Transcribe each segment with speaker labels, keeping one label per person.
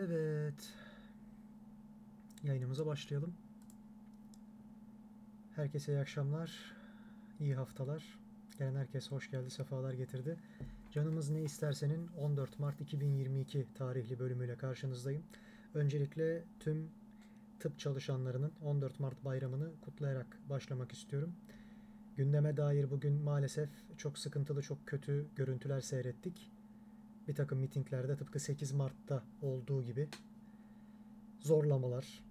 Speaker 1: Evet. Yayınımıza başlayalım. Herkese iyi akşamlar, iyi haftalar. Gelen herkes hoş geldi, sefalar getirdi. Canımız ne istersenin 14 Mart 2022 tarihli bölümüyle karşınızdayım. Öncelikle tüm tıp çalışanlarının 14 Mart bayramını kutlayarak başlamak istiyorum. Gündeme dair bugün maalesef çok sıkıntılı, çok kötü görüntüler seyrettik. Bir takım mitinglerde tıpkı 8 Mart'ta olduğu gibi zorlamalar,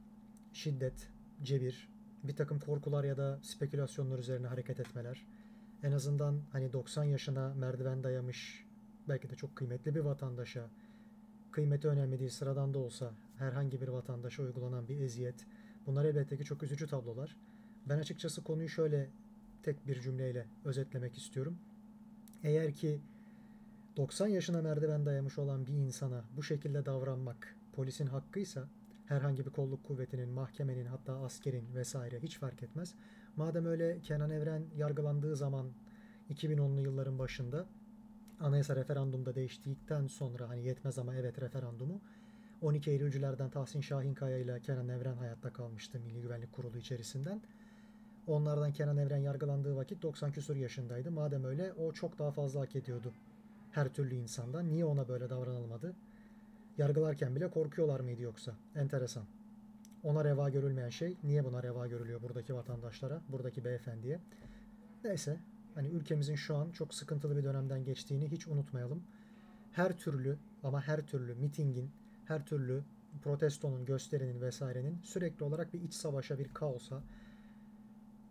Speaker 1: şiddet, cebir, bir takım korkular ya da spekülasyonlar üzerine hareket etmeler. En azından hani 90 yaşına merdiven dayamış belki de çok kıymetli bir vatandaşa kıymeti önemli değil sıradan da olsa herhangi bir vatandaşa uygulanan bir eziyet. Bunlar elbette ki çok üzücü tablolar. Ben açıkçası konuyu şöyle tek bir cümleyle özetlemek istiyorum. Eğer ki 90 yaşına merdiven dayamış olan bir insana bu şekilde davranmak polisin hakkıysa herhangi bir kolluk kuvvetinin, mahkemenin hatta askerin vesaire hiç fark etmez. Madem öyle Kenan Evren yargılandığı zaman 2010'lu yılların başında anayasa referandumda değiştikten sonra hani yetmez ama evet referandumu 12 Eylülcülerden Tahsin Şahinkaya ile Kenan Evren hayatta kalmıştı Milli Güvenlik Kurulu içerisinden. Onlardan Kenan Evren yargılandığı vakit 90 küsur yaşındaydı. Madem öyle o çok daha fazla hak ediyordu her türlü insandan. Niye ona böyle davranılmadı? Yargılarken bile korkuyorlar mıydı yoksa? Enteresan. Ona reva görülmeyen şey niye buna reva görülüyor buradaki vatandaşlara, buradaki beyefendiye? Neyse, hani ülkemizin şu an çok sıkıntılı bir dönemden geçtiğini hiç unutmayalım. Her türlü ama her türlü mitingin, her türlü protestonun, gösterinin vesairenin sürekli olarak bir iç savaşa, bir kaosa,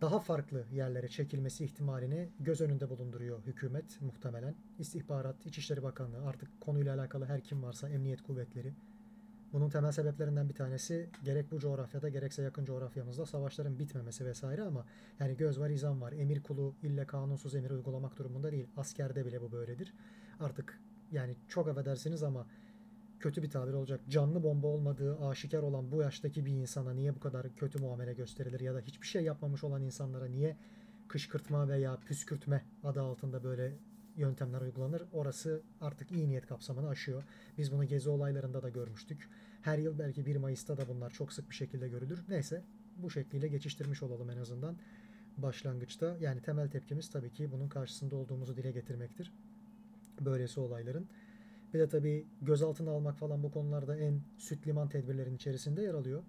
Speaker 1: daha farklı yerlere çekilmesi ihtimalini göz önünde bulunduruyor hükümet muhtemelen. İstihbarat, İçişleri Bakanlığı artık konuyla alakalı her kim varsa emniyet kuvvetleri. Bunun temel sebeplerinden bir tanesi gerek bu coğrafyada gerekse yakın coğrafyamızda savaşların bitmemesi vesaire ama yani göz var izan var. Emir kulu ille kanunsuz emir uygulamak durumunda değil. Askerde bile bu böyledir. Artık yani çok affedersiniz ama kötü bir tabir olacak. Canlı bomba olmadığı aşikar olan bu yaştaki bir insana niye bu kadar kötü muamele gösterilir ya da hiçbir şey yapmamış olan insanlara niye kışkırtma veya püskürtme adı altında böyle yöntemler uygulanır. Orası artık iyi niyet kapsamını aşıyor. Biz bunu gezi olaylarında da görmüştük. Her yıl belki 1 Mayıs'ta da bunlar çok sık bir şekilde görülür. Neyse bu şekliyle geçiştirmiş olalım en azından başlangıçta. Yani temel tepkimiz tabii ki bunun karşısında olduğumuzu dile getirmektir. Böylesi olayların. Bir de tabii gözaltına almak falan bu konularda en süt liman tedbirlerin içerisinde yer alıyor.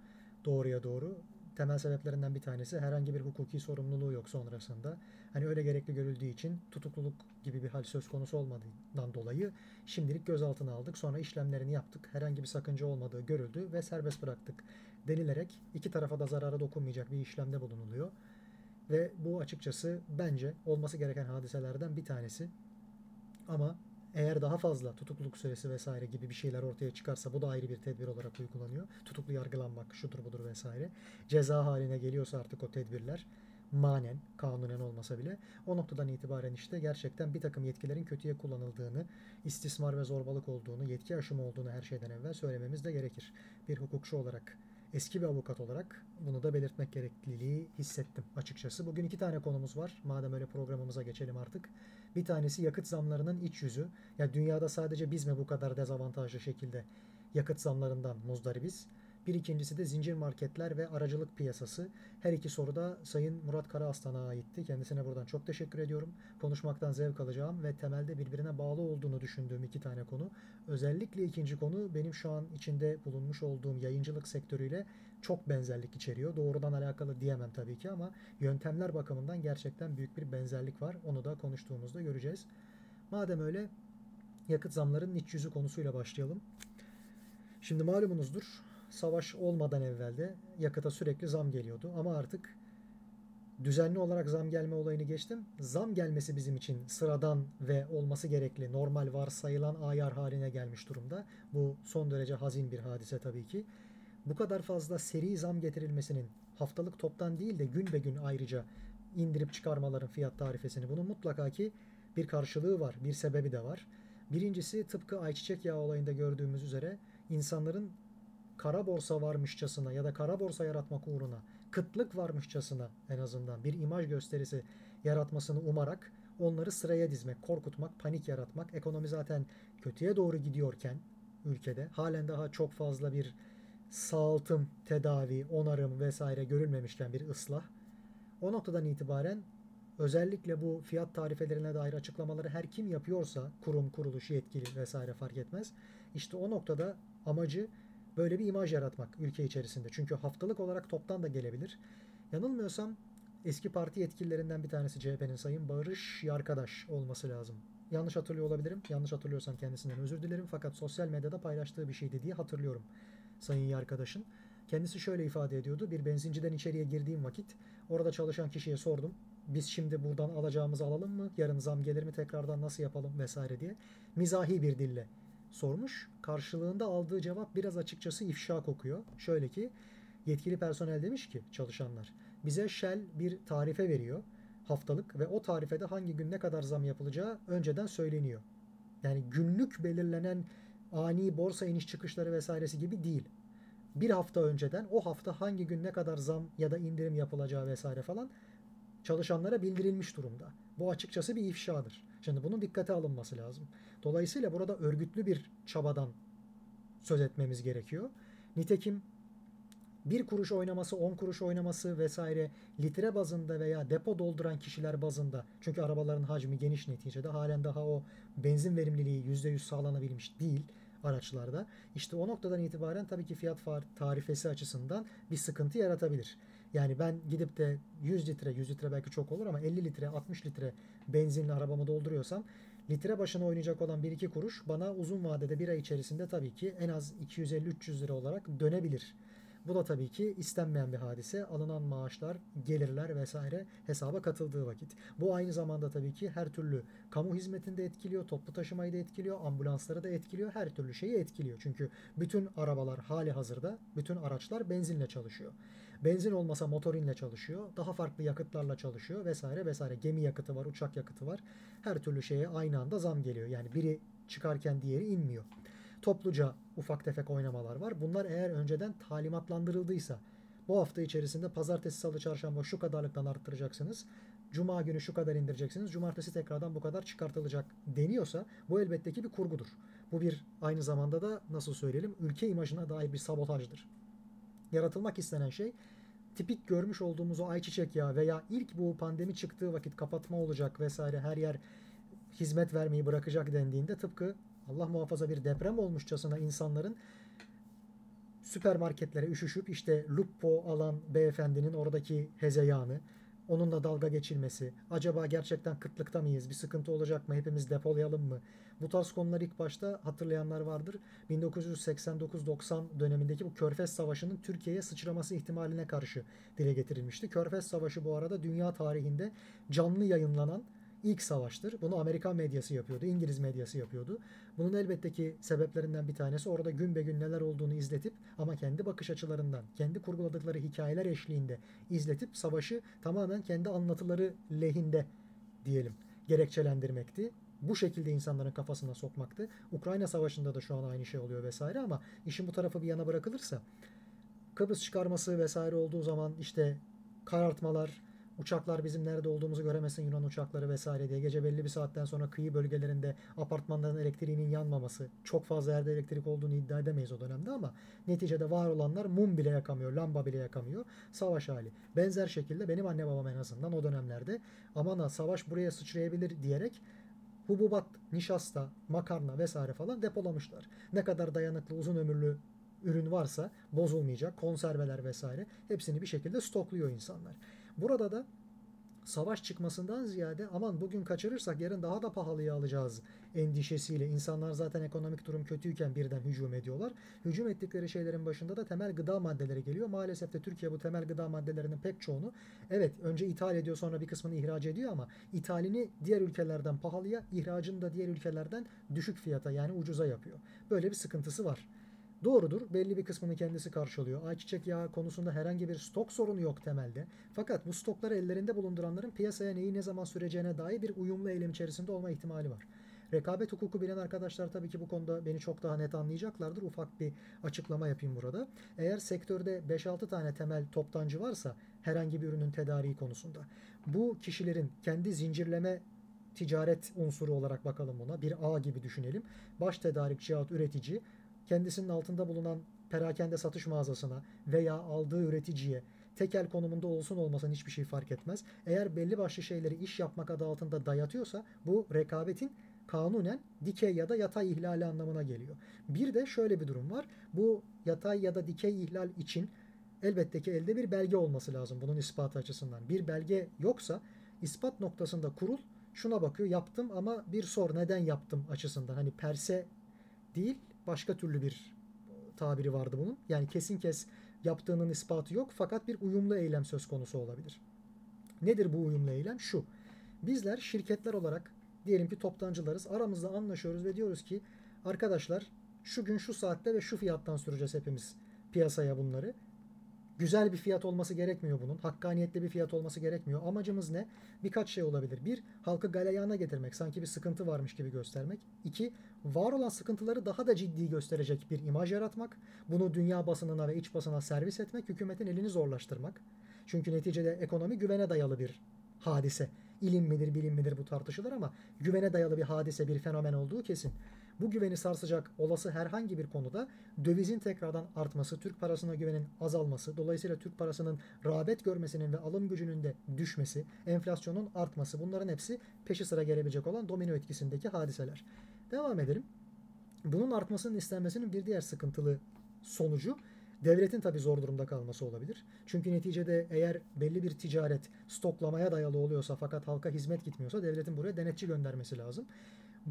Speaker 1: Doğruya doğru. Temel sebeplerinden bir tanesi herhangi bir hukuki sorumluluğu yok sonrasında. Hani öyle gerekli görüldüğü için tutukluluk gibi bir hal söz konusu olmadığından dolayı şimdilik gözaltına aldık. Sonra işlemlerini yaptık. Herhangi bir sakınca olmadığı görüldü ve serbest bıraktık denilerek iki tarafa da zarara dokunmayacak bir işlemde bulunuluyor. Ve bu açıkçası bence olması gereken hadiselerden bir tanesi. Ama eğer daha fazla tutukluluk süresi vesaire gibi bir şeyler ortaya çıkarsa bu da ayrı bir tedbir olarak uygulanıyor. Tutuklu yargılanmak şudur budur vesaire. Ceza haline geliyorsa artık o tedbirler manen, kanunen olmasa bile o noktadan itibaren işte gerçekten bir takım yetkilerin kötüye kullanıldığını, istismar ve zorbalık olduğunu, yetki aşımı olduğunu her şeyden evvel söylememiz de gerekir. Bir hukukçu olarak, eski bir avukat olarak bunu da belirtmek gerekliliği hissettim açıkçası. Bugün iki tane konumuz var. Madem öyle programımıza geçelim artık. Bir tanesi yakıt zamlarının iç yüzü. Ya dünyada sadece biz mi bu kadar dezavantajlı şekilde yakıt zamlarından muzdaribiz? Bir ikincisi de zincir marketler ve aracılık piyasası. Her iki soruda Sayın Murat Karaaslan'a aitti. Kendisine buradan çok teşekkür ediyorum. Konuşmaktan zevk alacağım ve temelde birbirine bağlı olduğunu düşündüğüm iki tane konu. Özellikle ikinci konu benim şu an içinde bulunmuş olduğum yayıncılık sektörüyle çok benzerlik içeriyor. Doğrudan alakalı diyemem tabii ki ama yöntemler bakımından gerçekten büyük bir benzerlik var. Onu da konuştuğumuzda göreceğiz. Madem öyle yakıt zamlarının iç yüzü konusuyla başlayalım. Şimdi malumunuzdur savaş olmadan evvelde yakıta sürekli zam geliyordu ama artık düzenli olarak zam gelme olayını geçtim. Zam gelmesi bizim için sıradan ve olması gerekli, normal varsayılan ayar haline gelmiş durumda. Bu son derece hazin bir hadise tabii ki. Bu kadar fazla seri zam getirilmesinin haftalık toptan değil de gün be gün ayrıca indirip çıkarmaların fiyat tarifesini bunun mutlaka ki bir karşılığı var, bir sebebi de var. Birincisi tıpkı ayçiçek yağı olayında gördüğümüz üzere insanların kara borsa varmışçasına ya da kara borsa yaratmak uğruna kıtlık varmışçasına en azından bir imaj gösterisi yaratmasını umarak onları sıraya dizmek, korkutmak, panik yaratmak, ekonomi zaten kötüye doğru gidiyorken, ülkede. Halen daha çok fazla bir sağaltım, tedavi, onarım vesaire görülmemişken bir ıslah. O noktadan itibaren özellikle bu fiyat tarifelerine dair açıklamaları her kim yapıyorsa kurum, kuruluş, yetkili vesaire fark etmez. İşte o noktada amacı böyle bir imaj yaratmak ülke içerisinde. Çünkü haftalık olarak toptan da gelebilir. Yanılmıyorsam eski parti yetkililerinden bir tanesi CHP'nin Sayın Barış Yarkadaş olması lazım. Yanlış hatırlıyor olabilirim. Yanlış hatırlıyorsam kendisinden özür dilerim. Fakat sosyal medyada paylaştığı bir şeydi diye hatırlıyorum Sayın Yarkadaş'ın. Kendisi şöyle ifade ediyordu. Bir benzinciden içeriye girdiğim vakit orada çalışan kişiye sordum. Biz şimdi buradan alacağımızı alalım mı? Yarın zam gelir mi tekrardan nasıl yapalım vesaire diye. Mizahi bir dille sormuş. Karşılığında aldığı cevap biraz açıkçası ifşa kokuyor. Şöyle ki yetkili personel demiş ki çalışanlar bize Shell bir tarife veriyor haftalık ve o tarifede hangi gün ne kadar zam yapılacağı önceden söyleniyor. Yani günlük belirlenen ani borsa iniş çıkışları vesairesi gibi değil. Bir hafta önceden o hafta hangi gün ne kadar zam ya da indirim yapılacağı vesaire falan çalışanlara bildirilmiş durumda. Bu açıkçası bir ifşadır. Şimdi bunun dikkate alınması lazım. Dolayısıyla burada örgütlü bir çabadan söz etmemiz gerekiyor. Nitekim bir kuruş oynaması, on kuruş oynaması vesaire litre bazında veya depo dolduran kişiler bazında çünkü arabaların hacmi geniş neticede halen daha o benzin verimliliği %100 sağlanabilmiş değil araçlarda. İşte o noktadan itibaren tabii ki fiyat tarifesi açısından bir sıkıntı yaratabilir. Yani ben gidip de 100 litre, 100 litre belki çok olur ama 50 litre, 60 litre benzinli arabamı dolduruyorsam litre başına oynayacak olan 1-2 kuruş bana uzun vadede bir ay içerisinde tabii ki en az 250-300 lira olarak dönebilir. Bu da tabii ki istenmeyen bir hadise. Alınan maaşlar, gelirler vesaire hesaba katıldığı vakit. Bu aynı zamanda tabii ki her türlü kamu hizmetinde etkiliyor, toplu taşımayı da etkiliyor, ambulansları da etkiliyor, her türlü şeyi etkiliyor. Çünkü bütün arabalar hali hazırda, bütün araçlar benzinle çalışıyor. Benzin olmasa motorinle çalışıyor, daha farklı yakıtlarla çalışıyor vesaire vesaire. Gemi yakıtı var, uçak yakıtı var. Her türlü şeye aynı anda zam geliyor. Yani biri çıkarken diğeri inmiyor topluca ufak tefek oynamalar var. Bunlar eğer önceden talimatlandırıldıysa bu hafta içerisinde pazartesi, salı, çarşamba şu kadarlıktan arttıracaksınız. Cuma günü şu kadar indireceksiniz. Cumartesi tekrardan bu kadar çıkartılacak deniyorsa bu elbette ki bir kurgudur. Bu bir aynı zamanda da nasıl söyleyelim ülke imajına dair bir sabotajdır. Yaratılmak istenen şey tipik görmüş olduğumuz o ayçiçek yağı veya ilk bu pandemi çıktığı vakit kapatma olacak vesaire her yer hizmet vermeyi bırakacak dendiğinde tıpkı Allah muhafaza bir deprem olmuşçasına insanların süpermarketlere üşüşüp işte Lupo alan beyefendinin oradaki hezeyanı, onunla dalga geçilmesi, acaba gerçekten kıtlıkta mıyız, bir sıkıntı olacak mı, hepimiz depolayalım mı? Bu tarz konular ilk başta hatırlayanlar vardır. 1989-90 dönemindeki bu Körfez Savaşı'nın Türkiye'ye sıçraması ihtimaline karşı dile getirilmişti. Körfez Savaşı bu arada dünya tarihinde canlı yayınlanan ilk savaştır. Bunu Amerikan medyası yapıyordu, İngiliz medyası yapıyordu. Bunun elbette ki sebeplerinden bir tanesi orada gün be gün neler olduğunu izletip ama kendi bakış açılarından, kendi kurguladıkları hikayeler eşliğinde izletip savaşı tamamen kendi anlatıları lehinde diyelim gerekçelendirmekti. Bu şekilde insanların kafasına sokmaktı. Ukrayna Savaşı'nda da şu an aynı şey oluyor vesaire ama işin bu tarafı bir yana bırakılırsa Kıbrıs çıkarması vesaire olduğu zaman işte karartmalar, Uçaklar bizim nerede olduğumuzu göremesin Yunan uçakları vesaire diye. Gece belli bir saatten sonra kıyı bölgelerinde apartmanların elektriğinin yanmaması. Çok fazla yerde elektrik olduğunu iddia edemeyiz o dönemde ama neticede var olanlar mum bile yakamıyor, lamba bile yakamıyor. Savaş hali. Benzer şekilde benim anne babam en azından o dönemlerde aman ha savaş buraya sıçrayabilir diyerek hububat, nişasta, makarna vesaire falan depolamışlar. Ne kadar dayanıklı, uzun ömürlü ürün varsa bozulmayacak, konserveler vesaire hepsini bir şekilde stokluyor insanlar. Burada da savaş çıkmasından ziyade aman bugün kaçırırsak yarın daha da pahalıya alacağız endişesiyle insanlar zaten ekonomik durum kötüyken birden hücum ediyorlar. Hücum ettikleri şeylerin başında da temel gıda maddeleri geliyor. Maalesef de Türkiye bu temel gıda maddelerinin pek çoğunu evet önce ithal ediyor sonra bir kısmını ihraç ediyor ama ithalini diğer ülkelerden pahalıya, ihracını da diğer ülkelerden düşük fiyata yani ucuza yapıyor. Böyle bir sıkıntısı var. Doğrudur. Belli bir kısmını kendisi karşılıyor. Ayçiçek yağı konusunda herhangi bir stok sorunu yok temelde. Fakat bu stokları ellerinde bulunduranların piyasaya neyi ne zaman süreceğine dair bir uyumlu eylem içerisinde olma ihtimali var. Rekabet hukuku bilen arkadaşlar tabii ki bu konuda beni çok daha net anlayacaklardır. Ufak bir açıklama yapayım burada. Eğer sektörde 5-6 tane temel toptancı varsa herhangi bir ürünün tedariği konusunda bu kişilerin kendi zincirleme ticaret unsuru olarak bakalım buna. Bir ağ gibi düşünelim. Baş tedarikçi yahut üretici kendisinin altında bulunan perakende satış mağazasına veya aldığı üreticiye tekel konumunda olsun olmasın hiçbir şey fark etmez. Eğer belli başlı şeyleri iş yapmak adı altında dayatıyorsa bu rekabetin kanunen dikey ya da yatay ihlali anlamına geliyor. Bir de şöyle bir durum var. Bu yatay ya da dikey ihlal için elbette ki elde bir belge olması lazım bunun ispatı açısından. Bir belge yoksa ispat noktasında kurul şuna bakıyor yaptım ama bir sor neden yaptım açısından. Hani perse değil başka türlü bir tabiri vardı bunun. Yani kesin kes yaptığının ispatı yok fakat bir uyumlu eylem söz konusu olabilir. Nedir bu uyumlu eylem? Şu. Bizler şirketler olarak diyelim ki toptancılarız. Aramızda anlaşıyoruz ve diyoruz ki arkadaşlar şu gün şu saatte ve şu fiyattan süreceğiz hepimiz piyasaya bunları. Güzel bir fiyat olması gerekmiyor bunun. Hakkaniyetli bir fiyat olması gerekmiyor. Amacımız ne? Birkaç şey olabilir. Bir, halkı galeyana getirmek. Sanki bir sıkıntı varmış gibi göstermek. İki, var olan sıkıntıları daha da ciddi gösterecek bir imaj yaratmak. Bunu dünya basınına ve iç basına servis etmek. Hükümetin elini zorlaştırmak. Çünkü neticede ekonomi güvene dayalı bir hadise. İlim midir, bilim midir bu tartışılır ama güvene dayalı bir hadise, bir fenomen olduğu kesin. Bu güveni sarsacak olası herhangi bir konuda dövizin tekrardan artması, Türk parasına güvenin azalması, dolayısıyla Türk parasının rağbet görmesinin ve alım gücünün de düşmesi, enflasyonun artması bunların hepsi peşi sıra gelebilecek olan domino etkisindeki hadiseler. Devam edelim. Bunun artmasının istenmesinin bir diğer sıkıntılı sonucu devletin tabii zor durumda kalması olabilir. Çünkü neticede eğer belli bir ticaret stoklamaya dayalı oluyorsa fakat halka hizmet gitmiyorsa devletin buraya denetçi göndermesi lazım.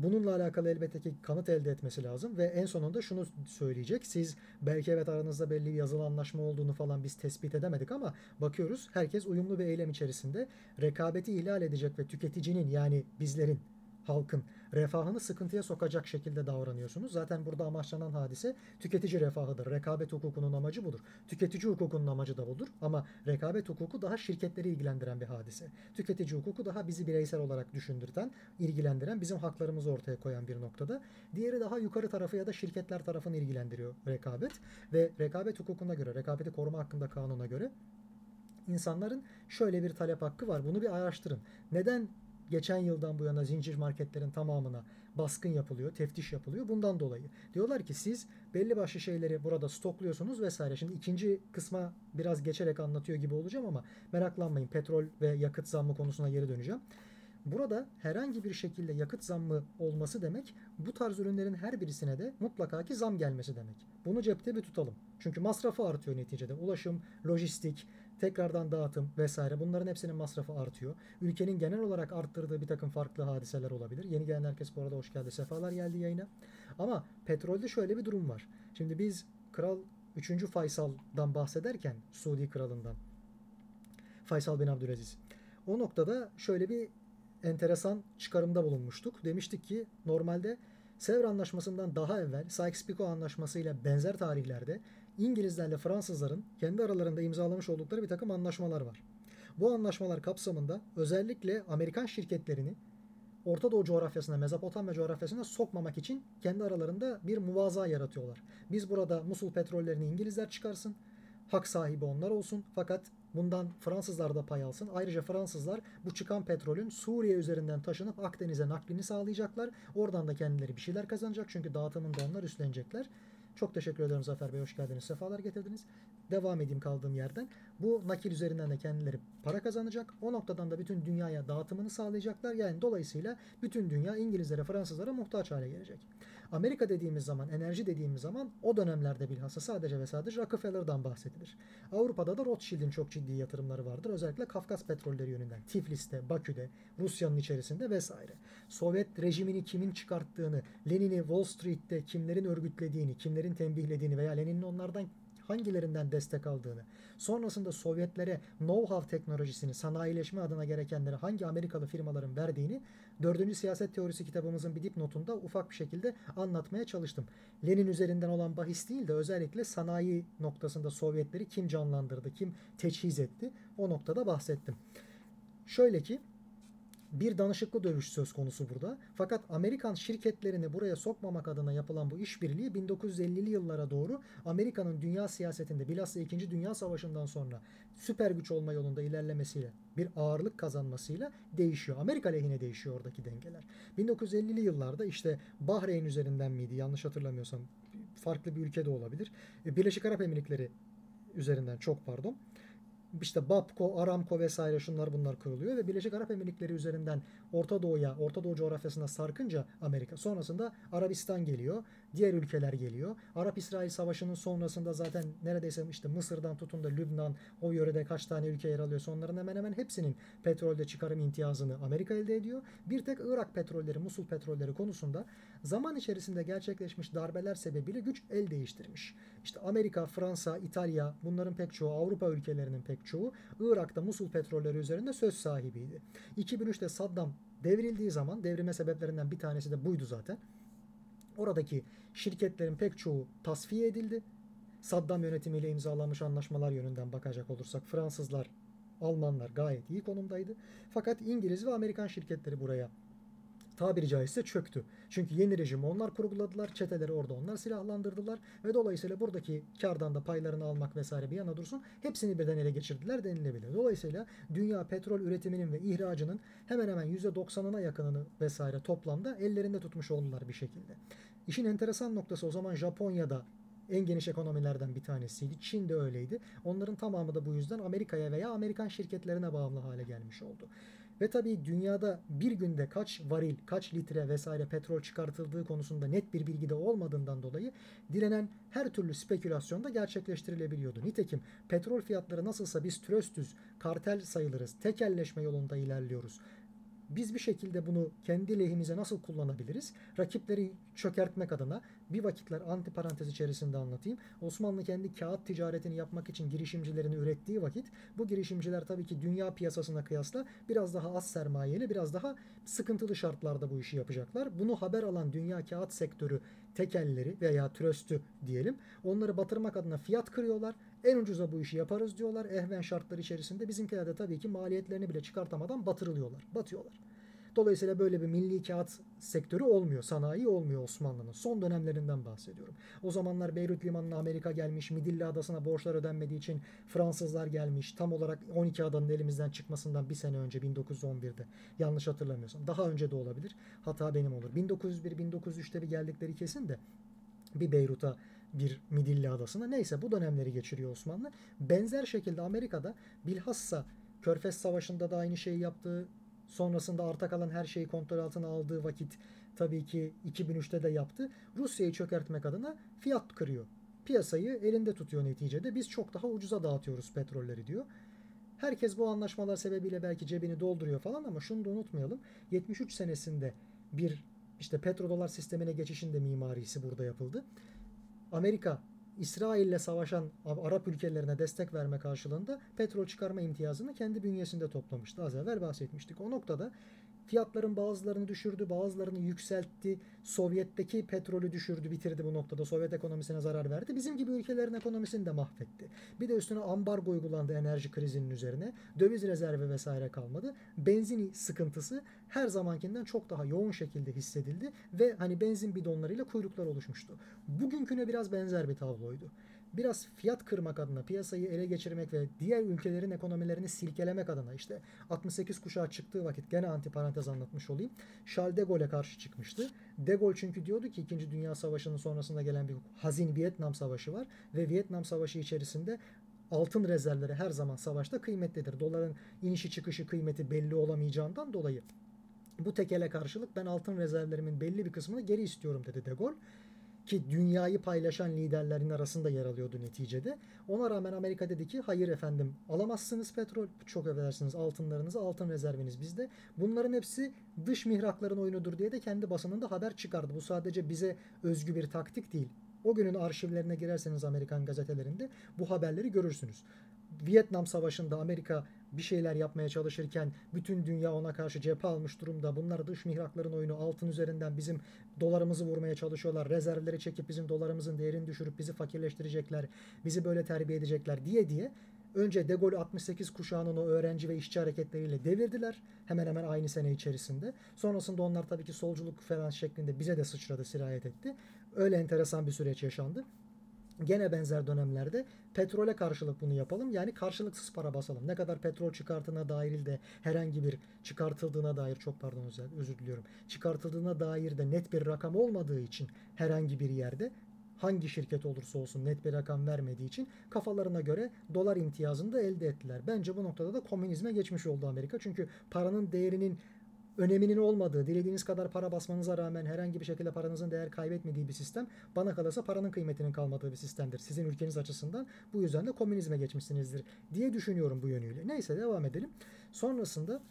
Speaker 1: Bununla alakalı elbette ki kanıt elde etmesi lazım ve en sonunda şunu söyleyecek. Siz belki evet aranızda belli bir yazılı anlaşma olduğunu falan biz tespit edemedik ama bakıyoruz herkes uyumlu bir eylem içerisinde rekabeti ihlal edecek ve tüketicinin yani bizlerin halkın refahını sıkıntıya sokacak şekilde davranıyorsunuz. Zaten burada amaçlanan hadise tüketici refahıdır. Rekabet hukukunun amacı budur. Tüketici hukukunun amacı da budur. Ama rekabet hukuku daha şirketleri ilgilendiren bir hadise. Tüketici hukuku daha bizi bireysel olarak düşündürten, ilgilendiren, bizim haklarımızı ortaya koyan bir noktada. Diğeri daha yukarı tarafı ya da şirketler tarafını ilgilendiriyor rekabet. Ve rekabet hukukuna göre, rekabeti koruma hakkında kanuna göre insanların şöyle bir talep hakkı var. Bunu bir araştırın. Neden geçen yıldan bu yana zincir marketlerin tamamına baskın yapılıyor, teftiş yapılıyor. Bundan dolayı. Diyorlar ki siz belli başlı şeyleri burada stokluyorsunuz vesaire. Şimdi ikinci kısma biraz geçerek anlatıyor gibi olacağım ama meraklanmayın. Petrol ve yakıt zammı konusuna geri döneceğim. Burada herhangi bir şekilde yakıt zammı olması demek bu tarz ürünlerin her birisine de mutlaka ki zam gelmesi demek. Bunu cepte bir tutalım. Çünkü masrafı artıyor neticede. Ulaşım, lojistik, tekrardan dağıtım vesaire bunların hepsinin masrafı artıyor. Ülkenin genel olarak arttırdığı bir takım farklı hadiseler olabilir. Yeni gelen herkes bu arada hoş geldi. Sefalar geldi yayına. Ama petrolde şöyle bir durum var. Şimdi biz Kral 3. Faysal'dan bahsederken Suudi kralından Faysal bin Abdülaziz. O noktada şöyle bir enteresan çıkarımda bulunmuştuk. Demiştik ki normalde Sevr Anlaşması'ndan daha evvel Sykes-Picot Anlaşması ile benzer tarihlerde İngilizlerle Fransızların kendi aralarında imzalamış oldukları bir takım anlaşmalar var. Bu anlaşmalar kapsamında özellikle Amerikan şirketlerini Orta Doğu coğrafyasına, Mezopotamya coğrafyasına sokmamak için kendi aralarında bir muvaza yaratıyorlar. Biz burada Musul petrollerini İngilizler çıkarsın, hak sahibi onlar olsun fakat bundan Fransızlar da pay alsın. Ayrıca Fransızlar bu çıkan petrolün Suriye üzerinden taşınıp Akdeniz'e naklini sağlayacaklar. Oradan da kendileri bir şeyler kazanacak çünkü dağıtımını da onlar üstlenecekler. Çok teşekkür ederim Zafer Bey. Hoş geldiniz. Sefalar getirdiniz. Devam edeyim kaldığım yerden. Bu nakil üzerinden de kendileri para kazanacak. O noktadan da bütün dünyaya dağıtımını sağlayacaklar. Yani dolayısıyla bütün dünya İngilizlere, Fransızlara muhtaç hale gelecek. Amerika dediğimiz zaman, enerji dediğimiz zaman o dönemlerde bilhassa sadece ve sadece Rockefeller'dan bahsedilir. Avrupa'da da Rothschild'in çok ciddi yatırımları vardır. Özellikle Kafkas petrolleri yönünden. Tiflis'te, Bakü'de, Rusya'nın içerisinde vesaire. Sovyet rejimini kimin çıkarttığını, Lenin'i Wall Street'te kimlerin örgütlediğini, kimlerin tembihlediğini veya Lenin'in onlardan hangilerinden destek aldığını, sonrasında Sovyetlere know-how teknolojisini, sanayileşme adına gerekenleri hangi Amerikalı firmaların verdiğini 4. siyaset teorisi kitabımızın bir dipnotunda ufak bir şekilde anlatmaya çalıştım. Lenin üzerinden olan bahis değil de özellikle sanayi noktasında Sovyetleri kim canlandırdı, kim teçhiz etti o noktada bahsettim. Şöyle ki bir danışıklı dövüş söz konusu burada. Fakat Amerikan şirketlerini buraya sokmamak adına yapılan bu işbirliği 1950'li yıllara doğru Amerika'nın dünya siyasetinde bilhassa 2. Dünya Savaşı'ndan sonra süper güç olma yolunda ilerlemesiyle bir ağırlık kazanmasıyla değişiyor. Amerika lehine değişiyor oradaki dengeler. 1950'li yıllarda işte Bahreyn üzerinden miydi yanlış hatırlamıyorsam farklı bir ülke de olabilir. E, Birleşik Arap Emirlikleri üzerinden çok pardon işte Babco, Aramco vesaire şunlar bunlar kuruluyor ve Birleşik Arap Emirlikleri üzerinden Orta Doğu'ya, Orta Doğu coğrafyasına sarkınca Amerika sonrasında Arabistan geliyor, diğer ülkeler geliyor. Arap-İsrail Savaşı'nın sonrasında zaten neredeyse işte Mısır'dan tutun da Lübnan o yörede kaç tane ülke yer alıyor. Onların hemen hemen hepsinin petrolde çıkarım imtiyazını Amerika elde ediyor. Bir tek Irak petrolleri, Musul petrolleri konusunda zaman içerisinde gerçekleşmiş darbeler sebebiyle güç el değiştirmiş. İşte Amerika, Fransa, İtalya bunların pek çoğu Avrupa ülkelerinin pek çoğu Irak'ta Musul petrolleri üzerinde söz sahibiydi. 2003'te Saddam devrildiği zaman devrime sebeplerinden bir tanesi de buydu zaten. Oradaki şirketlerin pek çoğu tasfiye edildi. Saddam yönetimiyle imzalanmış anlaşmalar yönünden bakacak olursak Fransızlar, Almanlar gayet iyi konumdaydı. Fakat İngiliz ve Amerikan şirketleri buraya tabiri caizse çöktü. Çünkü yeni rejimi onlar kurguladılar. Çeteleri orada onlar silahlandırdılar. Ve dolayısıyla buradaki kardan da paylarını almak vesaire bir yana dursun. Hepsini birden ele geçirdiler denilebilir. Dolayısıyla dünya petrol üretiminin ve ihracının hemen hemen %90'ına yakınını vesaire toplamda ellerinde tutmuş oldular bir şekilde. İşin enteresan noktası o zaman Japonya'da en geniş ekonomilerden bir tanesiydi. Çin de öyleydi. Onların tamamı da bu yüzden Amerika'ya veya Amerikan şirketlerine bağımlı hale gelmiş oldu. Ve tabii dünyada bir günde kaç varil, kaç litre vesaire petrol çıkartıldığı konusunda net bir bilgi de olmadığından dolayı dilenen her türlü spekülasyon da gerçekleştirilebiliyordu. Nitekim petrol fiyatları nasılsa biz tröstüz, kartel sayılırız, tekelleşme yolunda ilerliyoruz biz bir şekilde bunu kendi lehimize nasıl kullanabiliriz? Rakipleri çökertmek adına bir vakitler anti parantez içerisinde anlatayım. Osmanlı kendi kağıt ticaretini yapmak için girişimcilerini ürettiği vakit bu girişimciler tabii ki dünya piyasasına kıyasla biraz daha az sermayeli, biraz daha sıkıntılı şartlarda bu işi yapacaklar. Bunu haber alan dünya kağıt sektörü tekelleri veya tröstü diyelim onları batırmak adına fiyat kırıyorlar en ucuza bu işi yaparız diyorlar. Ehven şartlar içerisinde bizimkiler de tabii ki maliyetlerini bile çıkartamadan batırılıyorlar. Batıyorlar. Dolayısıyla böyle bir milli kağıt sektörü olmuyor. Sanayi olmuyor Osmanlı'nın. Son dönemlerinden bahsediyorum. O zamanlar Beyrut Limanı'na Amerika gelmiş. Midilli Adası'na borçlar ödenmediği için Fransızlar gelmiş. Tam olarak 12 adanın elimizden çıkmasından bir sene önce 1911'de. Yanlış hatırlamıyorsam. Daha önce de olabilir. Hata benim olur. 1901-1903'te bir geldikleri kesin de bir Beyrut'a bir Midilli adasına. Neyse bu dönemleri geçiriyor Osmanlı. Benzer şekilde Amerika'da bilhassa Körfez Savaşı'nda da aynı şeyi yaptığı, sonrasında arta kalan her şeyi kontrol altına aldığı vakit tabii ki 2003'te de yaptı. Rusya'yı çökertmek adına fiyat kırıyor. Piyasayı elinde tutuyor neticede. Biz çok daha ucuza dağıtıyoruz petrolleri diyor. Herkes bu anlaşmalar sebebiyle belki cebini dolduruyor falan ama şunu da unutmayalım. 73 senesinde bir işte petrodolar sistemine geçişin de mimarisi burada yapıldı. Amerika İsrail'le savaşan Arap ülkelerine destek verme karşılığında petrol çıkarma imtiyazını kendi bünyesinde toplamıştı. Az evvel bahsetmiştik. O noktada Fiyatların bazılarını düşürdü, bazılarını yükseltti. Sovyet'teki petrolü düşürdü, bitirdi bu noktada. Sovyet ekonomisine zarar verdi. Bizim gibi ülkelerin ekonomisini de mahvetti. Bir de üstüne ambargo uygulandı enerji krizinin üzerine. Döviz rezervi vesaire kalmadı. Benzin sıkıntısı her zamankinden çok daha yoğun şekilde hissedildi ve hani benzin bidonlarıyla kuyruklar oluşmuştu. Bugünküne biraz benzer bir tabloydu biraz fiyat kırmak adına, piyasayı ele geçirmek ve diğer ülkelerin ekonomilerini silkelemek adına işte 68 kuşağı çıktığı vakit gene antiparantez anlatmış olayım. Charles de Gaulle'e karşı çıkmıştı. De Gaulle çünkü diyordu ki 2. Dünya Savaşı'nın sonrasında gelen bir hazin Vietnam Savaşı var ve Vietnam Savaşı içerisinde altın rezervleri her zaman savaşta kıymetlidir. Doların inişi çıkışı kıymeti belli olamayacağından dolayı bu tekele karşılık ben altın rezervlerimin belli bir kısmını geri istiyorum dedi De Gaulle ki dünyayı paylaşan liderlerin arasında yer alıyordu neticede. Ona rağmen Amerika dedi ki hayır efendim alamazsınız petrol çok edersiniz altınlarınızı altın rezerviniz bizde. Bunların hepsi dış mihrakların oyunudur diye de kendi basınında haber çıkardı. Bu sadece bize özgü bir taktik değil. O günün arşivlerine girerseniz Amerikan gazetelerinde bu haberleri görürsünüz. Vietnam Savaşı'nda Amerika bir şeyler yapmaya çalışırken bütün dünya ona karşı cephe almış durumda. Bunlar dış mihrakların oyunu altın üzerinden bizim dolarımızı vurmaya çalışıyorlar. Rezervleri çekip bizim dolarımızın değerini düşürüp bizi fakirleştirecekler. Bizi böyle terbiye edecekler diye diye önce De Gaulle 68 kuşağının o öğrenci ve işçi hareketleriyle devirdiler. Hemen hemen aynı sene içerisinde. Sonrasında onlar tabii ki solculuk falan şeklinde bize de sıçradı, sirayet etti. Öyle enteresan bir süreç yaşandı. Gene benzer dönemlerde petrole karşılık bunu yapalım. Yani karşılıksız para basalım. Ne kadar petrol çıkartına dair de herhangi bir çıkartıldığına dair çok pardon özür, diliyorum. Çıkartıldığına dair de net bir rakam olmadığı için herhangi bir yerde hangi şirket olursa olsun net bir rakam vermediği için kafalarına göre dolar imtiyazını da elde ettiler. Bence bu noktada da komünizme geçmiş oldu Amerika. Çünkü paranın değerinin öneminin olmadığı, dilediğiniz kadar para basmanıza rağmen herhangi bir şekilde paranızın değer kaybetmediği bir sistem bana kalırsa paranın kıymetinin kalmadığı bir sistemdir. Sizin ülkeniz açısından bu yüzden de komünizme geçmişsinizdir diye düşünüyorum bu yönüyle. Neyse devam edelim. Sonrasında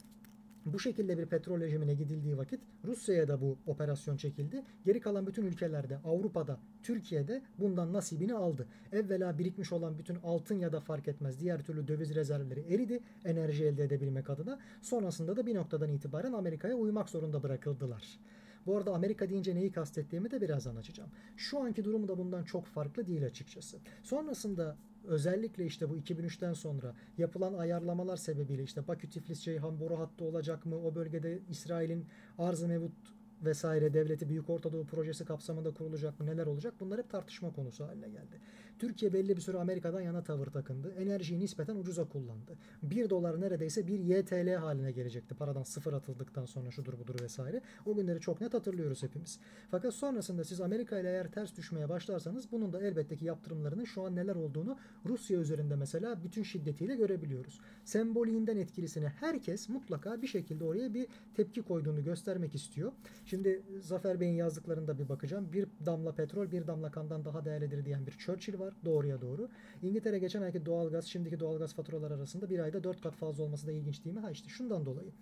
Speaker 1: bu şekilde bir petrol rejimine gidildiği vakit Rusya'ya da bu operasyon çekildi. Geri kalan bütün ülkelerde, Avrupa'da, Türkiye'de bundan nasibini aldı. Evvela birikmiş olan bütün altın ya da fark etmez diğer türlü döviz rezervleri eridi enerji elde edebilmek adına. Sonrasında da bir noktadan itibaren Amerika'ya uymak zorunda bırakıldılar. Bu arada Amerika deyince neyi kastettiğimi de birazdan açacağım. Şu anki durumu da bundan çok farklı değil açıkçası. Sonrasında özellikle işte bu 2003'ten sonra yapılan ayarlamalar sebebiyle işte Bakü Tiflis Ceyhan boru hattı olacak mı? O bölgede İsrail'in arz-ı mevut vesaire devleti Büyük Orta Doğu projesi kapsamında kurulacak mı neler olacak bunlar hep tartışma konusu haline geldi. Türkiye belli bir süre Amerika'dan yana tavır takındı. Enerjiyi nispeten ucuza kullandı. 1 dolar neredeyse bir YTL haline gelecekti. Paradan sıfır atıldıktan sonra şudur budur vesaire. O günleri çok net hatırlıyoruz hepimiz. Fakat sonrasında siz Amerika ile eğer ters düşmeye başlarsanız bunun da elbette ki yaptırımlarının şu an neler olduğunu Rusya üzerinde mesela bütün şiddetiyle görebiliyoruz. Semboliğinden etkilisini herkes mutlaka bir şekilde oraya bir tepki koyduğunu göstermek istiyor. Şimdi Zafer Bey'in yazdıklarında bir bakacağım. Bir damla petrol bir damla kandan daha değerlidir diyen bir Churchill var doğruya doğru. İngiltere geçen ayki doğalgaz şimdiki doğalgaz faturaları arasında bir ayda 4 kat fazla olması da ilginç değil mi? Ha işte şundan dolayı.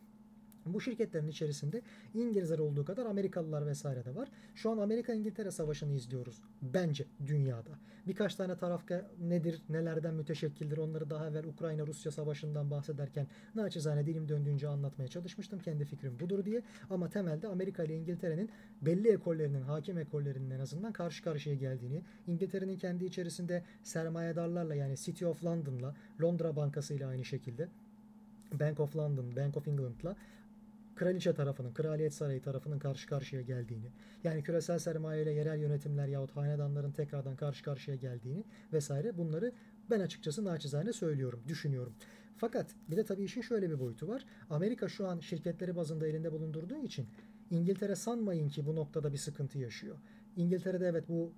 Speaker 1: Bu şirketlerin içerisinde İngilizler olduğu kadar Amerikalılar vesaire de var. Şu an Amerika-İngiltere savaşını izliyoruz. Bence dünyada. Birkaç tane taraf nedir, nelerden müteşekkildir onları daha evvel Ukrayna-Rusya savaşından bahsederken naçizane dilim döndüğünce anlatmaya çalışmıştım. Kendi fikrim budur diye. Ama temelde Amerika ile İngiltere'nin belli ekollerinin, hakim ekollerinin en azından karşı karşıya geldiğini, İngiltere'nin kendi içerisinde sermayedarlarla yani City of London'la, Londra Bankası ile aynı şekilde Bank of London, Bank of England'la kraliçe tarafının, kraliyet sarayı tarafının karşı karşıya geldiğini, yani küresel sermaye ile yerel yönetimler yahut hanedanların tekrardan karşı karşıya geldiğini vesaire bunları ben açıkçası naçizane söylüyorum, düşünüyorum. Fakat bir de tabii işin şöyle bir boyutu var. Amerika şu an şirketleri bazında elinde bulundurduğu için İngiltere sanmayın ki bu noktada bir sıkıntı yaşıyor. İngiltere'de evet bu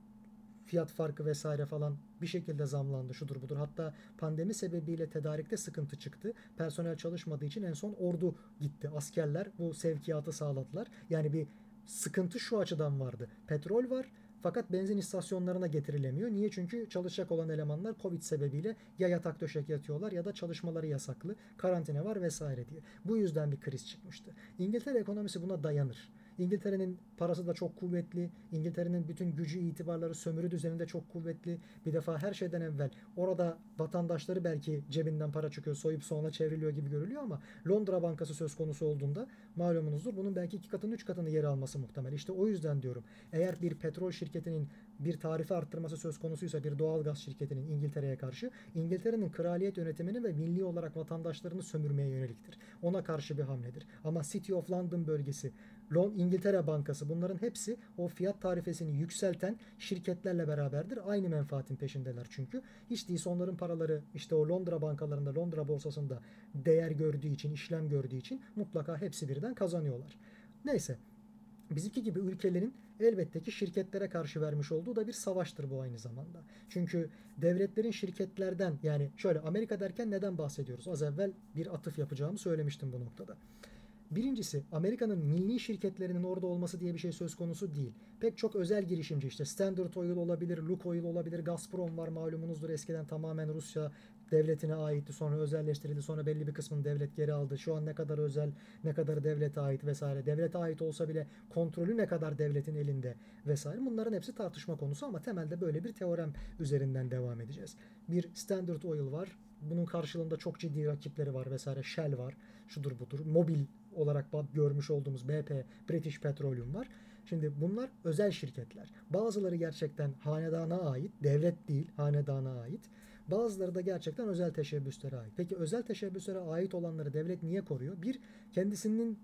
Speaker 1: fiyat farkı vesaire falan bir şekilde zamlandı şudur budur. Hatta pandemi sebebiyle tedarikte sıkıntı çıktı. Personel çalışmadığı için en son ordu gitti. Askerler bu sevkiyatı sağladılar. Yani bir sıkıntı şu açıdan vardı. Petrol var fakat benzin istasyonlarına getirilemiyor. Niye? Çünkü çalışacak olan elemanlar Covid sebebiyle ya yatak döşek yatıyorlar ya da çalışmaları yasaklı. Karantina var vesaire diye. Bu yüzden bir kriz çıkmıştı. İngiltere ekonomisi buna dayanır. İngiltere'nin parası da çok kuvvetli. İngiltere'nin bütün gücü, itibarları, sömürü düzeninde çok kuvvetli. Bir defa her şeyden evvel orada vatandaşları belki cebinden para çıkıyor, soyup sonra çevriliyor gibi görülüyor ama Londra Bankası söz konusu olduğunda malumunuzdur bunun belki iki katını, üç katını yer alması muhtemel. İşte o yüzden diyorum. Eğer bir petrol şirketinin bir tarife arttırması söz konusuysa bir doğal gaz şirketinin İngiltere'ye karşı İngiltere'nin kraliyet yönetimini ve milli olarak vatandaşlarını sömürmeye yöneliktir. Ona karşı bir hamledir. Ama City of London bölgesi İngiltere Bankası bunların hepsi o fiyat tarifesini yükselten şirketlerle beraberdir. Aynı menfaatin peşindeler çünkü. Hiç değilse onların paraları işte o Londra bankalarında, Londra borsasında değer gördüğü için, işlem gördüğü için mutlaka hepsi birden kazanıyorlar. Neyse. Bizimki gibi ülkelerin elbette ki şirketlere karşı vermiş olduğu da bir savaştır bu aynı zamanda. Çünkü devletlerin şirketlerden yani şöyle Amerika derken neden bahsediyoruz? Az evvel bir atıf yapacağımı söylemiştim bu noktada. Birincisi Amerika'nın milli şirketlerinin orada olması diye bir şey söz konusu değil. Pek çok özel girişimci işte Standard Oil olabilir, Lukoil olabilir, Gazprom var malumunuzdur eskiden tamamen Rusya devletine aitti sonra özelleştirildi sonra belli bir kısmını devlet geri aldı. Şu an ne kadar özel ne kadar devlete ait vesaire devlete ait olsa bile kontrolü ne kadar devletin elinde vesaire bunların hepsi tartışma konusu ama temelde böyle bir teorem üzerinden devam edeceğiz. Bir Standard Oil var bunun karşılığında çok ciddi rakipleri var vesaire Shell var şudur budur mobil olarak görmüş olduğumuz BP, British Petroleum var. Şimdi bunlar özel şirketler. Bazıları gerçekten hanedana ait, devlet değil, hanedana ait. Bazıları da gerçekten özel teşebbüslere ait. Peki özel teşebbüslere ait olanları devlet niye koruyor? Bir, kendisinin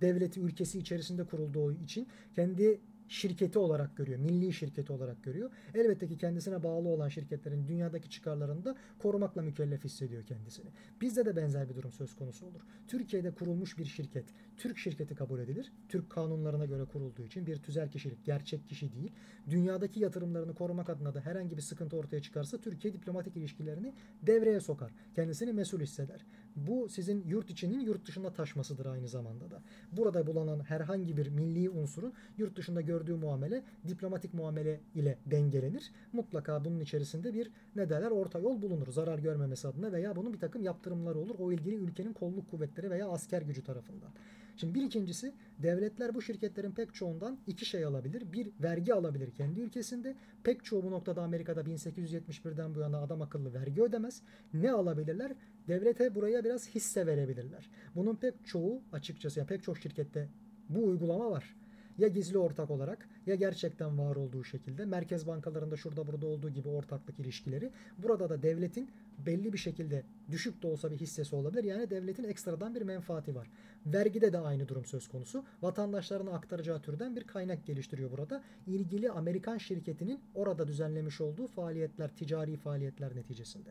Speaker 1: devleti, ülkesi içerisinde kurulduğu için kendi şirketi olarak görüyor. Milli şirketi olarak görüyor. Elbette ki kendisine bağlı olan şirketlerin dünyadaki çıkarlarını da korumakla mükellef hissediyor kendisini. Bizde de benzer bir durum söz konusu olur. Türkiye'de kurulmuş bir şirket, Türk şirketi kabul edilir. Türk kanunlarına göre kurulduğu için bir tüzel kişilik, gerçek kişi değil. Dünyadaki yatırımlarını korumak adına da herhangi bir sıkıntı ortaya çıkarsa Türkiye diplomatik ilişkilerini devreye sokar. Kendisini mesul hisseder. Bu sizin yurt içinin yurt dışında taşmasıdır aynı zamanda da. Burada bulunan herhangi bir milli unsurun yurt dışında gördüğü muamele diplomatik muamele ile dengelenir. Mutlaka bunun içerisinde bir ne derler orta yol bulunur zarar görmemesi adına veya bunun bir takım yaptırımları olur o ilgili ülkenin kolluk kuvvetleri veya asker gücü tarafından. Şimdi bir ikincisi devletler bu şirketlerin pek çoğundan iki şey alabilir. Bir vergi alabilir kendi ülkesinde. Pek çoğu bu noktada Amerika'da 1871'den bu yana adam akıllı vergi ödemez. Ne alabilirler? Devlete buraya biraz hisse verebilirler. Bunun pek çoğu açıkçası ya pek çok şirkette bu uygulama var ya gizli ortak olarak ya gerçekten var olduğu şekilde merkez bankalarında şurada burada olduğu gibi ortaklık ilişkileri burada da devletin belli bir şekilde düşük de olsa bir hissesi olabilir. Yani devletin ekstradan bir menfaati var. Vergide de aynı durum söz konusu. Vatandaşlarına aktaracağı türden bir kaynak geliştiriyor burada. İlgili Amerikan şirketinin orada düzenlemiş olduğu faaliyetler, ticari faaliyetler neticesinde.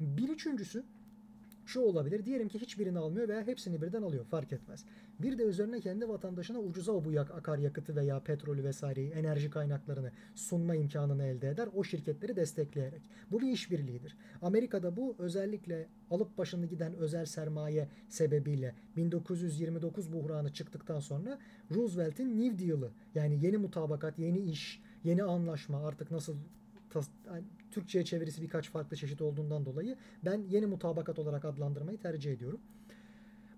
Speaker 1: Bir üçüncüsü şu olabilir. Diyelim ki hiçbirini almıyor veya hepsini birden alıyor. Fark etmez. Bir de üzerine kendi vatandaşına ucuza bu yak akaryakıtı veya petrolü vesaireyi, enerji kaynaklarını sunma imkanını elde eder. O şirketleri destekleyerek. Bu bir işbirliğidir. Amerika'da bu özellikle alıp başını giden özel sermaye sebebiyle 1929 buhranı çıktıktan sonra Roosevelt'in New Deal'ı yani yeni mutabakat, yeni iş, yeni anlaşma artık nasıl Türkçe'ye çevirisi birkaç farklı çeşit olduğundan dolayı ben yeni mutabakat olarak adlandırmayı tercih ediyorum.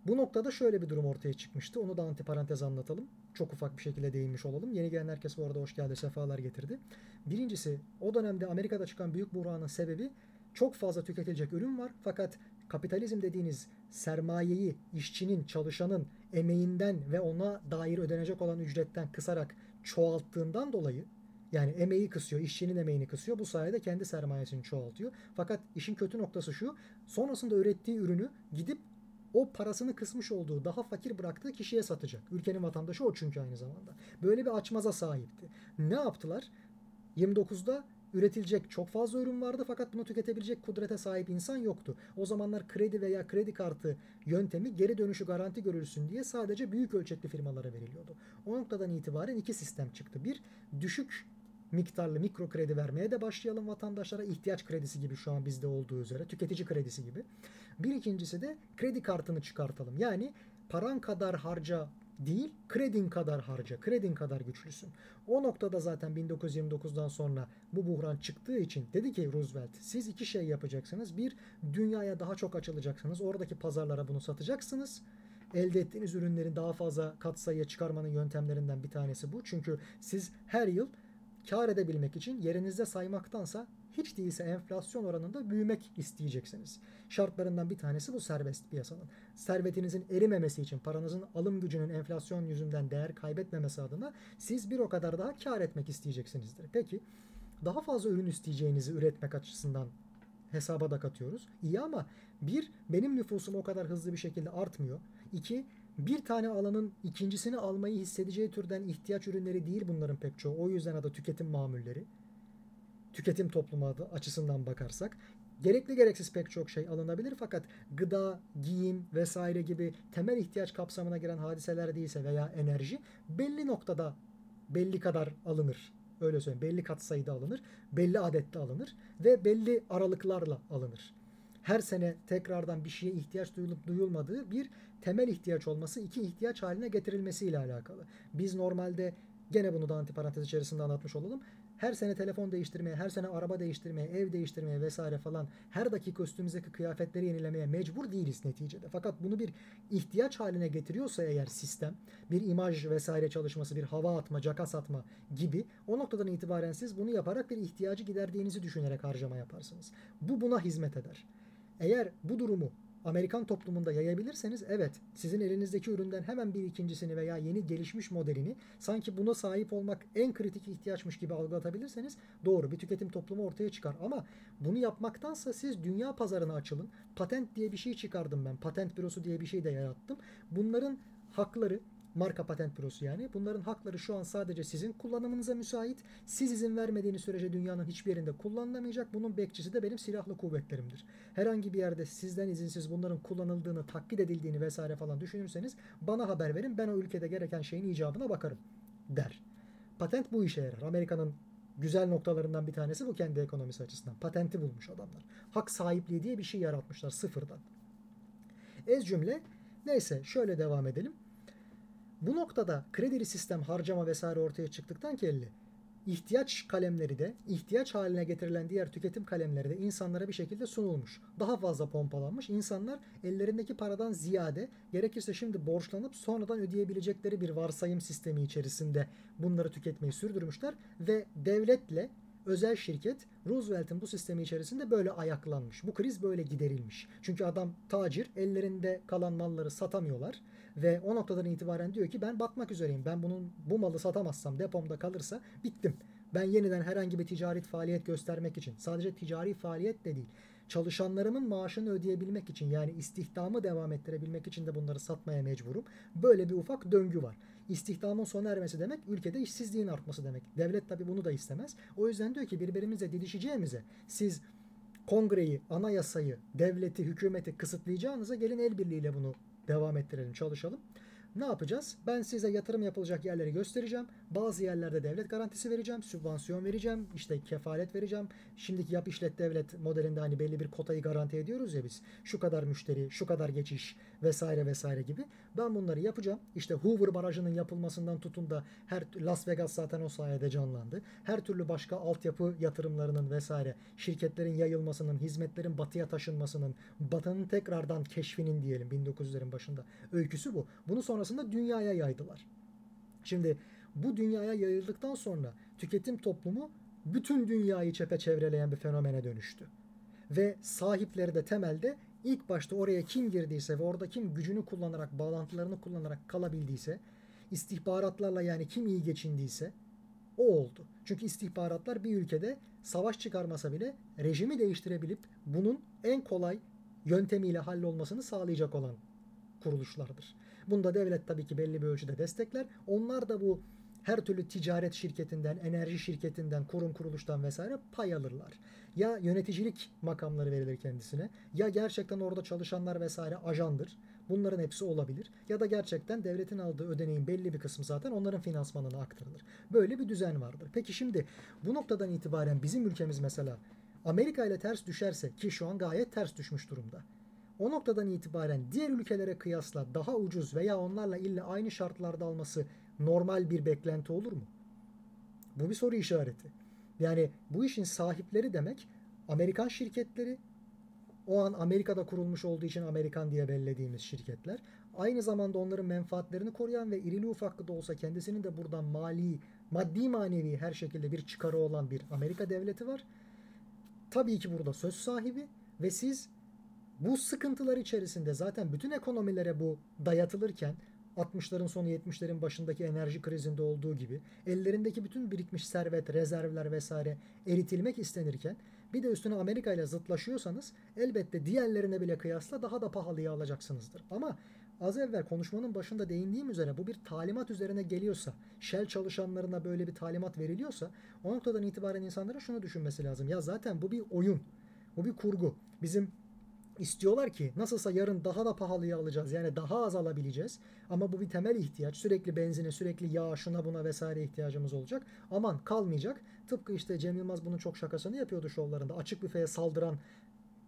Speaker 1: Bu noktada şöyle bir durum ortaya çıkmıştı. Onu da antiparantez anlatalım. Çok ufak bir şekilde değinmiş olalım. Yeni gelen herkes bu arada hoş geldi, sefalar getirdi. Birincisi o dönemde Amerika'da çıkan büyük buhranın sebebi çok fazla tüketilecek ürün var. Fakat kapitalizm dediğiniz sermayeyi işçinin, çalışanın emeğinden ve ona dair ödenecek olan ücretten kısarak çoğalttığından dolayı yani emeği kısıyor, işçinin emeğini kısıyor. Bu sayede kendi sermayesini çoğaltıyor. Fakat işin kötü noktası şu. Sonrasında ürettiği ürünü gidip o parasını kısmış olduğu daha fakir bıraktığı kişiye satacak. Ülkenin vatandaşı o çünkü aynı zamanda. Böyle bir açmaza sahipti. Ne yaptılar? 29'da üretilecek çok fazla ürün vardı fakat bunu tüketebilecek kudrete sahip insan yoktu. O zamanlar kredi veya kredi kartı yöntemi geri dönüşü garanti görülsün diye sadece büyük ölçekli firmalara veriliyordu. O noktadan itibaren iki sistem çıktı. Bir, düşük miktarlı mikro kredi vermeye de başlayalım vatandaşlara. ihtiyaç kredisi gibi şu an bizde olduğu üzere. Tüketici kredisi gibi. Bir ikincisi de kredi kartını çıkartalım. Yani paran kadar harca değil, kredin kadar harca, kredin kadar güçlüsün. O noktada zaten 1929'dan sonra bu buhran çıktığı için dedi ki Roosevelt siz iki şey yapacaksınız. Bir, dünyaya daha çok açılacaksınız. Oradaki pazarlara bunu satacaksınız elde ettiğiniz ürünlerin daha fazla katsayıya çıkarmanın yöntemlerinden bir tanesi bu. Çünkü siz her yıl kar edebilmek için yerinizde saymaktansa hiç değilse enflasyon oranında büyümek isteyeceksiniz. Şartlarından bir tanesi bu serbest piyasanın. Servetinizin erimemesi için paranızın alım gücünün enflasyon yüzünden değer kaybetmemesi adına siz bir o kadar daha kar etmek isteyeceksinizdir. Peki daha fazla ürün isteyeceğinizi üretmek açısından hesaba da katıyoruz. İyi ama bir benim nüfusum o kadar hızlı bir şekilde artmıyor. İki bir tane alanın ikincisini almayı hissedeceği türden ihtiyaç ürünleri değil bunların pek çoğu. O yüzden adı tüketim mamulleri. Tüketim toplumu adı açısından bakarsak. Gerekli gereksiz pek çok şey alınabilir fakat gıda, giyim vesaire gibi temel ihtiyaç kapsamına giren hadiseler değilse veya enerji belli noktada belli kadar alınır. Öyle söyleyeyim. Belli katsayıda alınır, belli adette alınır ve belli aralıklarla alınır. Her sene tekrardan bir şeye ihtiyaç duyulup duyulmadığı bir temel ihtiyaç olması iki ihtiyaç haline getirilmesiyle alakalı. Biz normalde gene bunu da antiparantez içerisinde anlatmış olalım. Her sene telefon değiştirmeye, her sene araba değiştirmeye, ev değiştirmeye vesaire falan her dakika üstümüzdeki kıyafetleri yenilemeye mecbur değiliz neticede. Fakat bunu bir ihtiyaç haline getiriyorsa eğer sistem, bir imaj vesaire çalışması, bir hava atma, cakas atma gibi o noktadan itibaren siz bunu yaparak bir ihtiyacı giderdiğinizi düşünerek harcama yaparsınız. Bu buna hizmet eder. Eğer bu durumu Amerikan toplumunda yayabilirseniz evet sizin elinizdeki üründen hemen bir ikincisini veya yeni gelişmiş modelini sanki buna sahip olmak en kritik ihtiyaçmış gibi algılatabilirseniz doğru bir tüketim toplumu ortaya çıkar. Ama bunu yapmaktansa siz dünya pazarına açılın. Patent diye bir şey çıkardım ben. Patent bürosu diye bir şey de yarattım. Bunların hakları marka patent bürosu yani. Bunların hakları şu an sadece sizin kullanımınıza müsait. Siz izin vermediğiniz sürece dünyanın hiçbir yerinde kullanılamayacak. Bunun bekçisi de benim silahlı kuvvetlerimdir. Herhangi bir yerde sizden izinsiz bunların kullanıldığını, taklit edildiğini vesaire falan düşünürseniz bana haber verin. Ben o ülkede gereken şeyin icabına bakarım der. Patent bu işe yarar. Amerika'nın güzel noktalarından bir tanesi bu kendi ekonomisi açısından. Patenti bulmuş adamlar. Hak sahipliği diye bir şey yaratmışlar sıfırdan. Ez cümle neyse şöyle devam edelim. Bu noktada kredili sistem harcama vesaire ortaya çıktıktan kelli ihtiyaç kalemleri de ihtiyaç haline getirilen diğer tüketim kalemleri de insanlara bir şekilde sunulmuş. Daha fazla pompalanmış. İnsanlar ellerindeki paradan ziyade gerekirse şimdi borçlanıp sonradan ödeyebilecekleri bir varsayım sistemi içerisinde bunları tüketmeyi sürdürmüşler ve devletle özel şirket Roosevelt'in bu sistemi içerisinde böyle ayaklanmış. Bu kriz böyle giderilmiş. Çünkü adam tacir ellerinde kalan malları satamıyorlar ve o noktadan itibaren diyor ki ben batmak üzereyim. Ben bunun bu malı satamazsam depomda kalırsa bittim. Ben yeniden herhangi bir ticari faaliyet göstermek için sadece ticari faaliyet de değil çalışanlarımın maaşını ödeyebilmek için yani istihdamı devam ettirebilmek için de bunları satmaya mecburum. Böyle bir ufak döngü var. İstihdamın sona ermesi demek ülkede işsizliğin artması demek. Devlet tabi bunu da istemez. O yüzden diyor ki birbirimizle didişeceğimize siz kongreyi, anayasayı, devleti, hükümeti kısıtlayacağınıza gelin el birliğiyle bunu devam ettirelim, çalışalım. Ne yapacağız? Ben size yatırım yapılacak yerleri göstereceğim. Bazı yerlerde devlet garantisi vereceğim, sübvansiyon vereceğim, işte kefalet vereceğim. Şimdiki yap işlet devlet modelinde hani belli bir kotayı garanti ediyoruz ya biz. Şu kadar müşteri, şu kadar geçiş vesaire vesaire gibi. Ben bunları yapacağım. İşte Hoover Barajı'nın yapılmasından tutun da her Las Vegas zaten o sayede canlandı. Her türlü başka altyapı yatırımlarının vesaire şirketlerin yayılmasının, hizmetlerin batıya taşınmasının, batının tekrardan keşfinin diyelim 1900'lerin başında öyküsü bu. Bunu sonrasında dünyaya yaydılar. Şimdi bu dünyaya yayıldıktan sonra tüketim toplumu bütün dünyayı çepeçevreleyen bir fenomene dönüştü. Ve sahipleri de temelde ilk başta oraya kim girdiyse ve orada kim gücünü kullanarak, bağlantılarını kullanarak kalabildiyse, istihbaratlarla yani kim iyi geçindiyse o oldu. Çünkü istihbaratlar bir ülkede savaş çıkarmasa bile rejimi değiştirebilip bunun en kolay yöntemiyle hallolmasını sağlayacak olan kuruluşlardır. Bunda devlet tabii ki belli bir ölçüde destekler. Onlar da bu her türlü ticaret şirketinden, enerji şirketinden, kurum kuruluştan vesaire pay alırlar. Ya yöneticilik makamları verilir kendisine ya gerçekten orada çalışanlar vesaire ajandır. Bunların hepsi olabilir. Ya da gerçekten devletin aldığı ödeneğin belli bir kısmı zaten onların finansmanına aktarılır. Böyle bir düzen vardır. Peki şimdi bu noktadan itibaren bizim ülkemiz mesela Amerika ile ters düşerse ki şu an gayet ters düşmüş durumda. O noktadan itibaren diğer ülkelere kıyasla daha ucuz veya onlarla illa aynı şartlarda alması normal bir beklenti olur mu? Bu bir soru işareti. Yani bu işin sahipleri demek Amerikan şirketleri, o an Amerika'da kurulmuş olduğu için Amerikan diye bellediğimiz şirketler. Aynı zamanda onların menfaatlerini koruyan ve irili ufaklı da olsa kendisinin de buradan mali, maddi manevi her şekilde bir çıkarı olan bir Amerika devleti var. Tabii ki burada söz sahibi ve siz bu sıkıntılar içerisinde zaten bütün ekonomilere bu dayatılırken 60'ların sonu 70'lerin başındaki enerji krizinde olduğu gibi ellerindeki bütün birikmiş servet, rezervler vesaire eritilmek istenirken bir de üstüne Amerika ile zıtlaşıyorsanız elbette diğerlerine bile kıyasla daha da pahalıya alacaksınızdır. Ama az evvel konuşmanın başında değindiğim üzere bu bir talimat üzerine geliyorsa, Shell çalışanlarına böyle bir talimat veriliyorsa o noktadan itibaren insanların şunu düşünmesi lazım. Ya zaten bu bir oyun. Bu bir kurgu. Bizim istiyorlar ki nasılsa yarın daha da pahalıya alacağız. Yani daha az alabileceğiz. Ama bu bir temel ihtiyaç. Sürekli benzine, sürekli yağ, şuna buna vesaire ihtiyacımız olacak. Aman kalmayacak. Tıpkı işte Cem Yılmaz bunun çok şakasını yapıyordu şovlarında. Açık büfeye saldıran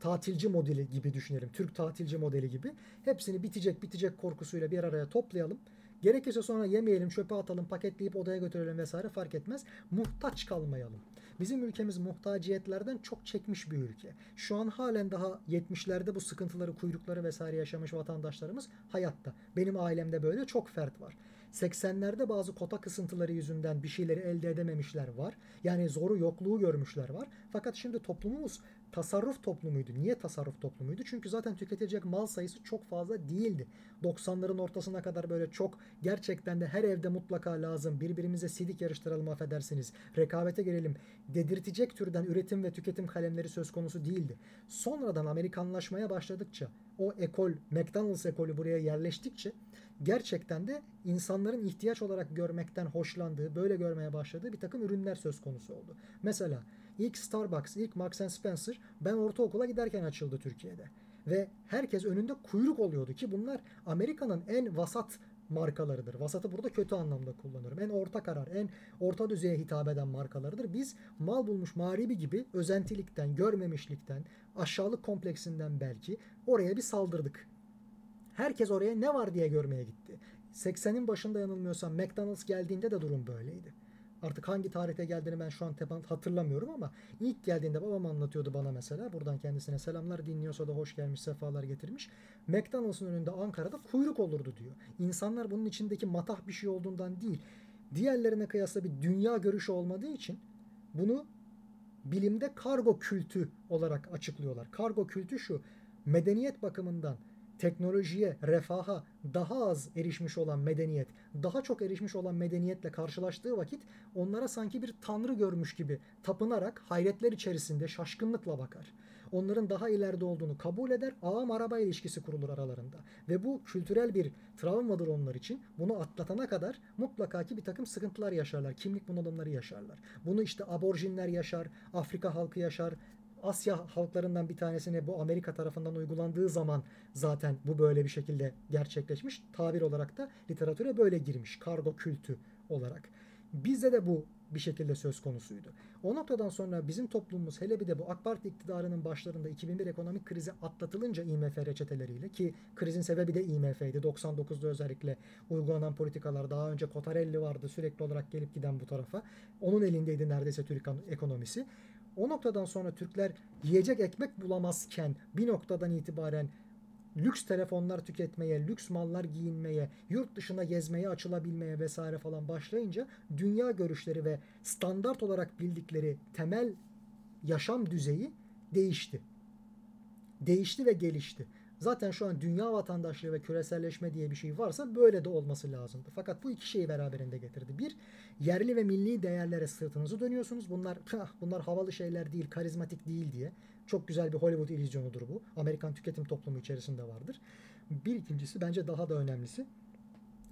Speaker 1: tatilci modeli gibi düşünelim. Türk tatilci modeli gibi. Hepsini bitecek bitecek korkusuyla bir araya toplayalım. Gerekirse sonra yemeyelim, çöpe atalım, paketleyip odaya götürelim vesaire fark etmez. Muhtaç kalmayalım. Bizim ülkemiz muhtaciyetlerden çok çekmiş bir ülke. Şu an halen daha 70'lerde bu sıkıntıları, kuyrukları vesaire yaşamış vatandaşlarımız hayatta. Benim ailemde böyle çok fert var. 80'lerde bazı kota kısıntıları yüzünden bir şeyleri elde edememişler var. Yani zoru yokluğu görmüşler var. Fakat şimdi toplumumuz tasarruf toplumuydu. Niye tasarruf toplumuydu? Çünkü zaten tüketilecek mal sayısı çok fazla değildi. 90'ların ortasına kadar böyle çok gerçekten de her evde mutlaka lazım. Birbirimize sidik yarıştıralım affedersiniz. Rekabete girelim. Dedirtecek türden üretim ve tüketim kalemleri söz konusu değildi. Sonradan Amerikanlaşmaya başladıkça o ekol, McDonald's ekolü buraya yerleştikçe gerçekten de insanların ihtiyaç olarak görmekten hoşlandığı, böyle görmeye başladığı bir takım ürünler söz konusu oldu. Mesela ilk Starbucks, ilk Marks Spencer ben ortaokula giderken açıldı Türkiye'de. Ve herkes önünde kuyruk oluyordu ki bunlar Amerika'nın en vasat markalarıdır. Vasatı burada kötü anlamda kullanıyorum. En orta karar, en orta düzeye hitap eden markalarıdır. Biz mal bulmuş mağribi gibi özentilikten, görmemişlikten, aşağılık kompleksinden belki oraya bir saldırdık. Herkes oraya ne var diye görmeye gitti. 80'in başında yanılmıyorsam McDonald's geldiğinde de durum böyleydi. Artık hangi tarihte geldiğini ben şu an hatırlamıyorum ama ilk geldiğinde babam anlatıyordu bana mesela. Buradan kendisine selamlar dinliyorsa da hoş gelmiş, sefalar getirmiş. McDonald's'ın önünde Ankara'da kuyruk olurdu diyor. İnsanlar bunun içindeki matah bir şey olduğundan değil. Diğerlerine kıyasla bir dünya görüşü olmadığı için bunu bilimde kargo kültü olarak açıklıyorlar. Kargo kültü şu. Medeniyet bakımından teknolojiye, refaha daha az erişmiş olan medeniyet, daha çok erişmiş olan medeniyetle karşılaştığı vakit onlara sanki bir tanrı görmüş gibi tapınarak hayretler içerisinde şaşkınlıkla bakar. Onların daha ileride olduğunu kabul eder, ağam araba ilişkisi kurulur aralarında. Ve bu kültürel bir travmadır onlar için. Bunu atlatana kadar mutlaka ki bir takım sıkıntılar yaşarlar, kimlik bunalımları yaşarlar. Bunu işte aborjinler yaşar, Afrika halkı yaşar, Asya halklarından bir tanesine bu Amerika tarafından uygulandığı zaman zaten bu böyle bir şekilde gerçekleşmiş. Tabir olarak da literatüre böyle girmiş. Kargo kültü olarak. Bizde de bu bir şekilde söz konusuydu. O noktadan sonra bizim toplumumuz hele bir de bu AK Parti iktidarının başlarında 2001 ekonomik krizi atlatılınca IMF reçeteleriyle ki krizin sebebi de IMF'ydi. 99'da özellikle uygulanan politikalar daha önce Kotarelli vardı sürekli olarak gelip giden bu tarafa. Onun elindeydi neredeyse Türk ekonomisi. O noktadan sonra Türkler yiyecek ekmek bulamazken bir noktadan itibaren lüks telefonlar tüketmeye, lüks mallar giyinmeye, yurt dışına gezmeye, açılabilmeye vesaire falan başlayınca dünya görüşleri ve standart olarak bildikleri temel yaşam düzeyi değişti. Değişti ve gelişti. Zaten şu an dünya vatandaşlığı ve küreselleşme diye bir şey varsa böyle de olması lazımdı. Fakat bu iki şeyi beraberinde getirdi. Bir, yerli ve milli değerlere sırtınızı dönüyorsunuz. Bunlar bunlar havalı şeyler değil, karizmatik değil diye. Çok güzel bir Hollywood illüzyonudur bu. Amerikan tüketim toplumu içerisinde vardır. Bir ikincisi bence daha da önemlisi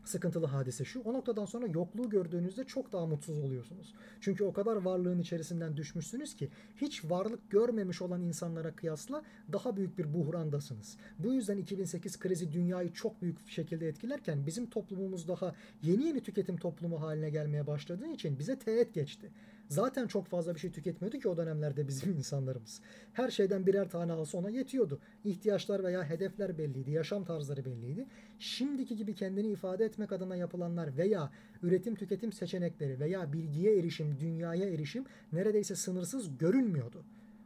Speaker 1: sıkıntılı hadise şu. O noktadan sonra yokluğu gördüğünüzde çok daha mutsuz oluyorsunuz. Çünkü o kadar varlığın içerisinden düşmüşsünüz ki hiç varlık görmemiş olan insanlara kıyasla daha büyük bir buhrandasınız. Bu yüzden 2008 krizi dünyayı çok büyük şekilde etkilerken bizim toplumumuz daha yeni yeni tüketim toplumu haline gelmeye başladığı için bize teğet geçti. Zaten çok fazla bir şey tüketmiyordu ki o dönemlerde bizim insanlarımız. Her şeyden birer tane alsa ona yetiyordu. İhtiyaçlar veya hedefler belliydi, yaşam tarzları belliydi. Şimdiki gibi kendini ifade etmek adına yapılanlar veya üretim tüketim seçenekleri veya bilgiye erişim, dünyaya erişim neredeyse sınırsız görünmüyordu.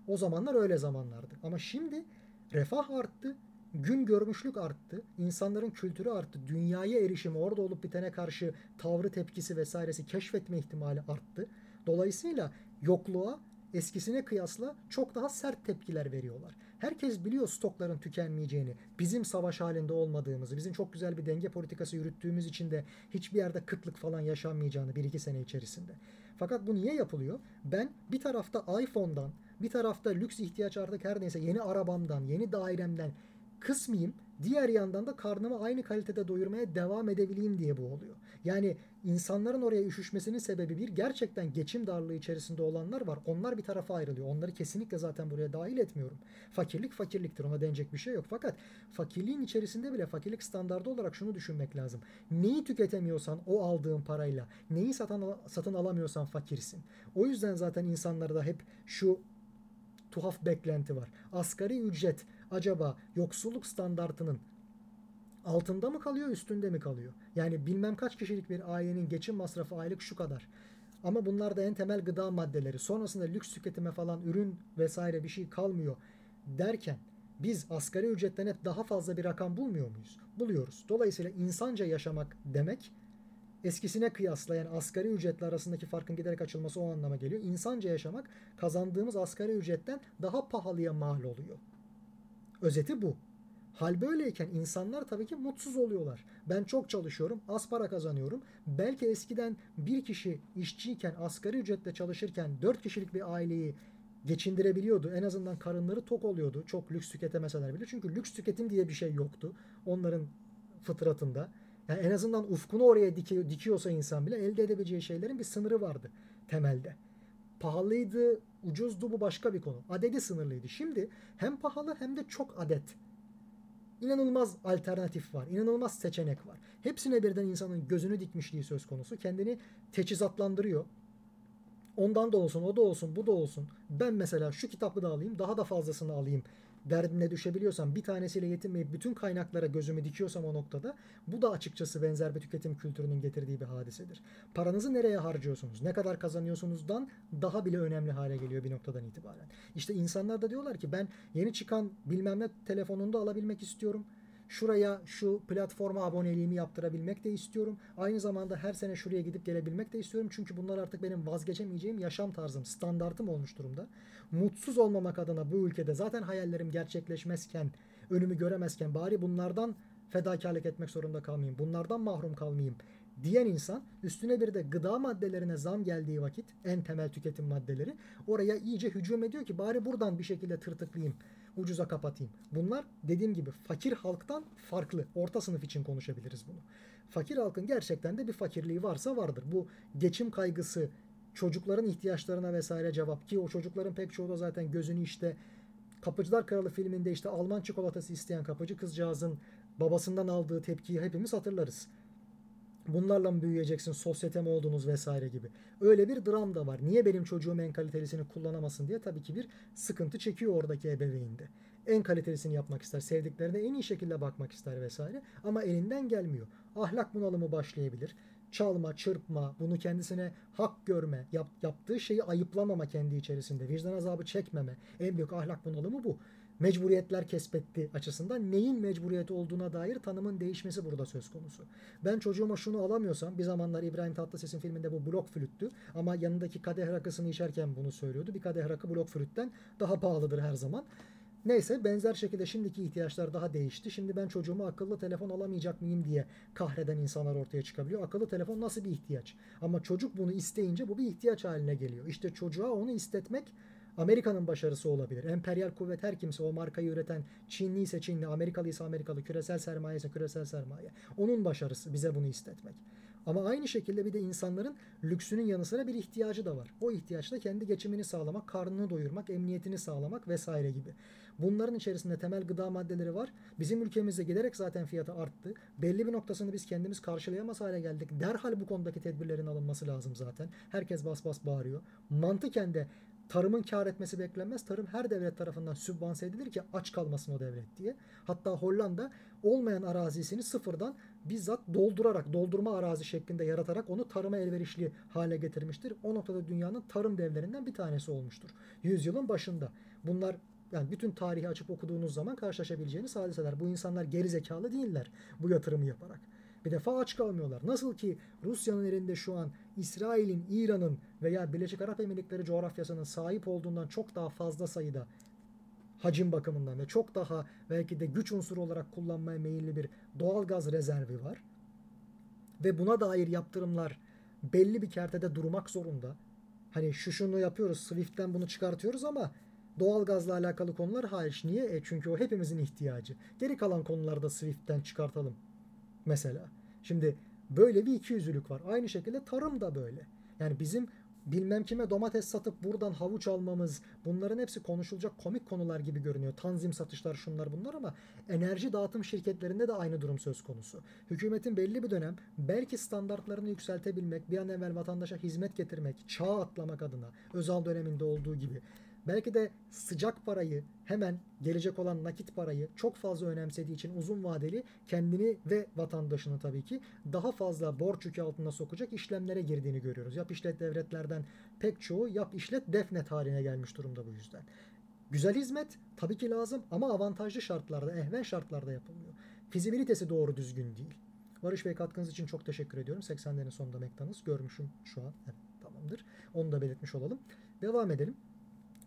Speaker 1: O zamanlar öyle zamanlardı. Ama şimdi refah arttı, gün görmüşlük arttı, insanların kültürü arttı, dünyaya erişim, orada olup bitene karşı tavrı, tepkisi vesairesi keşfetme ihtimali arttı. Dolayısıyla yokluğa eskisine kıyasla çok daha sert tepkiler veriyorlar. Herkes biliyor stokların tükenmeyeceğini, bizim savaş halinde olmadığımızı, bizim çok güzel bir denge politikası yürüttüğümüz için de hiçbir yerde kıtlık falan yaşanmayacağını bir iki sene içerisinde. Fakat bu niye yapılıyor? Ben bir tarafta iPhone'dan, bir tarafta lüks ihtiyaç artık her neyse yeni arabamdan, yeni dairemden kısmayayım. Diğer yandan da karnımı aynı kalitede doyurmaya devam edebileyim diye bu oluyor. Yani insanların oraya üşüşmesinin sebebi bir gerçekten geçim darlığı içerisinde olanlar var. Onlar bir tarafa ayrılıyor. Onları kesinlikle zaten buraya dahil etmiyorum. Fakirlik fakirliktir. Ona denecek bir şey yok. Fakat fakirliğin içerisinde bile fakirlik standardı olarak şunu düşünmek lazım. Neyi tüketemiyorsan o aldığın parayla, neyi satın, satın alamıyorsan fakirsin. O yüzden zaten insanlarda hep şu tuhaf beklenti var. Asgari ücret acaba yoksulluk standartının altında mı kalıyor üstünde mi kalıyor? Yani bilmem kaç kişilik bir ailenin geçim masrafı aylık şu kadar. Ama bunlar da en temel gıda maddeleri. Sonrasında lüks tüketime falan ürün vesaire bir şey kalmıyor derken biz asgari ücretten hep daha fazla bir rakam bulmuyor muyuz? Buluyoruz. Dolayısıyla insanca yaşamak demek eskisine kıyasla yani asgari ücretle arasındaki farkın giderek açılması o anlama geliyor. İnsanca yaşamak kazandığımız asgari ücretten daha pahalıya mal oluyor. Özeti bu. Hal böyleyken insanlar tabii ki mutsuz oluyorlar. Ben çok çalışıyorum, az para kazanıyorum. Belki eskiden bir kişi işçiyken, asgari ücretle çalışırken dört kişilik bir aileyi geçindirebiliyordu. En azından karınları tok oluyordu. Çok lüks tüketemeseler bile. Çünkü lüks tüketim diye bir şey yoktu. Onların fıtratında. Yani en azından ufkunu oraya dikiyor, dikiyorsa insan bile elde edebileceği şeylerin bir sınırı vardı temelde. Pahalıydı, ucuzdu bu başka bir konu. Adedi sınırlıydı. Şimdi hem pahalı hem de çok adet. İnanılmaz alternatif var. inanılmaz seçenek var. Hepsine birden insanın gözünü dikmişliği söz konusu. Kendini teçhizatlandırıyor. Ondan da olsun, o da olsun, bu da olsun. Ben mesela şu kitabı da alayım, daha da fazlasını alayım derdine düşebiliyorsam, bir tanesiyle yetinmeyip bütün kaynaklara gözümü dikiyorsam o noktada bu da açıkçası benzer bir tüketim kültürünün getirdiği bir hadisedir. Paranızı nereye harcıyorsunuz, ne kadar kazanıyorsunuzdan daha bile önemli hale geliyor bir noktadan itibaren. İşte insanlar da diyorlar ki ben yeni çıkan bilmem ne telefonunda alabilmek istiyorum Şuraya şu platforma aboneliğimi yaptırabilmek de istiyorum. Aynı zamanda her sene şuraya gidip gelebilmek de istiyorum. Çünkü bunlar artık benim vazgeçemeyeceğim yaşam tarzım, standartım olmuş durumda. Mutsuz olmamak adına bu ülkede zaten hayallerim gerçekleşmezken, önümü göremezken bari bunlardan fedakarlık etmek zorunda kalmayayım. Bunlardan mahrum kalmayayım diyen insan üstüne bir de gıda maddelerine zam geldiği vakit en temel tüketim maddeleri oraya iyice hücum ediyor ki bari buradan bir şekilde tırtıklayayım ucuza kapatayım. Bunlar dediğim gibi fakir halktan farklı. Orta sınıf için konuşabiliriz bunu. Fakir halkın gerçekten de bir fakirliği varsa vardır. Bu geçim kaygısı, çocukların ihtiyaçlarına vesaire cevap ki o çocukların pek çoğu da zaten gözünü işte Kapıcılar Kralı filminde işte Alman çikolatası isteyen kapıcı kızcağızın babasından aldığı tepkiyi hepimiz hatırlarız. Bunlarla mı büyüyeceksin, sosyete mi oldunuz vesaire gibi. Öyle bir dram da var. Niye benim çocuğum en kalitelisini kullanamasın diye tabii ki bir sıkıntı çekiyor oradaki ebeveyn de. En kalitelisini yapmak ister, sevdiklerine en iyi şekilde bakmak ister vesaire. Ama elinden gelmiyor. Ahlak bunalımı başlayabilir. Çalma, çırpma, bunu kendisine hak görme, yap, yaptığı şeyi ayıplamama kendi içerisinde, vicdan azabı çekmeme. En büyük ahlak bunalımı bu mecburiyetler kesbetti açısından neyin mecburiyet olduğuna dair tanımın değişmesi burada söz konusu. Ben çocuğuma şunu alamıyorsam bir zamanlar İbrahim Tatlıses'in filminde bu blok flüttü ama yanındaki kadeh rakısını içerken bunu söylüyordu. Bir kadeh rakı blok flütten daha pahalıdır her zaman. Neyse benzer şekilde şimdiki ihtiyaçlar daha değişti. Şimdi ben çocuğuma akıllı telefon alamayacak mıyım diye kahreden insanlar ortaya çıkabiliyor. Akıllı telefon nasıl bir ihtiyaç? Ama çocuk bunu isteyince bu bir ihtiyaç haline geliyor. İşte çocuğa onu istetmek Amerika'nın başarısı olabilir. Emperyal kuvvet her kimse o markayı üreten Çinli ise Çinli, Amerikalı ise Amerikalı, küresel sermaye ise küresel sermaye. Onun başarısı bize bunu istetmek. Ama aynı şekilde bir de insanların lüksünün yanı sıra bir ihtiyacı da var. O ihtiyaç da kendi geçimini sağlamak, karnını doyurmak, emniyetini sağlamak vesaire gibi. Bunların içerisinde temel gıda maddeleri var. Bizim ülkemizde giderek zaten fiyatı arttı. Belli bir noktasını biz kendimiz karşılayamaz hale geldik. Derhal bu konudaki tedbirlerin alınması lazım zaten. Herkes bas bas bağırıyor. Mantıken de tarımın kar etmesi beklenmez. Tarım her devlet tarafından sübvanse edilir ki aç kalmasın o devlet diye. Hatta Hollanda olmayan arazisini sıfırdan bizzat doldurarak, doldurma arazi şeklinde yaratarak onu tarıma elverişli hale getirmiştir. O noktada dünyanın tarım devlerinden bir tanesi olmuştur. Yüzyılın başında. Bunlar yani bütün tarihi açıp okuduğunuz zaman karşılaşabileceğiniz hadiseler. Bu insanlar geri zekalı değiller bu yatırımı yaparak. Bir defa aç kalmıyorlar. Nasıl ki Rusya'nın elinde şu an İsrail'in, İran'ın veya Birleşik Arap Emirlikleri coğrafyasının sahip olduğundan çok daha fazla sayıda hacim bakımından ve çok daha belki de güç unsuru olarak kullanmaya meyilli bir doğal gaz rezervi var. Ve buna dair yaptırımlar belli bir kertede durmak zorunda. Hani şu şunu yapıyoruz, Swift'ten bunu çıkartıyoruz ama doğal gazla alakalı konular hariç. Niye? E çünkü o hepimizin ihtiyacı. Geri kalan konularda Swift'ten çıkartalım mesela. Şimdi böyle bir ikiyüzlülük var. Aynı şekilde tarım da böyle. Yani bizim bilmem kime domates satıp buradan havuç almamız bunların hepsi konuşulacak komik konular gibi görünüyor. Tanzim satışlar şunlar bunlar ama enerji dağıtım şirketlerinde de aynı durum söz konusu. Hükümetin belli bir dönem belki standartlarını yükseltebilmek, bir an evvel vatandaşa hizmet getirmek, çağ atlamak adına özel döneminde olduğu gibi Belki de sıcak parayı hemen gelecek olan nakit parayı çok fazla önemsediği için uzun vadeli kendini ve vatandaşını tabii ki daha fazla borç yükü altına sokacak işlemlere girdiğini görüyoruz. Yap işlet devletlerden pek çoğu yap işlet defnet haline gelmiş durumda bu yüzden. Güzel hizmet tabii ki lazım ama avantajlı şartlarda, ehven şartlarda yapılmıyor. Fizibilitesi doğru düzgün değil. Barış Bey katkınız için çok teşekkür ediyorum. 80'lerin sonunda McDonald's görmüşüm şu an. Evet, tamamdır. Onu da belirtmiş olalım. Devam edelim.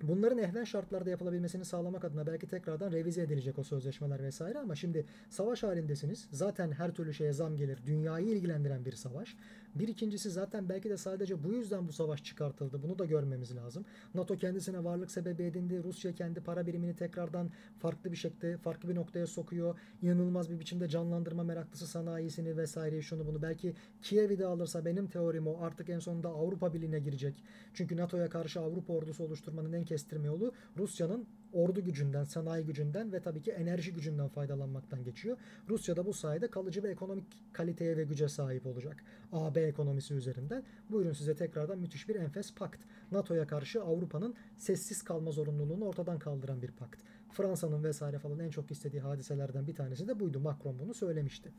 Speaker 1: Bunların ehven şartlarda yapılabilmesini sağlamak adına belki tekrardan revize edilecek o sözleşmeler vesaire ama şimdi savaş halindesiniz. Zaten her türlü şeye zam gelir. Dünyayı ilgilendiren bir savaş. Bir ikincisi zaten belki de sadece bu yüzden bu savaş çıkartıldı. Bunu da görmemiz lazım. NATO kendisine varlık sebebi edindi. Rusya kendi para birimini tekrardan farklı bir şekilde farklı bir noktaya sokuyor. İnanılmaz bir biçimde canlandırma meraklısı sanayisini vesaire şunu bunu. Belki Kiev'i de alırsa benim teorim o artık en sonunda Avrupa Birliği'ne girecek. Çünkü NATO'ya karşı Avrupa ordusu oluşturmanın en kestirme yolu Rusya'nın ordu gücünden, sanayi gücünden ve tabii ki enerji gücünden faydalanmaktan geçiyor. Rusya da bu sayede kalıcı bir ekonomik kaliteye ve güce sahip olacak. AB ekonomisi üzerinden. Buyurun size tekrardan müthiş bir enfes pakt. NATO'ya karşı Avrupa'nın sessiz kalma zorunluluğunu ortadan kaldıran bir pakt. Fransa'nın vesaire falan en çok istediği hadiselerden bir tanesi de buydu. Macron bunu söylemişti.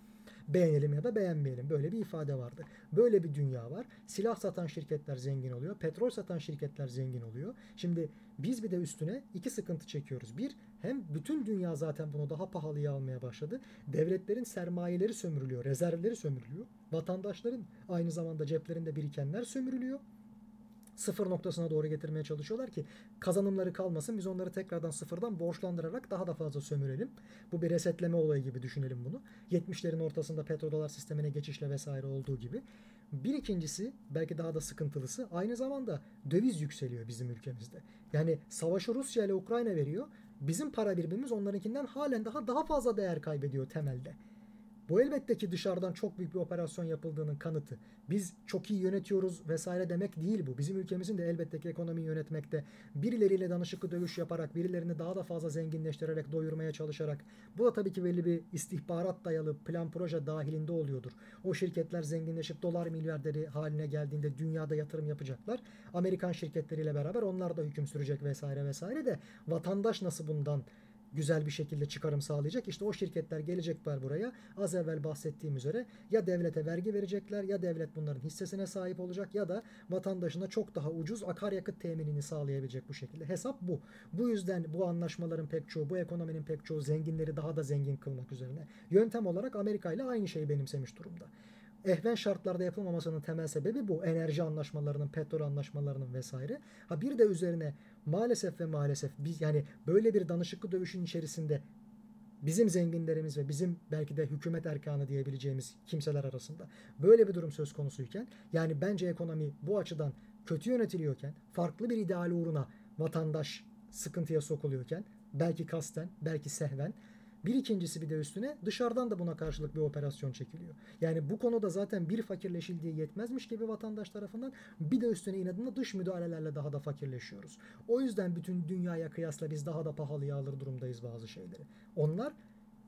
Speaker 1: Beğenelim ya da beğenmeyelim. Böyle bir ifade vardı. Böyle bir dünya var. Silah satan şirketler zengin oluyor. Petrol satan şirketler zengin oluyor. Şimdi biz bir de üstüne iki sıkıntı çekiyoruz. Bir, hem bütün dünya zaten bunu daha pahalıya almaya başladı. Devletlerin sermayeleri sömürülüyor, rezervleri sömürülüyor. Vatandaşların aynı zamanda ceplerinde birikenler sömürülüyor sıfır noktasına doğru getirmeye çalışıyorlar ki kazanımları kalmasın biz onları tekrardan sıfırdan borçlandırarak daha da fazla sömürelim. Bu bir resetleme olayı gibi düşünelim bunu. 70'lerin ortasında petrodolar sistemine geçişle vesaire olduğu gibi. Bir ikincisi belki daha da sıkıntılısı aynı zamanda döviz yükseliyor bizim ülkemizde. Yani savaşı Rusya ile Ukrayna veriyor. Bizim para birimimiz onlarınkinden halen daha daha fazla değer kaybediyor temelde. Bu elbette ki dışarıdan çok büyük bir operasyon yapıldığının kanıtı. Biz çok iyi yönetiyoruz vesaire demek değil bu. Bizim ülkemizin de elbette ki ekonomiyi yönetmekte birileriyle danışıklı dövüş yaparak, birilerini daha da fazla zenginleştirerek, doyurmaya çalışarak. Bu da tabii ki belli bir istihbarat dayalı plan proje dahilinde oluyordur. O şirketler zenginleşip dolar milyarderi haline geldiğinde dünyada yatırım yapacaklar. Amerikan şirketleriyle beraber onlar da hüküm sürecek vesaire vesaire de vatandaş nasıl bundan güzel bir şekilde çıkarım sağlayacak. İşte o şirketler gelecekler buraya. Az evvel bahsettiğim üzere ya devlete vergi verecekler ya devlet bunların hissesine sahip olacak ya da vatandaşına çok daha ucuz akaryakıt teminini sağlayabilecek bu şekilde. Hesap bu. Bu yüzden bu anlaşmaların pek çoğu, bu ekonominin pek çoğu zenginleri daha da zengin kılmak üzerine. Yöntem olarak Amerika ile aynı şeyi benimsemiş durumda ehven şartlarda yapılmamasının temel sebebi bu. Enerji anlaşmalarının, petrol anlaşmalarının vesaire. Ha bir de üzerine maalesef ve maalesef biz yani böyle bir danışıklı dövüşün içerisinde bizim zenginlerimiz ve bizim belki de hükümet erkanı diyebileceğimiz kimseler arasında böyle bir durum söz konusuyken yani bence ekonomi bu açıdan kötü yönetiliyorken farklı bir ideal uğruna vatandaş sıkıntıya sokuluyorken belki kasten belki sehven bir ikincisi bir de üstüne dışarıdan da buna karşılık bir operasyon çekiliyor. Yani bu konuda zaten bir fakirleşildiği yetmezmiş gibi vatandaş tarafından bir de üstüne inadına dış müdahalelerle daha da fakirleşiyoruz. O yüzden bütün dünyaya kıyasla biz daha da pahalıya alır durumdayız bazı şeyleri. Onlar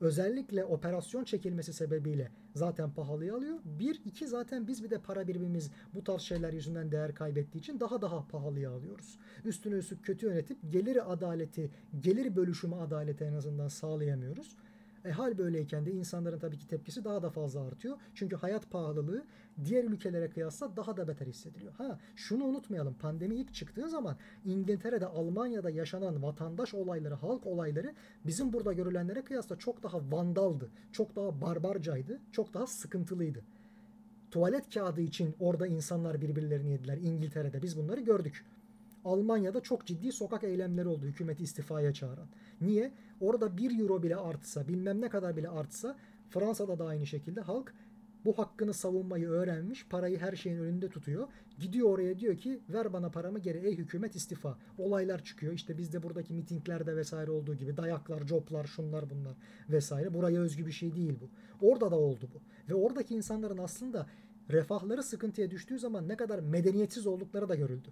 Speaker 1: özellikle operasyon çekilmesi sebebiyle zaten pahalıya alıyor. Bir, iki zaten biz bir de para birimimiz bu tarz şeyler yüzünden değer kaybettiği için daha daha pahalıya alıyoruz. Üstüne üstlük kötü yönetip gelir adaleti, gelir bölüşümü adaleti en azından sağlayamıyoruz. E, hal böyleyken de insanların tabii ki tepkisi daha da fazla artıyor. Çünkü hayat pahalılığı diğer ülkelere kıyasla daha da beter hissediliyor. Ha şunu unutmayalım. Pandemi ilk çıktığı zaman İngiltere'de, Almanya'da yaşanan vatandaş olayları, halk olayları bizim burada görülenlere kıyasla çok daha vandaldı. Çok daha barbarcaydı. Çok daha sıkıntılıydı. Tuvalet kağıdı için orada insanlar birbirlerini yediler İngiltere'de. Biz bunları gördük. Almanya'da çok ciddi sokak eylemleri oldu hükümeti istifaya çağıran. Niye? Orada 1 euro bile artsa, bilmem ne kadar bile artsa Fransa'da da aynı şekilde halk bu hakkını savunmayı öğrenmiş, parayı her şeyin önünde tutuyor. Gidiyor oraya diyor ki ver bana paramı geri ey hükümet istifa. Olaylar çıkıyor. İşte bizde buradaki mitinglerde vesaire olduğu gibi dayaklar, coplar, şunlar bunlar vesaire. Buraya özgü bir şey değil bu. Orada da oldu bu. Ve oradaki insanların aslında refahları sıkıntıya düştüğü zaman ne kadar medeniyetsiz oldukları da görüldü.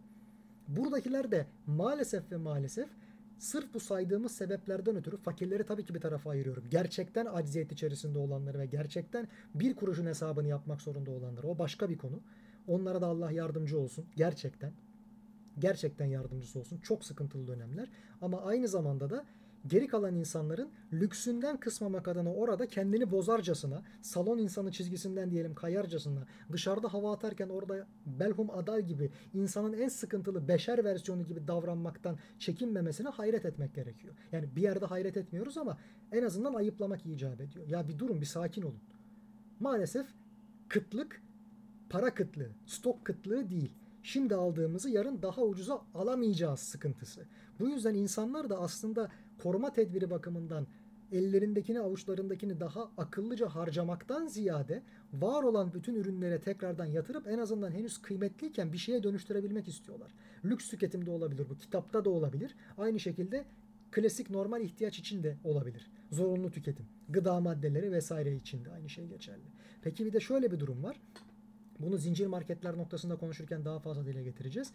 Speaker 1: Buradakiler de maalesef ve maalesef sırf bu saydığımız sebeplerden ötürü fakirleri tabii ki bir tarafa ayırıyorum. Gerçekten acziyet içerisinde olanları ve gerçekten bir kuruşun hesabını yapmak zorunda olanları. O başka bir konu. Onlara da Allah yardımcı olsun. Gerçekten. Gerçekten yardımcısı olsun. Çok sıkıntılı dönemler. Ama aynı zamanda da geri kalan insanların lüksünden kısmamak adına orada kendini bozarcasına, salon insanı çizgisinden diyelim kayarcasına, dışarıda hava atarken orada belhum adal gibi insanın en sıkıntılı beşer versiyonu gibi davranmaktan çekinmemesine hayret etmek gerekiyor. Yani bir yerde hayret etmiyoruz ama en azından ayıplamak icap ediyor. Ya bir durun bir sakin olun. Maalesef kıtlık para kıtlığı, stok kıtlığı değil. Şimdi aldığımızı yarın daha ucuza alamayacağız sıkıntısı. Bu yüzden insanlar da aslında koruma tedbiri bakımından ellerindekini avuçlarındakini daha akıllıca harcamaktan ziyade var olan bütün ürünlere tekrardan yatırıp en azından henüz kıymetliyken bir şeye dönüştürebilmek istiyorlar. Lüks tüketimde olabilir bu, kitapta da olabilir. Aynı şekilde klasik normal ihtiyaç için de olabilir. Zorunlu tüketim, gıda maddeleri vesaire için de aynı şey geçerli. Peki bir de şöyle bir durum var. Bunu zincir marketler noktasında konuşurken daha fazla dile getireceğiz.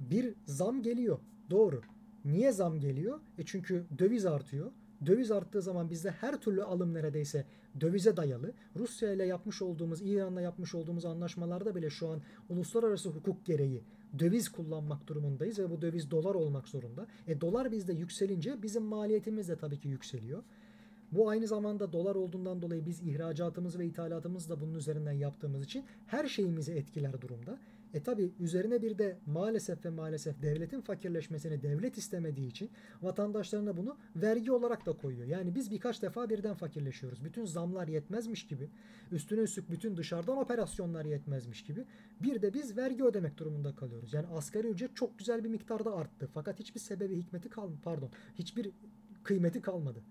Speaker 1: Bir zam geliyor. Doğru. Niye zam geliyor? E çünkü döviz artıyor. Döviz arttığı zaman bizde her türlü alım neredeyse dövize dayalı. Rusya ile yapmış olduğumuz, İran'la yapmış olduğumuz anlaşmalarda bile şu an uluslararası hukuk gereği döviz kullanmak durumundayız ve bu döviz dolar olmak zorunda. E dolar bizde yükselince bizim maliyetimiz de tabii ki yükseliyor. Bu aynı zamanda dolar olduğundan dolayı biz ihracatımız ve ithalatımız da bunun üzerinden yaptığımız için her şeyimizi etkiler durumda. E tabi üzerine bir de maalesef ve maalesef devletin fakirleşmesini devlet istemediği için vatandaşlarına bunu vergi olarak da koyuyor. Yani biz birkaç defa birden fakirleşiyoruz. Bütün zamlar yetmezmiş gibi, üstüne üstlük bütün dışarıdan operasyonlar yetmezmiş gibi bir de biz vergi ödemek durumunda kalıyoruz. Yani asgari ücret çok güzel bir miktarda arttı. Fakat hiçbir sebebi hikmeti kalmadı. Pardon. Hiçbir kıymeti kalmadı.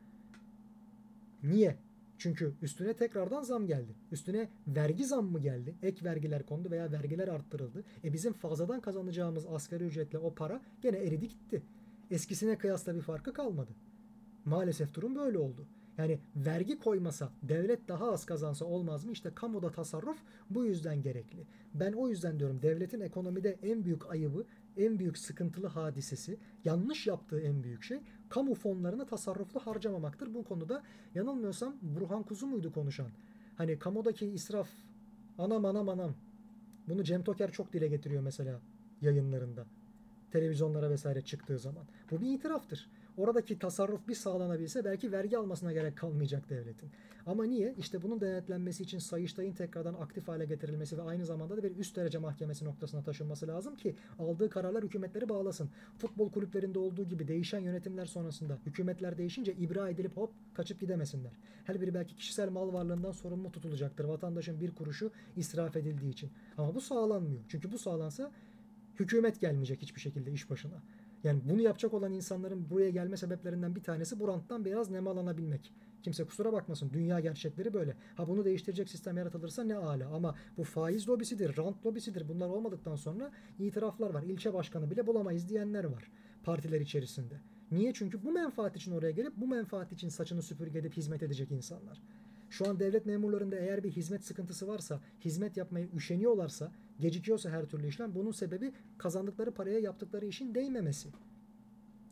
Speaker 1: Niye? Çünkü üstüne tekrardan zam geldi. Üstüne vergi zam mı geldi? Ek vergiler kondu veya vergiler arttırıldı. E bizim fazladan kazanacağımız asgari ücretle o para gene eridi gitti. Eskisine kıyasla bir farkı kalmadı. Maalesef durum böyle oldu. Yani vergi koymasa devlet daha az kazansa olmaz mı? İşte kamuda tasarruf bu yüzden gerekli. Ben o yüzden diyorum devletin ekonomide en büyük ayıbı, en büyük sıkıntılı hadisesi, yanlış yaptığı en büyük şey kamu fonlarını tasarruflu harcamamaktır. Bu konuda yanılmıyorsam Burhan Kuzu muydu konuşan? Hani kamudaki israf anam anam anam. Bunu Cem Toker çok dile getiriyor mesela yayınlarında. Televizyonlara vesaire çıktığı zaman. Bu bir itiraftır. Oradaki tasarruf bir sağlanabilse belki vergi almasına gerek kalmayacak devletin. Ama niye? İşte bunun denetlenmesi için Sayıştay'ın tekrardan aktif hale getirilmesi ve aynı zamanda da bir üst derece mahkemesi noktasına taşınması lazım ki aldığı kararlar hükümetleri bağlasın. Futbol kulüplerinde olduğu gibi değişen yönetimler sonrasında hükümetler değişince ibra edilip hop kaçıp gidemesinler. Her biri belki kişisel mal varlığından sorumlu tutulacaktır. Vatandaşın bir kuruşu israf edildiği için. Ama bu sağlanmıyor. Çünkü bu sağlansa hükümet gelmeyecek hiçbir şekilde iş başına. Yani bunu yapacak olan insanların buraya gelme sebeplerinden bir tanesi bu ranttan biraz nemalanabilmek. Kimse kusura bakmasın. Dünya gerçekleri böyle. Ha bunu değiştirecek sistem yaratılırsa ne ala. Ama bu faiz lobisidir, rant lobisidir. Bunlar olmadıktan sonra itiraflar var. İlçe başkanı bile bulamayız diyenler var partiler içerisinde. Niye? Çünkü bu menfaat için oraya gelip bu menfaat için saçını süpürge edip hizmet edecek insanlar. Şu an devlet memurlarında eğer bir hizmet sıkıntısı varsa, hizmet yapmayı üşeniyorlarsa, gecikiyorsa her türlü işlem bunun sebebi kazandıkları paraya yaptıkları işin değmemesi.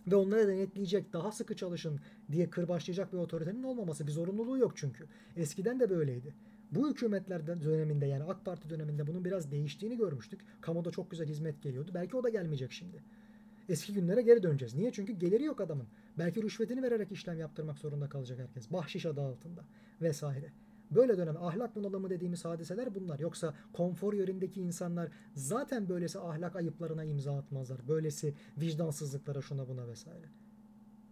Speaker 1: Ve onları denetleyecek, daha sıkı çalışın diye kırbaçlayacak bir otoritenin olmaması. Bir zorunluluğu yok çünkü. Eskiden de böyleydi. Bu hükümetler döneminde yani AK Parti döneminde bunun biraz değiştiğini görmüştük. Kamuda çok güzel hizmet geliyordu. Belki o da gelmeyecek şimdi. Eski günlere geri döneceğiz. Niye? Çünkü geliri yok adamın. Belki rüşvetini vererek işlem yaptırmak zorunda kalacak herkes. Bahşiş adı altında vesaire. Böyle dönem ahlak bunalımı dediğimiz hadiseler bunlar. Yoksa konfor yönündeki insanlar zaten böylesi ahlak ayıplarına imza atmazlar. Böylesi vicdansızlıklara şuna buna vesaire.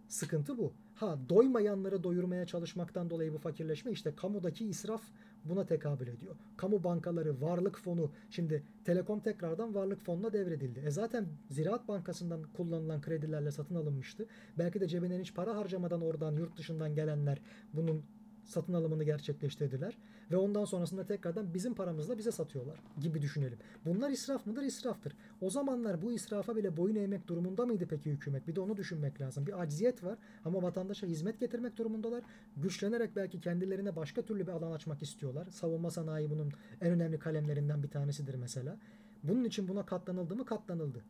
Speaker 1: Sıkıntı bu. Ha doymayanları doyurmaya çalışmaktan dolayı bu fakirleşme işte kamudaki israf buna tekabül ediyor. Kamu bankaları, varlık fonu, şimdi Telekom tekrardan varlık fonuna devredildi. E zaten Ziraat Bankası'ndan kullanılan kredilerle satın alınmıştı. Belki de cebinden hiç para harcamadan oradan yurt dışından gelenler bunun satın alımını gerçekleştirdiler ve ondan sonrasında tekrardan bizim paramızla bize satıyorlar gibi düşünelim. Bunlar israf mıdır? İsraftır. O zamanlar bu israfa bile boyun eğmek durumunda mıydı peki hükümet? Bir de onu düşünmek lazım. Bir acziyet var ama vatandaşa hizmet getirmek durumundalar. Güçlenerek belki kendilerine başka türlü bir alan açmak istiyorlar. Savunma sanayi bunun en önemli kalemlerinden bir tanesidir mesela. Bunun için buna katlanıldı mı? Katlanıldı.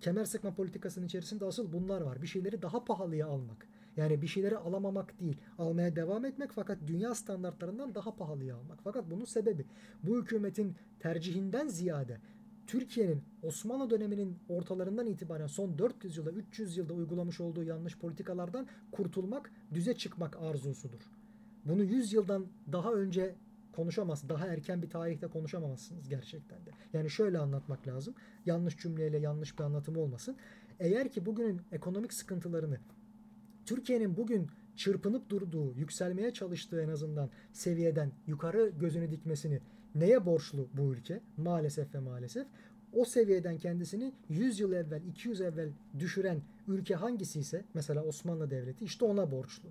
Speaker 1: Kemer sıkma politikasının içerisinde asıl bunlar var. Bir şeyleri daha pahalıya almak yani bir şeyleri alamamak değil, almaya devam etmek fakat dünya standartlarından daha pahalıya almak. Fakat bunun sebebi bu hükümetin tercihinden ziyade Türkiye'nin Osmanlı döneminin ortalarından itibaren son 400 yılda 300 yılda uygulamış olduğu yanlış politikalardan kurtulmak, düze çıkmak arzusudur. Bunu 100 yıldan daha önce konuşamaz. Daha erken bir tarihte konuşamazsınız gerçekten de. Yani şöyle anlatmak lazım. Yanlış cümleyle yanlış bir anlatım olmasın. Eğer ki bugünün ekonomik sıkıntılarını Türkiye'nin bugün çırpınıp durduğu, yükselmeye çalıştığı en azından seviyeden yukarı gözünü dikmesini neye borçlu bu ülke? Maalesef ve maalesef o seviyeden kendisini 100 yıl evvel, 200 evvel düşüren ülke hangisi ise mesela Osmanlı Devleti işte ona borçlu.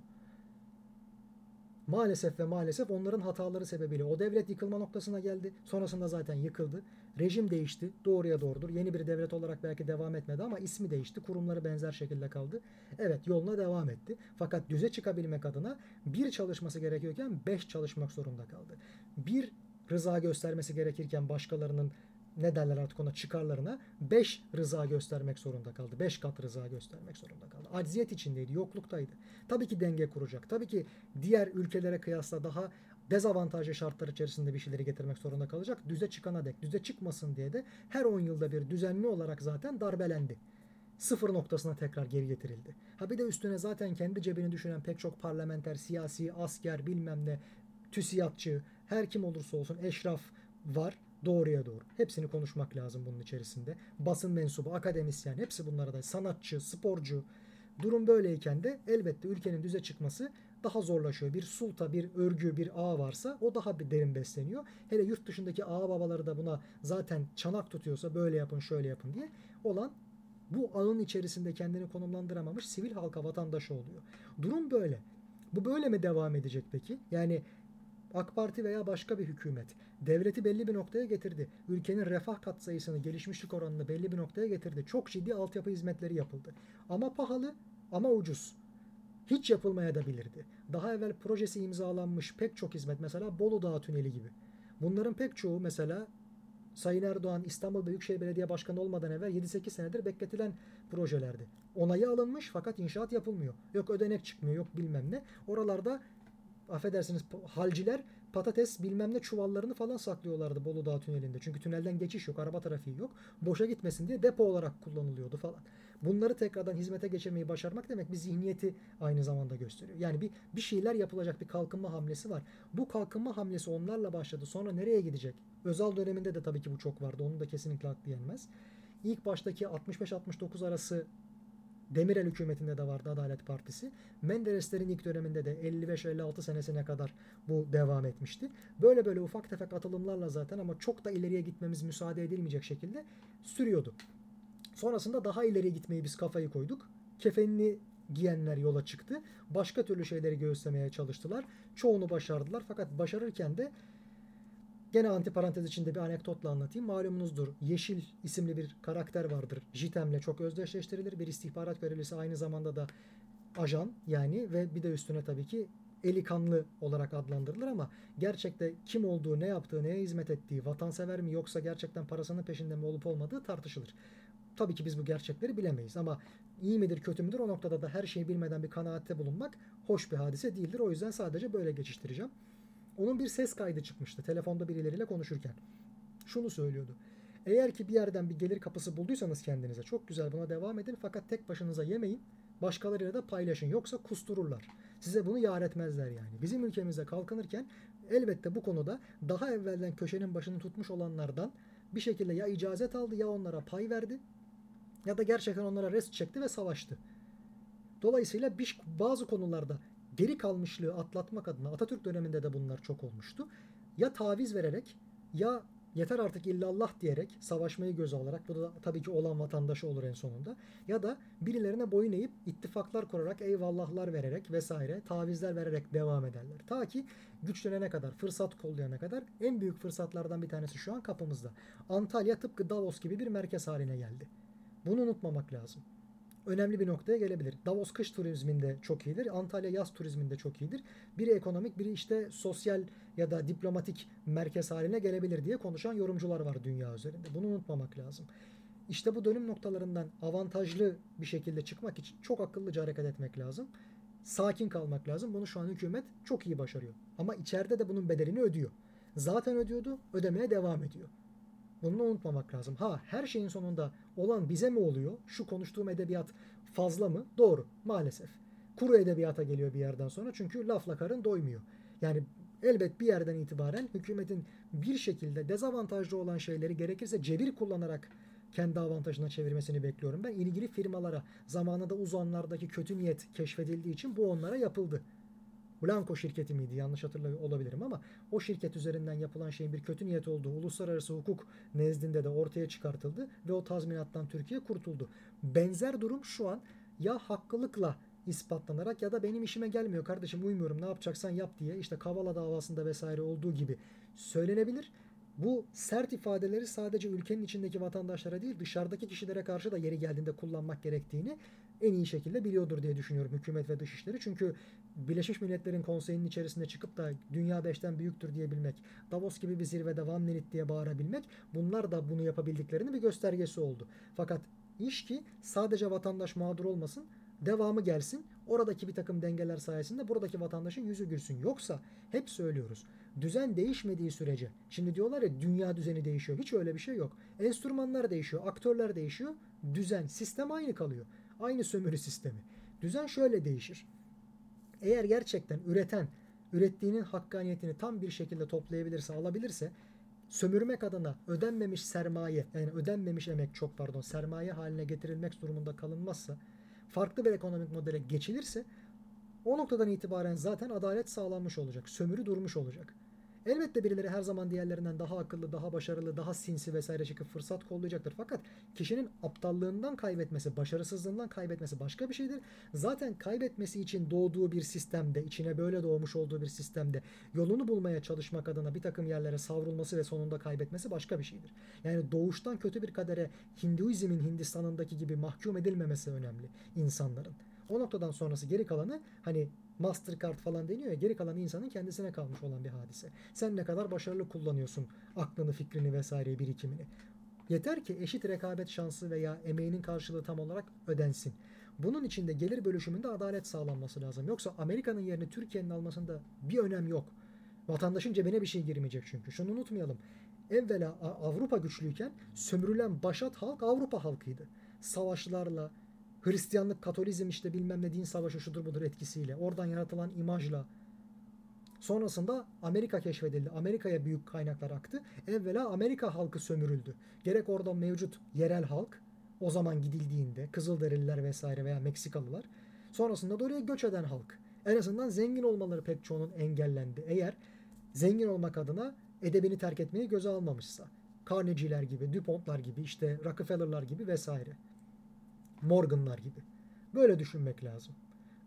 Speaker 1: Maalesef ve maalesef onların hataları sebebiyle o devlet yıkılma noktasına geldi. Sonrasında zaten yıkıldı. Rejim değişti. Doğruya doğrudur. Yeni bir devlet olarak belki devam etmedi ama ismi değişti. Kurumları benzer şekilde kaldı. Evet yoluna devam etti. Fakat düze çıkabilmek adına bir çalışması gerekiyorken beş çalışmak zorunda kaldı. Bir rıza göstermesi gerekirken başkalarının ne derler artık ona çıkarlarına 5 rıza göstermek zorunda kaldı. 5 kat rıza göstermek zorunda kaldı. Acziyet içindeydi, yokluktaydı. Tabii ki denge kuracak. Tabii ki diğer ülkelere kıyasla daha dezavantajlı şartlar içerisinde bir şeyleri getirmek zorunda kalacak. Düze çıkana dek, düze çıkmasın diye de her 10 yılda bir düzenli olarak zaten darbelendi. Sıfır noktasına tekrar geri getirildi. Ha bir de üstüne zaten kendi cebini düşünen pek çok parlamenter, siyasi, asker, bilmem ne, tüsiyatçı, her kim olursa olsun eşraf var doğruya doğru. Hepsini konuşmak lazım bunun içerisinde. Basın mensubu, akademisyen hepsi bunlara da sanatçı, sporcu. Durum böyleyken de elbette ülkenin düze çıkması daha zorlaşıyor. Bir sulta, bir örgü, bir ağ varsa o daha bir derin besleniyor. Hele yurt dışındaki ağa babaları da buna zaten çanak tutuyorsa böyle yapın, şöyle yapın diye olan bu ağın içerisinde kendini konumlandıramamış sivil halka vatandaşı oluyor. Durum böyle. Bu böyle mi devam edecek peki? Yani AK Parti veya başka bir hükümet devleti belli bir noktaya getirdi. Ülkenin refah katsayısını, gelişmişlik oranını belli bir noktaya getirdi. Çok ciddi altyapı hizmetleri yapıldı. Ama pahalı ama ucuz. Hiç yapılmaya da bilirdi. Daha evvel projesi imzalanmış pek çok hizmet mesela Bolu Dağı Tüneli gibi. Bunların pek çoğu mesela Sayın Erdoğan İstanbul Büyükşehir Belediye Başkanı olmadan evvel 7-8 senedir bekletilen projelerdi. Onayı alınmış fakat inşaat yapılmıyor. Yok ödenek çıkmıyor, yok bilmem ne. Oralarda affedersiniz halciler patates bilmem ne çuvallarını falan saklıyorlardı Bolu Dağı tünelinde. Çünkü tünelden geçiş yok, araba trafiği yok. Boşa gitmesin diye depo olarak kullanılıyordu falan. Bunları tekrardan hizmete geçirmeyi başarmak demek bir zihniyeti aynı zamanda gösteriyor. Yani bir bir şeyler yapılacak bir kalkınma hamlesi var. Bu kalkınma hamlesi onlarla başladı. Sonra nereye gidecek? Özal döneminde de tabii ki bu çok vardı. Onun da kesinlikle haklı yenmez. İlk baştaki 65-69 arası Demirel hükümetinde de vardı Adalet Partisi. Mendereslerin ilk döneminde de 55-56 senesine kadar bu devam etmişti. Böyle böyle ufak tefek atılımlarla zaten ama çok da ileriye gitmemiz müsaade edilmeyecek şekilde sürüyordu. Sonrasında daha ileriye gitmeyi biz kafayı koyduk. Kefenini giyenler yola çıktı. Başka türlü şeyleri göğüslemeye çalıştılar. Çoğunu başardılar fakat başarırken de Gene antiparantez içinde bir anekdotla anlatayım. Malumunuzdur Yeşil isimli bir karakter vardır. JITEM'le çok özdeşleştirilir. Bir istihbarat görevlisi aynı zamanda da ajan yani ve bir de üstüne tabii ki eli kanlı olarak adlandırılır ama gerçekte kim olduğu, ne yaptığı, neye hizmet ettiği, vatansever mi yoksa gerçekten parasının peşinde mi olup olmadığı tartışılır. Tabii ki biz bu gerçekleri bilemeyiz ama iyi midir kötü müdür o noktada da her şeyi bilmeden bir kanaatte bulunmak hoş bir hadise değildir. O yüzden sadece böyle geçiştireceğim. Onun bir ses kaydı çıkmıştı telefonda birileriyle konuşurken. Şunu söylüyordu. Eğer ki bir yerden bir gelir kapısı bulduysanız kendinize çok güzel buna devam edin fakat tek başınıza yemeyin. Başkalarıyla da paylaşın yoksa kustururlar. Size bunu yar etmezler yani. Bizim ülkemizde kalkınırken elbette bu konuda daha evvelden köşenin başını tutmuş olanlardan bir şekilde ya icazet aldı ya onlara pay verdi ya da gerçekten onlara rest çekti ve savaştı. Dolayısıyla bazı konularda geri kalmışlığı atlatmak adına Atatürk döneminde de bunlar çok olmuştu. Ya taviz vererek ya yeter artık illallah diyerek savaşmayı göze alarak bu da tabii ki olan vatandaşı olur en sonunda ya da birilerine boyun eğip ittifaklar kurarak eyvallahlar vererek vesaire tavizler vererek devam ederler. Ta ki güçlenene kadar, fırsat kollayana kadar en büyük fırsatlardan bir tanesi şu an kapımızda. Antalya tıpkı Davos gibi bir merkez haline geldi. Bunu unutmamak lazım önemli bir noktaya gelebilir. Davos kış turizminde çok iyidir. Antalya yaz turizminde çok iyidir. Biri ekonomik, biri işte sosyal ya da diplomatik merkez haline gelebilir diye konuşan yorumcular var dünya üzerinde. Bunu unutmamak lazım. İşte bu dönüm noktalarından avantajlı bir şekilde çıkmak için çok akıllıca hareket etmek lazım. Sakin kalmak lazım. Bunu şu an hükümet çok iyi başarıyor. Ama içeride de bunun bedelini ödüyor. Zaten ödüyordu, ödemeye devam ediyor. Bunu unutmamak lazım. Ha her şeyin sonunda olan bize mi oluyor? Şu konuştuğum edebiyat fazla mı? Doğru maalesef. Kuru edebiyata geliyor bir yerden sonra çünkü lafla karın doymuyor. Yani elbet bir yerden itibaren hükümetin bir şekilde dezavantajlı olan şeyleri gerekirse cebir kullanarak kendi avantajına çevirmesini bekliyorum. Ben ilgili firmalara zamanında uzanlardaki kötü niyet keşfedildiği için bu onlara yapıldı. Blanco şirketi miydi yanlış hatırlıyor olabilirim ama o şirket üzerinden yapılan şeyin bir kötü niyet olduğu uluslararası hukuk nezdinde de ortaya çıkartıldı ve o tazminattan Türkiye kurtuldu. Benzer durum şu an ya haklılıkla ispatlanarak ya da benim işime gelmiyor kardeşim uymuyorum ne yapacaksan yap diye işte Kavala davasında vesaire olduğu gibi söylenebilir. Bu sert ifadeleri sadece ülkenin içindeki vatandaşlara değil dışarıdaki kişilere karşı da yeri geldiğinde kullanmak gerektiğini en iyi şekilde biliyordur diye düşünüyorum hükümet ve dışişleri. Çünkü Birleşmiş Milletler'in konseyinin içerisinde çıkıp da dünya beşten büyüktür diyebilmek, Davos gibi bir zirvede one minute diye bağırabilmek bunlar da bunu yapabildiklerinin bir göstergesi oldu. Fakat iş ki sadece vatandaş mağdur olmasın, devamı gelsin. Oradaki bir takım dengeler sayesinde buradaki vatandaşın yüzü gülsün. Yoksa hep söylüyoruz. Düzen değişmediği sürece. Şimdi diyorlar ya dünya düzeni değişiyor. Hiç öyle bir şey yok. Enstrümanlar değişiyor, aktörler değişiyor. Düzen, sistem aynı kalıyor. Aynı sömürü sistemi. Düzen şöyle değişir. Eğer gerçekten üreten ürettiğinin hakkaniyetini tam bir şekilde toplayabilirse, alabilirse sömürmek adına ödenmemiş sermaye yani ödenmemiş emek çok pardon sermaye haline getirilmek durumunda kalınmazsa farklı bir ekonomik modele geçilirse o noktadan itibaren zaten adalet sağlanmış olacak. Sömürü durmuş olacak. Elbette birileri her zaman diğerlerinden daha akıllı, daha başarılı, daha sinsi vesaire çıkıp fırsat kollayacaktır. Fakat kişinin aptallığından kaybetmesi, başarısızlığından kaybetmesi başka bir şeydir. Zaten kaybetmesi için doğduğu bir sistemde, içine böyle doğmuş olduğu bir sistemde yolunu bulmaya çalışmak adına bir takım yerlere savrulması ve sonunda kaybetmesi başka bir şeydir. Yani doğuştan kötü bir kadere Hinduizmin Hindistan'ındaki gibi mahkum edilmemesi önemli insanların. O noktadan sonrası geri kalanı hani Mastercard falan deniyor ya geri kalan insanın kendisine kalmış olan bir hadise. Sen ne kadar başarılı kullanıyorsun aklını, fikrini vesaire birikimini. Yeter ki eşit rekabet şansı veya emeğinin karşılığı tam olarak ödensin. Bunun için de gelir bölüşümünde adalet sağlanması lazım. Yoksa Amerika'nın yerini Türkiye'nin almasında bir önem yok. Vatandaşın cebine bir şey girmeyecek çünkü. Şunu unutmayalım. Evvela Avrupa güçlüyken sömürülen başat halk Avrupa halkıydı. Savaşlarla, Hristiyanlık, Katolizm işte bilmem ne din savaşı şudur budur etkisiyle. Oradan yaratılan imajla. Sonrasında Amerika keşfedildi. Amerika'ya büyük kaynaklar aktı. Evvela Amerika halkı sömürüldü. Gerek orada mevcut yerel halk o zaman gidildiğinde Kızılderililer vesaire veya Meksikalılar. Sonrasında da oraya göç eden halk. En azından zengin olmaları pek çoğunun engellendi. Eğer zengin olmak adına edebini terk etmeyi göze almamışsa. Carnegie'ler gibi, DuPont'lar gibi, işte Rockefeller'lar gibi vesaire. Morgan'lar gibi. Böyle düşünmek lazım.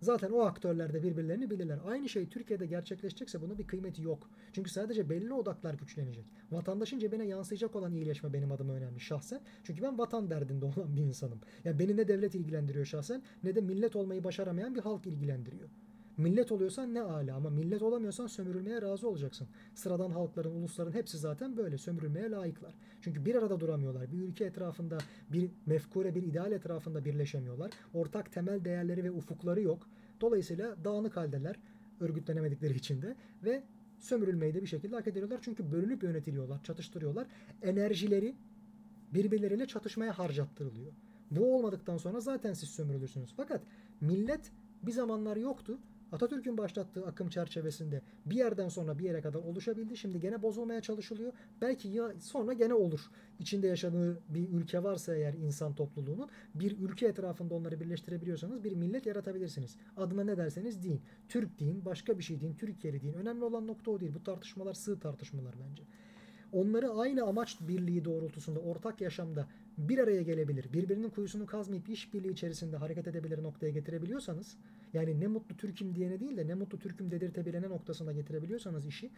Speaker 1: Zaten o aktörler de birbirlerini bilirler. Aynı şey Türkiye'de gerçekleşecekse bunun bir kıymeti yok. Çünkü sadece belli odaklar güçlenecek. Vatandaşın cebine yansıyacak olan iyileşme benim adıma önemli şahsen. Çünkü ben vatan derdinde olan bir insanım. Yani beni ne devlet ilgilendiriyor şahsen ne de millet olmayı başaramayan bir halk ilgilendiriyor. Millet oluyorsan ne ala ama millet olamıyorsan sömürülmeye razı olacaksın. Sıradan halkların, ulusların hepsi zaten böyle sömürülmeye layıklar. Çünkü bir arada duramıyorlar. Bir ülke etrafında, bir mefkure, bir ideal etrafında birleşemiyorlar. Ortak temel değerleri ve ufukları yok. Dolayısıyla dağınık haldeler örgütlenemedikleri içinde ve sömürülmeyi de bir şekilde hak ediyorlar. Çünkü bölünüp yönetiliyorlar, çatıştırıyorlar. Enerjileri birbirleriyle çatışmaya harcattırılıyor. Bu olmadıktan sonra zaten siz sömürülürsünüz. Fakat millet bir zamanlar yoktu. Atatürk'ün başlattığı akım çerçevesinde bir yerden sonra bir yere kadar oluşabildi. Şimdi gene bozulmaya çalışılıyor. Belki ya sonra gene olur. İçinde yaşadığı bir ülke varsa eğer insan topluluğunun bir ülke etrafında onları birleştirebiliyorsanız bir millet yaratabilirsiniz. Adına ne derseniz deyin. Türk deyin, başka bir şey deyin, Türkiye'li deyin. Önemli olan nokta o değil. Bu tartışmalar sığ tartışmalar bence onları aynı amaç birliği doğrultusunda ortak yaşamda bir araya gelebilir, birbirinin kuyusunu kazmayıp işbirliği içerisinde hareket edebilir noktaya getirebiliyorsanız, yani ne mutlu Türk'üm diyene değil de ne mutlu Türk'üm dedirtebilene noktasına getirebiliyorsanız işi,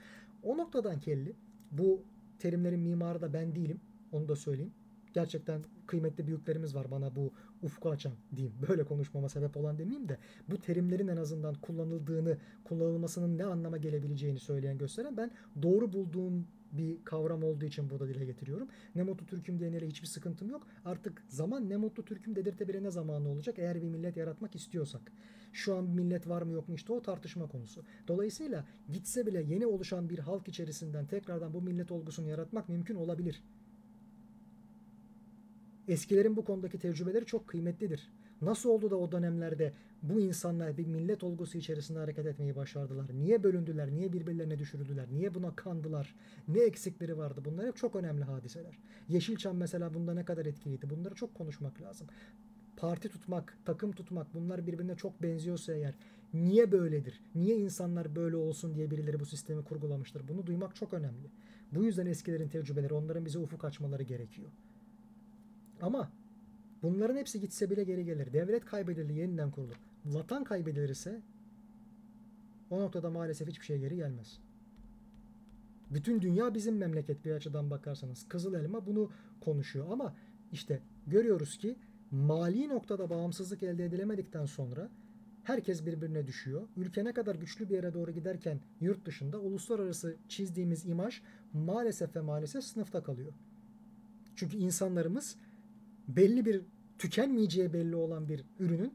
Speaker 1: o noktadan kelli, bu terimlerin mimarı da ben değilim, onu da söyleyeyim. Gerçekten kıymetli büyüklerimiz var bana bu ufku açan diyeyim. Böyle konuşmama sebep olan demeyeyim de bu terimlerin en azından kullanıldığını, kullanılmasının ne anlama gelebileceğini söyleyen gösteren ben doğru bulduğum bir kavram olduğu için burada dile getiriyorum. Ne mutlu Türk'üm diyenlere hiçbir sıkıntım yok. Artık zaman ne mutlu Türk'üm dedirtebilene zamanı olacak eğer bir millet yaratmak istiyorsak. Şu an bir millet var mı yok mu işte o tartışma konusu. Dolayısıyla gitse bile yeni oluşan bir halk içerisinden tekrardan bu millet olgusunu yaratmak mümkün olabilir. Eskilerin bu konudaki tecrübeleri çok kıymetlidir. Nasıl oldu da o dönemlerde bu insanlar bir millet olgusu içerisinde hareket etmeyi başardılar? Niye bölündüler? Niye birbirlerine düşürüldüler? Niye buna kandılar? Ne eksikleri vardı? Bunlar hep çok önemli hadiseler. Yeşilçam mesela bunda ne kadar etkiliydi? Bunları çok konuşmak lazım. Parti tutmak, takım tutmak bunlar birbirine çok benziyorsa eğer niye böyledir? Niye insanlar böyle olsun diye birileri bu sistemi kurgulamıştır? Bunu duymak çok önemli. Bu yüzden eskilerin tecrübeleri, onların bize ufuk açmaları gerekiyor. Ama Bunların hepsi gitse bile geri gelir. Devlet kaybedildi, yeniden kurulur. vatan kaybedilirse o noktada maalesef hiçbir şey geri gelmez. Bütün dünya bizim memleket bir açıdan bakarsanız. Kızıl Elma bunu konuşuyor ama işte görüyoruz ki mali noktada bağımsızlık elde edilemedikten sonra herkes birbirine düşüyor. Ülke ne kadar güçlü bir yere doğru giderken yurt dışında uluslararası çizdiğimiz imaj maalesef ve maalesef sınıfta kalıyor. Çünkü insanlarımız belli bir tükenmeyeceği belli olan bir ürünün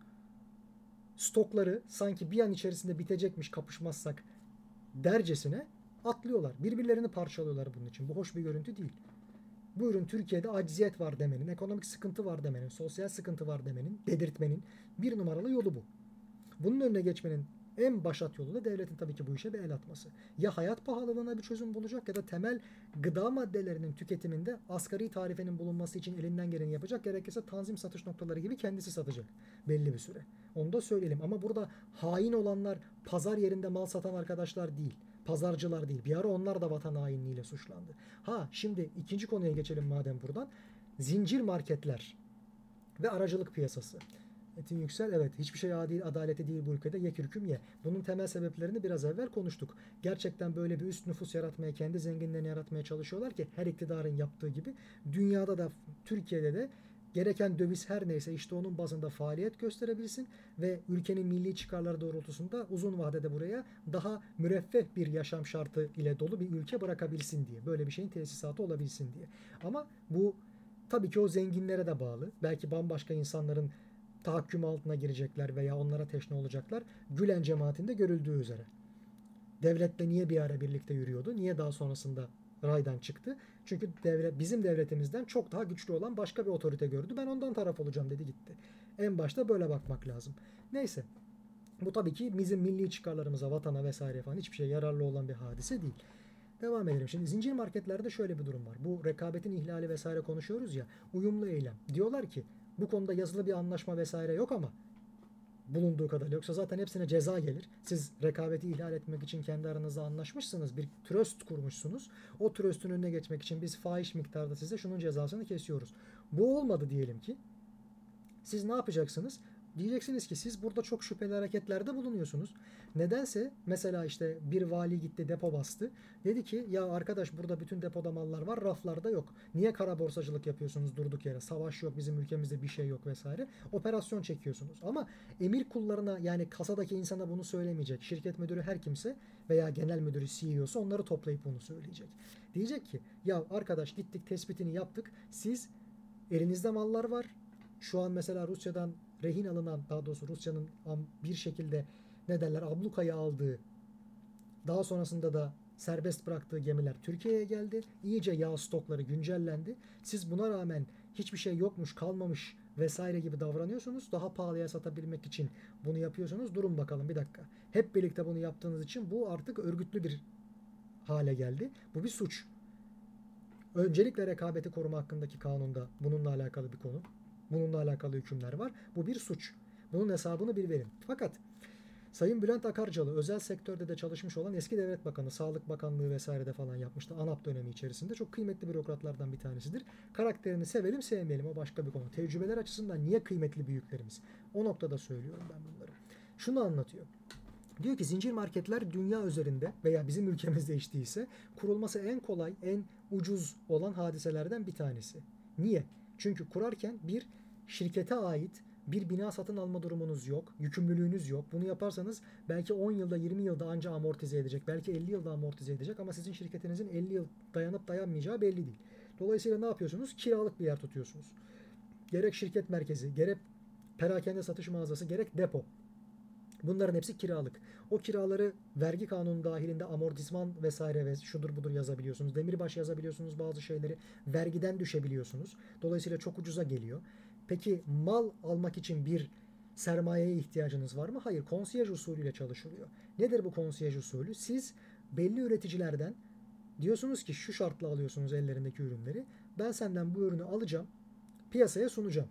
Speaker 1: stokları sanki bir an içerisinde bitecekmiş kapışmazsak dercesine atlıyorlar. Birbirlerini parçalıyorlar bunun için. Bu hoş bir görüntü değil. Bu ürün Türkiye'de acziyet var demenin, ekonomik sıkıntı var demenin, sosyal sıkıntı var demenin, dedirtmenin bir numaralı yolu bu. Bunun önüne geçmenin en başat yolu da devletin tabii ki bu işe bir el atması. Ya hayat pahalılığına bir çözüm bulacak ya da temel gıda maddelerinin tüketiminde asgari tarifenin bulunması için elinden geleni yapacak. Gerekirse tanzim satış noktaları gibi kendisi satacak belli bir süre. Onu da söyleyelim ama burada hain olanlar pazar yerinde mal satan arkadaşlar değil. Pazarcılar değil. Bir ara onlar da vatan hainliğiyle suçlandı. Ha şimdi ikinci konuya geçelim madem buradan. Zincir marketler ve aracılık piyasası. Metin Yüksel evet hiçbir şey adil adaleti değil bu ülkede ye hüküm ye. Bunun temel sebeplerini biraz evvel konuştuk. Gerçekten böyle bir üst nüfus yaratmaya kendi zenginlerini yaratmaya çalışıyorlar ki her iktidarın yaptığı gibi dünyada da Türkiye'de de gereken döviz her neyse işte onun bazında faaliyet gösterebilsin ve ülkenin milli çıkarları doğrultusunda uzun vadede buraya daha müreffeh bir yaşam şartı ile dolu bir ülke bırakabilsin diye. Böyle bir şeyin tesisatı olabilsin diye. Ama bu tabii ki o zenginlere de bağlı. Belki bambaşka insanların tahakküm altına girecekler veya onlara teşne olacaklar. Gülen cemaatinde görüldüğü üzere. Devletle niye bir ara birlikte yürüyordu? Niye daha sonrasında raydan çıktı? Çünkü devlet bizim devletimizden çok daha güçlü olan başka bir otorite gördü. Ben ondan taraf olacağım dedi gitti. En başta böyle bakmak lazım. Neyse. Bu tabii ki bizim milli çıkarlarımıza, vatana vesaire falan hiçbir şey yararlı olan bir hadise değil. Devam edelim. Şimdi zincir marketlerde şöyle bir durum var. Bu rekabetin ihlali vesaire konuşuyoruz ya. Uyumlu eylem. Diyorlar ki bu konuda yazılı bir anlaşma vesaire yok ama bulunduğu kadar yoksa zaten hepsine ceza gelir. Siz rekabeti ihlal etmek için kendi aranızda anlaşmışsınız. Bir tröst kurmuşsunuz. O tröstün önüne geçmek için biz fahiş miktarda size şunun cezasını kesiyoruz. Bu olmadı diyelim ki. Siz ne yapacaksınız? Diyeceksiniz ki siz burada çok şüpheli hareketlerde bulunuyorsunuz. Nedense mesela işte bir vali gitti depo bastı. Dedi ki ya arkadaş burada bütün depoda mallar var raflarda yok. Niye kara borsacılık yapıyorsunuz durduk yere? Savaş yok bizim ülkemizde bir şey yok vesaire. Operasyon çekiyorsunuz. Ama emir kullarına yani kasadaki insana bunu söylemeyecek. Şirket müdürü her kimse veya genel müdürü CEO'su onları toplayıp bunu söyleyecek. Diyecek ki ya arkadaş gittik tespitini yaptık. Siz elinizde mallar var. Şu an mesela Rusya'dan rehin alınan daha doğrusu Rusya'nın bir şekilde ne derler ablukaya aldığı daha sonrasında da serbest bıraktığı gemiler Türkiye'ye geldi. İyice yağ stokları güncellendi. Siz buna rağmen hiçbir şey yokmuş, kalmamış vesaire gibi davranıyorsunuz. Daha pahalıya satabilmek için bunu yapıyorsunuz. Durun bakalım bir dakika. Hep birlikte bunu yaptığınız için bu artık örgütlü bir hale geldi. Bu bir suç. Öncelikle rekabeti koruma hakkındaki kanunda bununla alakalı bir konu. Bununla alakalı hükümler var. Bu bir suç. Bunun hesabını bir verin. Fakat Sayın Bülent Akarcalı özel sektörde de çalışmış olan eski devlet bakanı, Sağlık Bakanlığı vesairede falan yapmıştı. ANAP dönemi içerisinde çok kıymetli bürokratlardan bir tanesidir. Karakterini sevelim sevmeyelim o başka bir konu. Tecrübeler açısından niye kıymetli büyüklerimiz? O noktada söylüyorum ben bunları. Şunu anlatıyor. Diyor ki zincir marketler dünya üzerinde veya bizim ülkemizde iştiyse kurulması en kolay, en ucuz olan hadiselerden bir tanesi. Niye? Çünkü kurarken bir şirkete ait bir bina satın alma durumunuz yok. Yükümlülüğünüz yok. Bunu yaparsanız belki 10 yılda 20 yılda anca amortize edecek. Belki 50 yılda amortize edecek ama sizin şirketinizin 50 yıl dayanıp dayanmayacağı belli değil. Dolayısıyla ne yapıyorsunuz? Kiralık bir yer tutuyorsunuz. Gerek şirket merkezi, gerek perakende satış mağazası, gerek depo. Bunların hepsi kiralık. O kiraları vergi kanunu dahilinde amortisman vesaire ve şudur budur yazabiliyorsunuz. Demirbaş yazabiliyorsunuz bazı şeyleri. Vergiden düşebiliyorsunuz. Dolayısıyla çok ucuza geliyor. Peki mal almak için bir sermayeye ihtiyacınız var mı? Hayır. Konsiyaj usulüyle çalışılıyor. Nedir bu konsiyaj usulü? Siz belli üreticilerden diyorsunuz ki şu şartla alıyorsunuz ellerindeki ürünleri. Ben senden bu ürünü alacağım. Piyasaya sunacağım.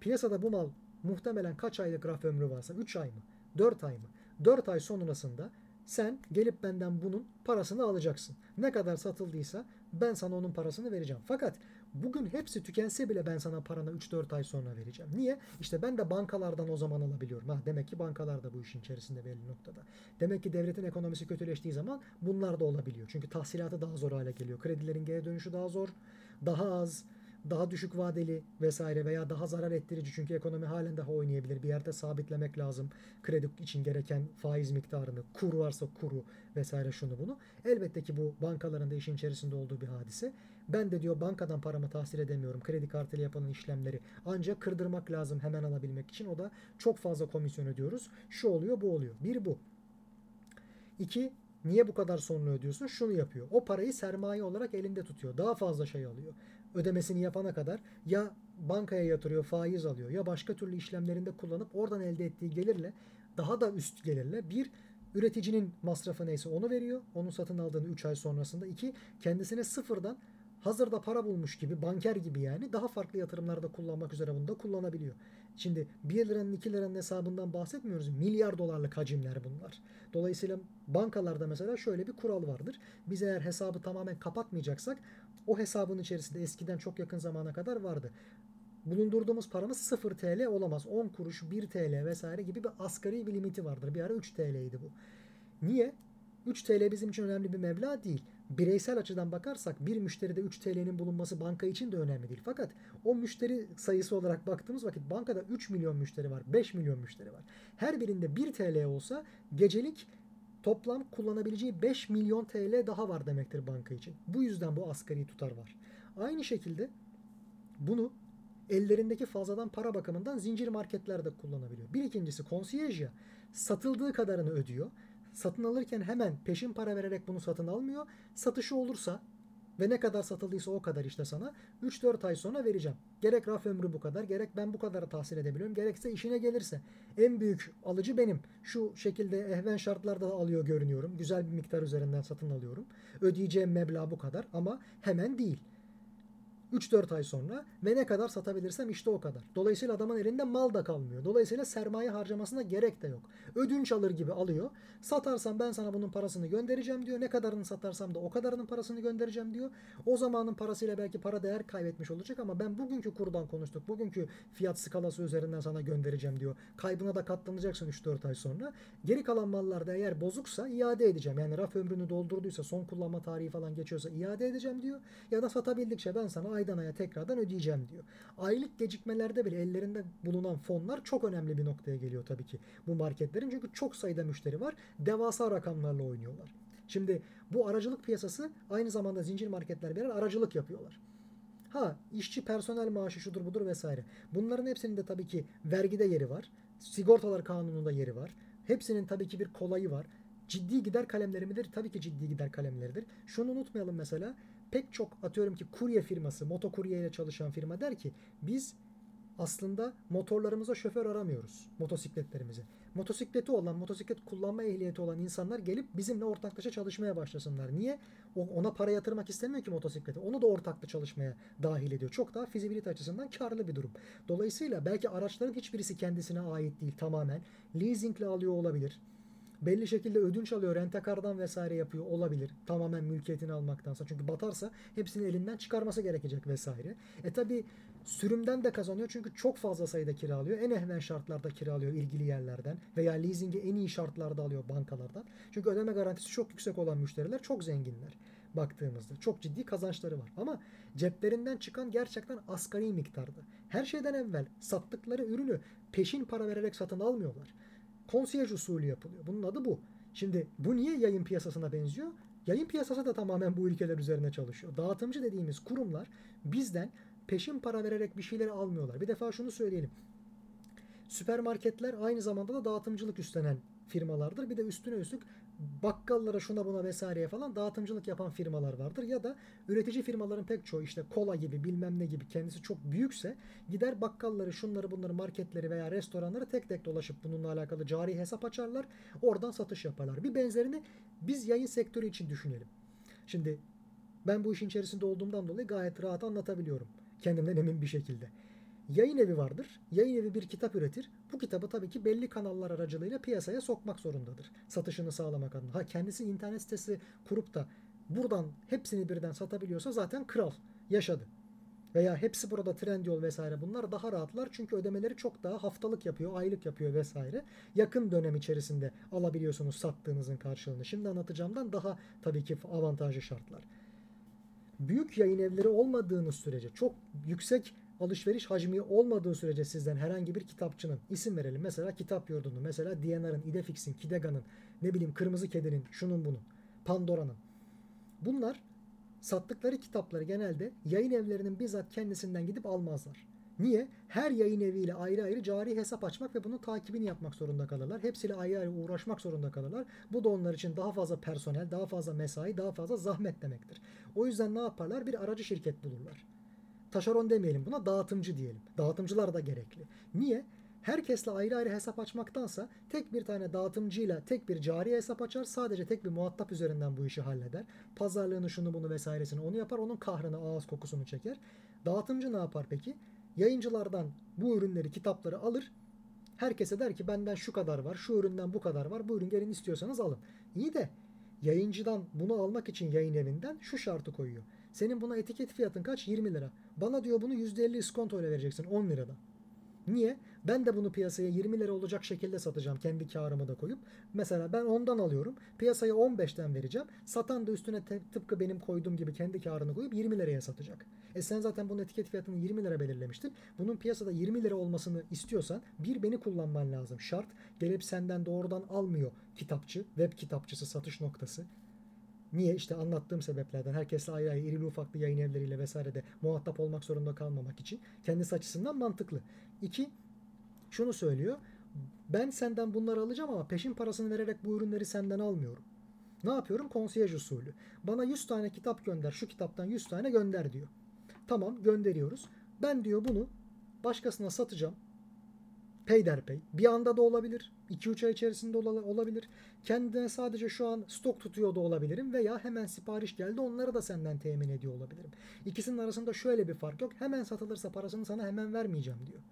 Speaker 1: Piyasada bu mal muhtemelen kaç aylık raf ömrü varsa 3 ay mı? 4 ay mı? 4 ay sonrasında sen gelip benden bunun parasını alacaksın. Ne kadar satıldıysa ben sana onun parasını vereceğim. Fakat Bugün hepsi tükense bile ben sana paranı 3-4 ay sonra vereceğim. Niye? İşte ben de bankalardan o zaman alabiliyorum. Ha, demek ki bankalar da bu işin içerisinde belli noktada. Demek ki devletin ekonomisi kötüleştiği zaman bunlar da olabiliyor. Çünkü tahsilatı daha zor hale geliyor. Kredilerin geri dönüşü daha zor, daha az daha düşük vadeli vesaire veya daha zarar ettirici çünkü ekonomi halen daha oynayabilir. Bir yerde sabitlemek lazım kredi için gereken faiz miktarını, kur varsa kuru vesaire şunu bunu. Elbette ki bu bankaların da işin içerisinde olduğu bir hadise. Ben de diyor bankadan paramı tahsil edemiyorum. Kredi kartıyla yapılan işlemleri ancak kırdırmak lazım hemen alabilmek için. O da çok fazla komisyon ödüyoruz. Şu oluyor bu oluyor. Bir bu. İki Niye bu kadar sonra ödüyorsun? Şunu yapıyor. O parayı sermaye olarak elinde tutuyor. Daha fazla şey alıyor ödemesini yapana kadar ya bankaya yatırıyor, faiz alıyor ya başka türlü işlemlerinde kullanıp oradan elde ettiği gelirle daha da üst gelirle bir üreticinin masrafı neyse onu veriyor. Onun satın aldığını 3 ay sonrasında. iki kendisine sıfırdan hazırda para bulmuş gibi banker gibi yani daha farklı yatırımlarda kullanmak üzere bunu da kullanabiliyor. Şimdi 1 liranın 2 liranın hesabından bahsetmiyoruz. Milyar dolarlık hacimler bunlar. Dolayısıyla bankalarda mesela şöyle bir kural vardır. Biz eğer hesabı tamamen kapatmayacaksak o hesabın içerisinde eskiden çok yakın zamana kadar vardı. Bulundurduğumuz paramız 0 TL olamaz. 10 kuruş, 1 TL vesaire gibi bir asgari bir limiti vardır. Bir ara 3 TL'ydi bu. Niye? 3 TL bizim için önemli bir meblağ değil. Bireysel açıdan bakarsak bir müşteride 3 TL'nin bulunması banka için de önemli değil. Fakat o müşteri sayısı olarak baktığımız vakit bankada 3 milyon müşteri var, 5 milyon müşteri var. Her birinde 1 TL olsa gecelik toplam kullanabileceği 5 milyon TL daha var demektir banka için. Bu yüzden bu asgari tutar var. Aynı şekilde bunu ellerindeki fazladan para bakımından zincir marketlerde kullanabiliyor. Bir ikincisi konsiyejya satıldığı kadarını ödüyor. Satın alırken hemen peşin para vererek bunu satın almıyor. Satışı olursa ve ne kadar satıldıysa o kadar işte sana 3-4 ay sonra vereceğim. Gerek raf ömrü bu kadar, gerek ben bu kadara tahsil edebiliyorum, gerekse işine gelirse. En büyük alıcı benim. Şu şekilde ehven şartlarda alıyor görünüyorum. Güzel bir miktar üzerinden satın alıyorum. Ödeyeceğim meblağ bu kadar ama hemen değil. 3-4 ay sonra ve ne kadar satabilirsem işte o kadar. Dolayısıyla adamın elinde mal da kalmıyor. Dolayısıyla sermaye harcamasına gerek de yok. Ödünç alır gibi alıyor. Satarsam ben sana bunun parasını göndereceğim diyor. Ne kadarını satarsam da o kadarının parasını göndereceğim diyor. O zamanın parasıyla belki para değer kaybetmiş olacak ama ben bugünkü kurdan konuştuk. Bugünkü fiyat skalası üzerinden sana göndereceğim diyor. Kaybına da katlanacaksın 3-4 ay sonra. Geri kalan mallarda eğer bozuksa iade edeceğim. Yani raf ömrünü doldurduysa son kullanma tarihi falan geçiyorsa iade edeceğim diyor. Ya da satabildikçe ben sana aydan aya tekrardan ödeyeceğim diyor. Aylık gecikmelerde bile ellerinde bulunan fonlar çok önemli bir noktaya geliyor tabii ki bu marketlerin. Çünkü çok sayıda müşteri var. Devasa rakamlarla oynuyorlar. Şimdi bu aracılık piyasası aynı zamanda zincir marketler birer aracılık yapıyorlar. Ha işçi personel maaşı şudur budur vesaire. Bunların hepsinin de tabii ki vergide yeri var. Sigortalar kanununda yeri var. Hepsinin tabii ki bir kolayı var. Ciddi gider kalemleri midir? Tabii ki ciddi gider kalemleridir. Şunu unutmayalım mesela pek çok atıyorum ki kurye firması, motokurye ile çalışan firma der ki biz aslında motorlarımıza şoför aramıyoruz motosikletlerimize. Motosikleti olan, motosiklet kullanma ehliyeti olan insanlar gelip bizimle ortaklaşa çalışmaya başlasınlar. Niye? Ona para yatırmak istemiyor ki motosiklete. Onu da ortaklı çalışmaya dahil ediyor. Çok daha fizibilite açısından karlı bir durum. Dolayısıyla belki araçların hiçbirisi kendisine ait değil tamamen. Leasingle alıyor olabilir belli şekilde ödünç alıyor, rentakardan vesaire yapıyor olabilir. Tamamen mülkiyetini almaktansa. Çünkü batarsa hepsini elinden çıkarması gerekecek vesaire. E tabi sürümden de kazanıyor çünkü çok fazla sayıda kiralıyor. En ehven şartlarda kiralıyor ilgili yerlerden veya leasingi en iyi şartlarda alıyor bankalardan. Çünkü ödeme garantisi çok yüksek olan müşteriler çok zenginler baktığımızda. Çok ciddi kazançları var. Ama ceplerinden çıkan gerçekten asgari miktarda. Her şeyden evvel sattıkları ürünü peşin para vererek satın almıyorlar konsiyaj usulü yapılıyor. Bunun adı bu. Şimdi bu niye yayın piyasasına benziyor? Yayın piyasası da tamamen bu ülkeler üzerine çalışıyor. Dağıtımcı dediğimiz kurumlar bizden peşin para vererek bir şeyleri almıyorlar. Bir defa şunu söyleyelim. Süpermarketler aynı zamanda da dağıtımcılık üstlenen firmalardır. Bir de üstüne üstlük bakkallara şuna buna vesaireye falan dağıtımcılık yapan firmalar vardır. Ya da üretici firmaların pek çoğu işte kola gibi bilmem ne gibi kendisi çok büyükse gider bakkalları şunları bunları marketleri veya restoranları tek tek dolaşıp bununla alakalı cari hesap açarlar. Oradan satış yaparlar. Bir benzerini biz yayın sektörü için düşünelim. Şimdi ben bu işin içerisinde olduğumdan dolayı gayet rahat anlatabiliyorum. Kendimden emin bir şekilde yayın evi vardır. Yayın evi bir kitap üretir. Bu kitabı tabii ki belli kanallar aracılığıyla piyasaya sokmak zorundadır. Satışını sağlamak adına. Ha kendisi internet sitesi kurup da buradan hepsini birden satabiliyorsa zaten kral. Yaşadı. veya hepsi burada Trendyol vesaire bunlar daha rahatlar çünkü ödemeleri çok daha haftalık yapıyor, aylık yapıyor vesaire. Yakın dönem içerisinde alabiliyorsunuz sattığınızın karşılığını. Şimdi anlatacağımdan daha tabii ki avantajlı şartlar. Büyük yayın evleri olmadığınız sürece çok yüksek alışveriş hacmi olmadığı sürece sizden herhangi bir kitapçının isim verelim. Mesela Kitap Yurdu'nun, mesela DNR'ın, Idefix'in, Kidega'nın, ne bileyim Kırmızı Kedi'nin, şunun bunun, Pandora'nın. Bunlar sattıkları kitapları genelde yayın evlerinin bizzat kendisinden gidip almazlar. Niye? Her yayın eviyle ayrı ayrı cari hesap açmak ve bunun takibini yapmak zorunda kalırlar. Hepsiyle ayrı ayrı uğraşmak zorunda kalırlar. Bu da onlar için daha fazla personel, daha fazla mesai, daha fazla zahmet demektir. O yüzden ne yaparlar? Bir aracı şirket bulurlar. Taşeron demeyelim buna, dağıtımcı diyelim. Dağıtımcılar da gerekli. Niye? herkesle ayrı ayrı hesap açmaktansa tek bir tane dağıtımcıyla tek bir cari hesap açar. Sadece tek bir muhatap üzerinden bu işi halleder. Pazarlığını şunu bunu vesairesini onu yapar. Onun kahrını ağız kokusunu çeker. Dağıtımcı ne yapar peki? Yayıncılardan bu ürünleri kitapları alır. Herkese der ki benden şu kadar var, şu üründen bu kadar var. Bu ürün gelin istiyorsanız alın. İyi de yayıncıdan bunu almak için yayın evinden şu şartı koyuyor. Senin buna etiket fiyatın kaç? 20 lira. Bana diyor bunu %50 iskonto ile vereceksin 10 lirada. Niye? Ben de bunu piyasaya 20 lira olacak şekilde satacağım kendi karımı da koyup. Mesela ben ondan alıyorum. Piyasaya 15'ten vereceğim. Satan da üstüne tıpkı benim koyduğum gibi kendi karını koyup 20 liraya satacak. E sen zaten bunun etiket fiyatını 20 lira belirlemiştin. Bunun piyasada 20 lira olmasını istiyorsan bir beni kullanman lazım. Şart. Gelip senden doğrudan almıyor kitapçı, web kitapçısı satış noktası. Niye? İşte anlattığım sebeplerden herkesle ayrı ayrı irili ufaklı yayın evleriyle vesaire de muhatap olmak zorunda kalmamak için kendisi açısından mantıklı. İki, şunu söylüyor. Ben senden bunları alacağım ama peşin parasını vererek bu ürünleri senden almıyorum. Ne yapıyorum? Konsiyej usulü. Bana 100 tane kitap gönder. Şu kitaptan 100 tane gönder diyor. Tamam gönderiyoruz. Ben diyor bunu başkasına satacağım. Peyderpey. Bir anda da olabilir. 2-3 ay içerisinde olabilir. Kendine sadece şu an stok tutuyor da olabilirim veya hemen sipariş geldi onları da senden temin ediyor olabilirim. İkisinin arasında şöyle bir fark yok. Hemen satılırsa parasını sana hemen vermeyeceğim diyor.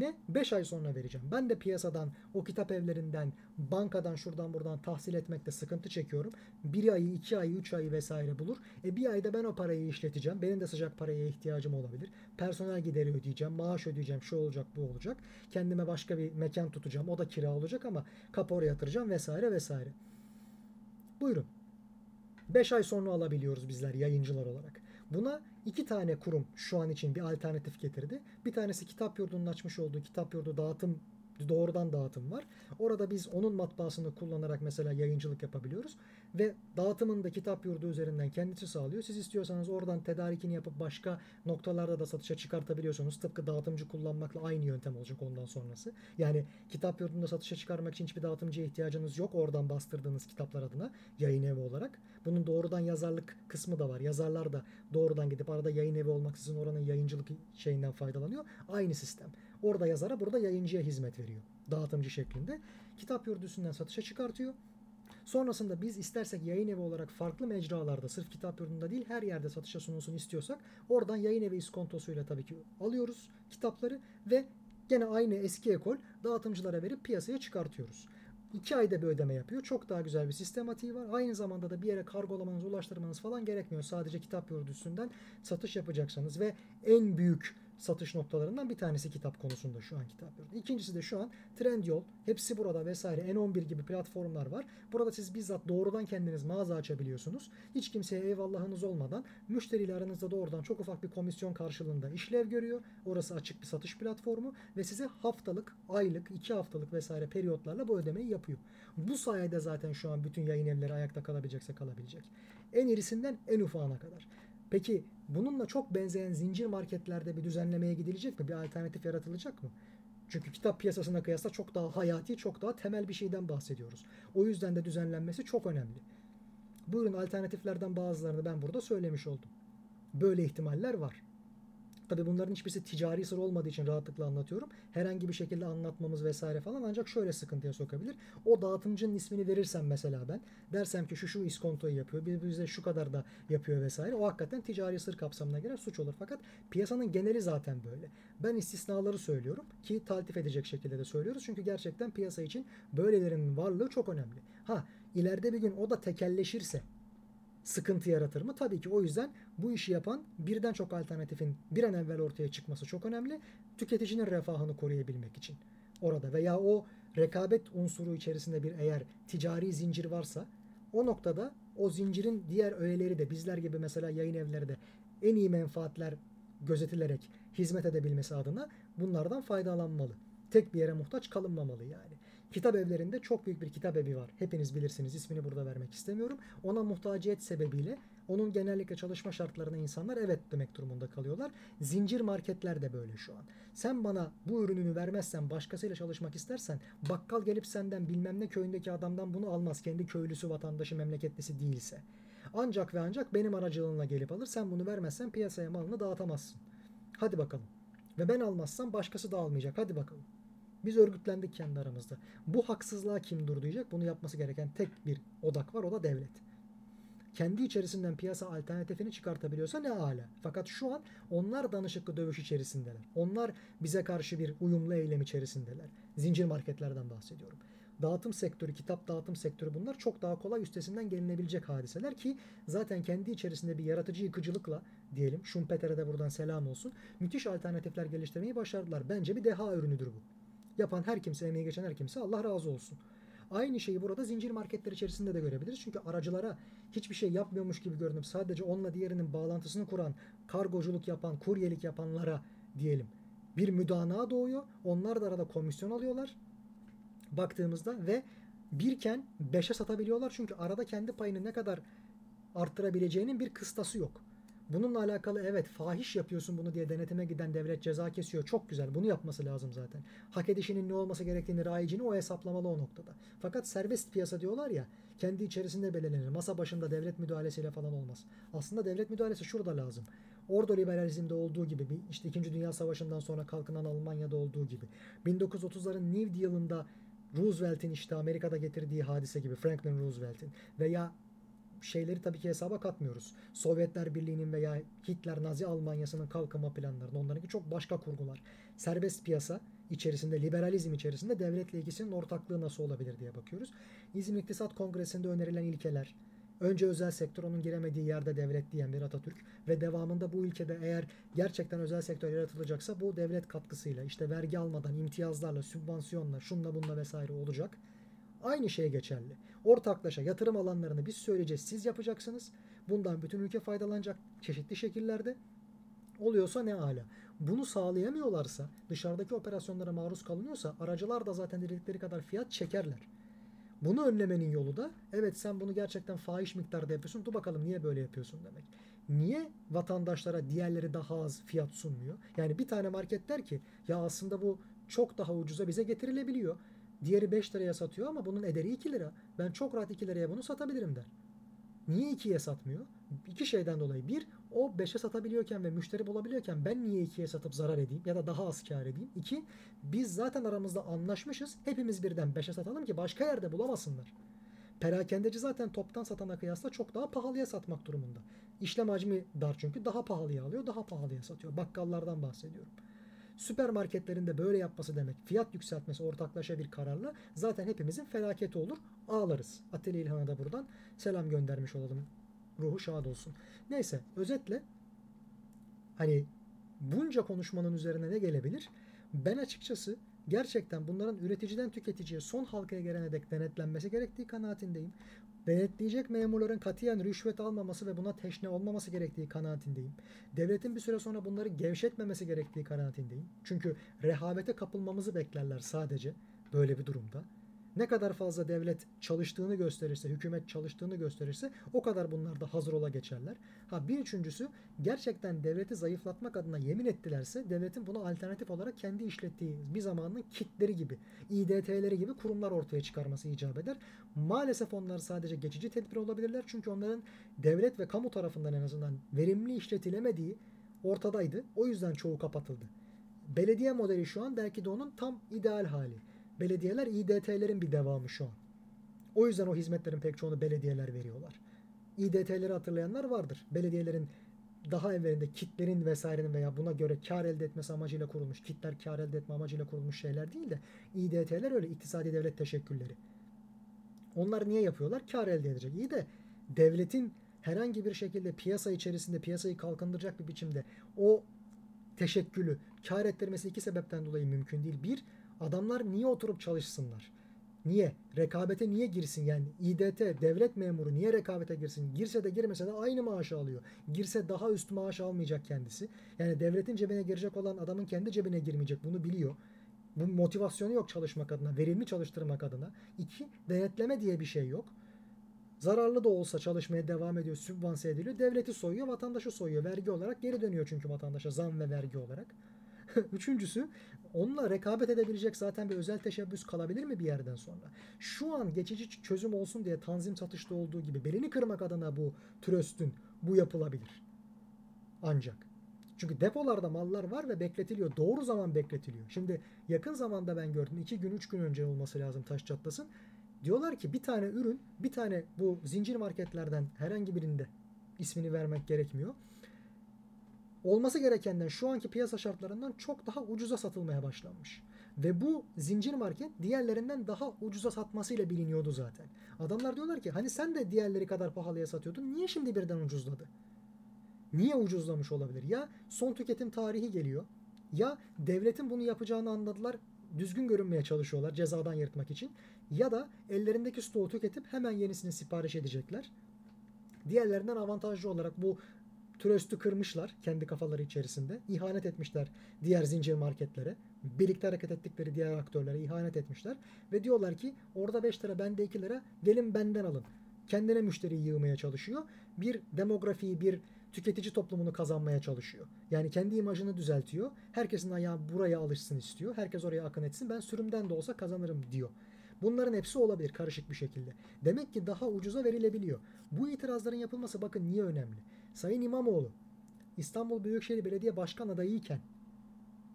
Speaker 1: Ne? 5 ay sonra vereceğim. Ben de piyasadan, o kitap evlerinden, bankadan şuradan buradan tahsil etmekte sıkıntı çekiyorum. Bir ayı, iki ayı, üç ayı vesaire bulur. E bir ayda ben o parayı işleteceğim. Benim de sıcak paraya ihtiyacım olabilir. Personel gideri ödeyeceğim, maaş ödeyeceğim, şu olacak, bu olacak. Kendime başka bir mekan tutacağım. O da kira olacak ama kapora yatıracağım vesaire vesaire. Buyurun. 5 ay sonra alabiliyoruz bizler yayıncılar olarak. Buna iki tane kurum şu an için bir alternatif getirdi. Bir tanesi Kitap Yurdu'nun açmış olduğu Kitap Yurdu dağıtım doğrudan dağıtım var. Orada biz onun matbaasını kullanarak mesela yayıncılık yapabiliyoruz. Ve dağıtımını da kitap yurdu üzerinden kendisi sağlıyor. Siz istiyorsanız oradan tedarikini yapıp başka noktalarda da satışa çıkartabiliyorsunuz. Tıpkı dağıtımcı kullanmakla aynı yöntem olacak ondan sonrası. Yani kitap yurdunda satışa çıkarmak için hiçbir dağıtımcıya ihtiyacınız yok. Oradan bastırdığınız kitaplar adına yayın evi olarak. Bunun doğrudan yazarlık kısmı da var. Yazarlar da doğrudan gidip arada yayın evi olmaksızın oranın yayıncılık şeyinden faydalanıyor. Aynı sistem. Orada yazara burada yayıncıya hizmet veriyor. Dağıtımcı şeklinde. Kitap yurdüsünden satışa çıkartıyor. Sonrasında biz istersek yayın evi olarak farklı mecralarda sırf kitap yurdunda değil her yerde satışa sunulsun istiyorsak oradan yayın evi iskontosuyla tabii ki alıyoruz kitapları ve gene aynı eski ekol dağıtımcılara verip piyasaya çıkartıyoruz. 2 ayda bir ödeme yapıyor. Çok daha güzel bir sistematiği var. Aynı zamanda da bir yere kargolamanız, ulaştırmanız falan gerekmiyor. Sadece kitap yurdu üstünden satış yapacaksanız ve en büyük satış noktalarından bir tanesi kitap konusunda şu an kitap. İkincisi de şu an Trendyol, hepsi burada vesaire N11 gibi platformlar var. Burada siz bizzat doğrudan kendiniz mağaza açabiliyorsunuz. Hiç kimseye eyvallahınız olmadan müşteriyle aranızda doğrudan çok ufak bir komisyon karşılığında işlev görüyor. Orası açık bir satış platformu ve size haftalık, aylık, iki haftalık vesaire periyotlarla bu ödemeyi yapıyor. Bu sayede zaten şu an bütün yayın evleri ayakta kalabilecekse kalabilecek. En irisinden en ufağına kadar. Peki bununla çok benzeyen zincir marketlerde bir düzenlemeye gidilecek mi? Bir alternatif yaratılacak mı? Çünkü kitap piyasasına kıyasla çok daha hayati, çok daha temel bir şeyden bahsediyoruz. O yüzden de düzenlenmesi çok önemli. Buyurun alternatiflerden bazılarını ben burada söylemiş oldum. Böyle ihtimaller var. Tabi bunların hiçbirisi ticari sır olmadığı için rahatlıkla anlatıyorum. Herhangi bir şekilde anlatmamız vesaire falan ancak şöyle sıkıntıya sokabilir. O dağıtımcının ismini verirsem mesela ben dersem ki şu şu iskontoyu yapıyor bir bize şu kadar da yapıyor vesaire. O hakikaten ticari sır kapsamına girer suç olur. Fakat piyasanın geneli zaten böyle. Ben istisnaları söylüyorum ki taltif edecek şekilde de söylüyoruz. Çünkü gerçekten piyasa için böylelerinin varlığı çok önemli. Ha ileride bir gün o da tekelleşirse sıkıntı yaratır mı? Tabii ki o yüzden bu işi yapan birden çok alternatifin bir an evvel ortaya çıkması çok önemli. Tüketicinin refahını koruyabilmek için orada veya o rekabet unsuru içerisinde bir eğer ticari zincir varsa o noktada o zincirin diğer öğeleri de bizler gibi mesela yayın evleri de en iyi menfaatler gözetilerek hizmet edebilmesi adına bunlardan faydalanmalı. Tek bir yere muhtaç kalınmamalı yani. Kitap evlerinde çok büyük bir kitap evi var. Hepiniz bilirsiniz. ismini burada vermek istemiyorum. Ona muhtaciyet sebebiyle onun genellikle çalışma şartlarına insanlar evet demek durumunda kalıyorlar. Zincir marketler de böyle şu an. Sen bana bu ürününü vermezsen başkasıyla çalışmak istersen bakkal gelip senden bilmem ne köyündeki adamdan bunu almaz. Kendi köylüsü, vatandaşı, memleketlisi değilse. Ancak ve ancak benim aracılığımla gelip alır. Sen bunu vermezsen piyasaya malını dağıtamazsın. Hadi bakalım. Ve ben almazsam başkası da almayacak. Hadi bakalım. Biz örgütlendik kendi aramızda. Bu haksızlığa kim durduracak? Bunu yapması gereken tek bir odak var. O da devlet. Kendi içerisinden piyasa alternatifini çıkartabiliyorsa ne ala. Fakat şu an onlar danışıklı dövüş içerisindeler. Onlar bize karşı bir uyumlu eylem içerisindeler. Zincir marketlerden bahsediyorum. Dağıtım sektörü, kitap dağıtım sektörü bunlar çok daha kolay üstesinden gelinebilecek hadiseler ki zaten kendi içerisinde bir yaratıcı yıkıcılıkla diyelim Schumpeter'e de buradan selam olsun. Müthiş alternatifler geliştirmeyi başardılar. Bence bir deha ürünüdür bu. Yapan her kimse, emeği geçen her kimse Allah razı olsun. Aynı şeyi burada zincir marketler içerisinde de görebiliriz. Çünkü aracılara hiçbir şey yapmıyormuş gibi görünüp sadece onunla diğerinin bağlantısını kuran, kargoculuk yapan, kuryelik yapanlara diyelim bir müdana doğuyor. Onlar da arada komisyon alıyorlar. Baktığımızda ve birken beşe satabiliyorlar. Çünkü arada kendi payını ne kadar arttırabileceğinin bir kıstası yok. Bununla alakalı evet fahiş yapıyorsun bunu diye denetime giden devlet ceza kesiyor. Çok güzel. Bunu yapması lazım zaten. Hak edişinin ne olması gerektiğini rayicini o hesaplamalı o noktada. Fakat serbest piyasa diyorlar ya kendi içerisinde belirlenir. Masa başında devlet müdahalesiyle falan olmaz. Aslında devlet müdahalesi şurada lazım. Ordo liberalizmde olduğu gibi işte 2. Dünya Savaşı'ndan sonra kalkınan Almanya'da olduğu gibi 1930'ların New Deal'ında Roosevelt'in işte Amerika'da getirdiği hadise gibi Franklin Roosevelt'in veya şeyleri tabii ki hesaba katmıyoruz. Sovyetler Birliği'nin veya Hitler Nazi Almanyası'nın kalkınma planlarını onlarınki çok başka kurgular. Serbest piyasa içerisinde, liberalizm içerisinde devletle ilgisinin ortaklığı nasıl olabilir diye bakıyoruz. İzmir İktisat Kongresi'nde önerilen ilkeler, önce özel sektör onun giremediği yerde devlet diyen bir Atatürk ve devamında bu ülkede eğer gerçekten özel sektör yaratılacaksa bu devlet katkısıyla işte vergi almadan imtiyazlarla, sübvansiyonla, şunla bunla vesaire olacak. Aynı şey geçerli. Ortaklaşa yatırım alanlarını biz söyleyeceğiz, siz yapacaksınız. Bundan bütün ülke faydalanacak çeşitli şekillerde. Oluyorsa ne ala. Bunu sağlayamıyorlarsa, dışarıdaki operasyonlara maruz kalınıyorsa aracılar da zaten dedikleri kadar fiyat çekerler. Bunu önlemenin yolu da evet sen bunu gerçekten fahiş miktarda yapıyorsun. Dur bakalım niye böyle yapıyorsun demek. Niye vatandaşlara diğerleri daha az fiyat sunmuyor? Yani bir tane market der ki ya aslında bu çok daha ucuza bize getirilebiliyor. Diğeri 5 liraya satıyor ama bunun ederi 2 lira. Ben çok rahat 2 liraya bunu satabilirim der. Niye 2'ye satmıyor? İki şeyden dolayı. Bir, o 5'e satabiliyorken ve müşteri bulabiliyorken ben niye 2'ye satıp zarar edeyim ya da daha az kar edeyim? İki, biz zaten aramızda anlaşmışız. Hepimiz birden 5'e satalım ki başka yerde bulamasınlar. Perakendeci zaten toptan satana kıyasla çok daha pahalıya satmak durumunda. İşlem hacmi dar çünkü daha pahalıya alıyor, daha pahalıya satıyor. Bakkallardan bahsediyorum. Süpermarketlerinde böyle yapması demek fiyat yükseltmesi ortaklaşa bir kararla zaten hepimizin felaketi olur. Ağlarız. Atilla İlhan'a da buradan selam göndermiş olalım. Ruhu şad olsun. Neyse özetle hani bunca konuşmanın üzerine ne gelebilir? Ben açıkçası gerçekten bunların üreticiden tüketiciye son halkaya gelene dek denetlenmesi gerektiği kanaatindeyim. Denetleyecek memurların katiyen rüşvet almaması ve buna teşne olmaması gerektiği kanaatindeyim. Devletin bir süre sonra bunları gevşetmemesi gerektiği kanaatindeyim. Çünkü rehavete kapılmamızı beklerler sadece böyle bir durumda ne kadar fazla devlet çalıştığını gösterirse, hükümet çalıştığını gösterirse o kadar bunlar da hazır ola geçerler. Ha bir üçüncüsü gerçekten devleti zayıflatmak adına yemin ettilerse devletin buna alternatif olarak kendi işlettiği bir zamanın kitleri gibi, İDT'leri gibi kurumlar ortaya çıkarması icap eder. Maalesef onlar sadece geçici tedbir olabilirler çünkü onların devlet ve kamu tarafından en azından verimli işletilemediği ortadaydı. O yüzden çoğu kapatıldı. Belediye modeli şu an belki de onun tam ideal hali belediyeler İDT'lerin bir devamı şu an. O yüzden o hizmetlerin pek çoğunu belediyeler veriyorlar. İDT'leri hatırlayanlar vardır. Belediyelerin daha evvelinde kitlerin vesairenin veya buna göre kar elde etmesi amacıyla kurulmuş, kitler kar elde etme amacıyla kurulmuş şeyler değil de İDT'ler öyle iktisadi devlet teşekkülleri. Onlar niye yapıyorlar? Kar elde edecek. İyi de devletin herhangi bir şekilde piyasa içerisinde piyasayı kalkındıracak bir biçimde o teşekkülü kar ettirmesi iki sebepten dolayı mümkün değil. Bir, adamlar niye oturup çalışsınlar? Niye? Rekabete niye girsin? Yani İDT, devlet memuru niye rekabete girsin? Girse de girmese de aynı maaşı alıyor. Girse daha üst maaş almayacak kendisi. Yani devletin cebine girecek olan adamın kendi cebine girmeyecek. Bunu biliyor. Bu motivasyonu yok çalışmak adına, verimli çalıştırmak adına. İki, denetleme diye bir şey yok. Zararlı da olsa çalışmaya devam ediyor, sübvanse ediliyor. Devleti soyuyor, vatandaşı soyuyor. Vergi olarak geri dönüyor çünkü vatandaşa zam ve vergi olarak. Üçüncüsü onunla rekabet edebilecek zaten bir özel teşebbüs kalabilir mi bir yerden sonra? Şu an geçici çözüm olsun diye tanzim satışta olduğu gibi belini kırmak adına bu tröstün bu yapılabilir. Ancak. Çünkü depolarda mallar var ve bekletiliyor. Doğru zaman bekletiliyor. Şimdi yakın zamanda ben gördüm. iki gün, üç gün önce olması lazım taş çatlasın. Diyorlar ki bir tane ürün, bir tane bu zincir marketlerden herhangi birinde ismini vermek gerekmiyor olması gerekenden şu anki piyasa şartlarından çok daha ucuza satılmaya başlanmış. Ve bu zincir market diğerlerinden daha ucuza satmasıyla biliniyordu zaten. Adamlar diyorlar ki hani sen de diğerleri kadar pahalıya satıyordun niye şimdi birden ucuzladı? Niye ucuzlamış olabilir? Ya son tüketim tarihi geliyor ya devletin bunu yapacağını anladılar düzgün görünmeye çalışıyorlar cezadan yırtmak için ya da ellerindeki stoğu tüketip hemen yenisini sipariş edecekler. Diğerlerinden avantajlı olarak bu Tröst'ü kırmışlar kendi kafaları içerisinde. İhanet etmişler diğer zincir marketlere. Birlikte hareket ettikleri diğer aktörlere ihanet etmişler. Ve diyorlar ki orada 5 lira bende 2 lira gelin benden alın. Kendine müşteri yığmaya çalışıyor. Bir demografiyi bir tüketici toplumunu kazanmaya çalışıyor. Yani kendi imajını düzeltiyor. Herkesin ayağı buraya alışsın istiyor. Herkes oraya akın etsin. Ben sürümden de olsa kazanırım diyor. Bunların hepsi olabilir karışık bir şekilde. Demek ki daha ucuza verilebiliyor. Bu itirazların yapılması bakın niye önemli. Sayın İmamoğlu İstanbul Büyükşehir Belediye Başkan adayıyken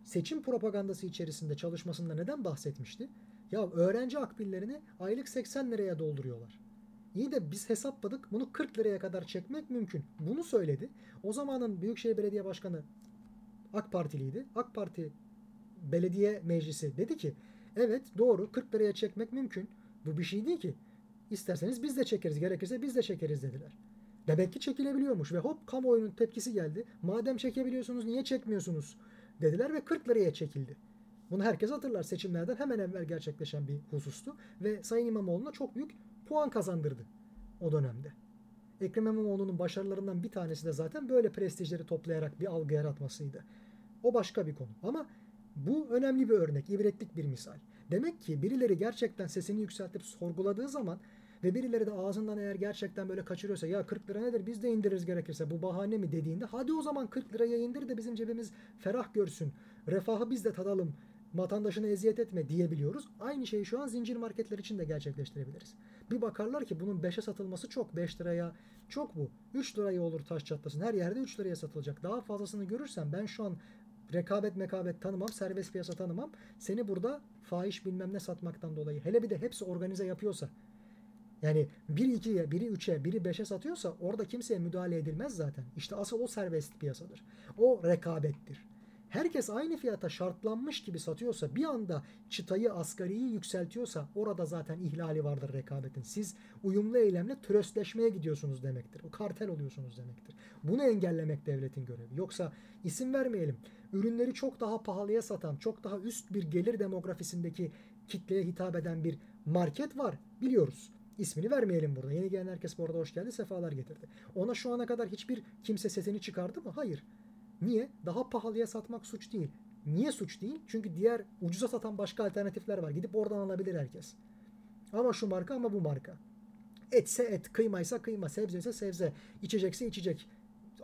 Speaker 1: seçim propagandası içerisinde çalışmasında neden bahsetmişti? Ya öğrenci akbillerini aylık 80 liraya dolduruyorlar. İyi de biz hesapladık bunu 40 liraya kadar çekmek mümkün. Bunu söyledi. O zamanın Büyükşehir Belediye Başkanı AK Partiliydi. AK Parti Belediye Meclisi dedi ki evet doğru 40 liraya çekmek mümkün. Bu bir şey değil ki. İsterseniz biz de çekeriz gerekirse biz de çekeriz dediler. Demek ki çekilebiliyormuş ve hop kamuoyunun tepkisi geldi. Madem çekebiliyorsunuz niye çekmiyorsunuz dediler ve 40 liraya çekildi. Bunu herkes hatırlar. Seçimlerden hemen evvel gerçekleşen bir husustu ve Sayın İmamoğlu'na çok büyük puan kazandırdı o dönemde. Ekrem İmamoğlu'nun başarılarından bir tanesi de zaten böyle prestijleri toplayarak bir algı yaratmasıydı. O başka bir konu. Ama bu önemli bir örnek, ibretlik bir misal. Demek ki birileri gerçekten sesini yükseltip sorguladığı zaman ve birileri de ağzından eğer gerçekten böyle kaçırıyorsa ya 40 lira nedir biz de indiririz gerekirse bu bahane mi dediğinde hadi o zaman 40 liraya indir de bizim cebimiz ferah görsün. Refahı biz de tadalım. Vatandaşına eziyet etme diyebiliyoruz. Aynı şeyi şu an zincir marketler için de gerçekleştirebiliriz. Bir bakarlar ki bunun 5'e satılması çok 5 liraya çok bu. 3 liraya olur taş çatlasın. Her yerde 3 liraya satılacak. Daha fazlasını görürsem ben şu an rekabet mekabet tanımam, serbest piyasa tanımam. Seni burada fahiş bilmem ne satmaktan dolayı. Hele bir de hepsi organize yapıyorsa yani biri 2'ye, biri 3'e, biri 5'e satıyorsa orada kimseye müdahale edilmez zaten. İşte asıl o serbest piyasadır. O rekabettir. Herkes aynı fiyata şartlanmış gibi satıyorsa bir anda çıtayı asgariyi yükseltiyorsa orada zaten ihlali vardır rekabetin. Siz uyumlu eylemle tröstleşmeye gidiyorsunuz demektir. O kartel oluyorsunuz demektir. Bunu engellemek devletin görevi. Yoksa isim vermeyelim. Ürünleri çok daha pahalıya satan, çok daha üst bir gelir demografisindeki kitleye hitap eden bir market var. Biliyoruz. İsmini vermeyelim burada. Yeni gelen herkes bu arada hoş geldi, sefalar getirdi. Ona şu ana kadar hiçbir kimse sesini çıkardı mı? Hayır. Niye? Daha pahalıya satmak suç değil. Niye suç değil? Çünkü diğer ucuza satan başka alternatifler var. Gidip oradan alabilir herkes. Ama şu marka ama bu marka. Etse et, kıymaysa kıyma, sebze ise sebze, içecekse içecek.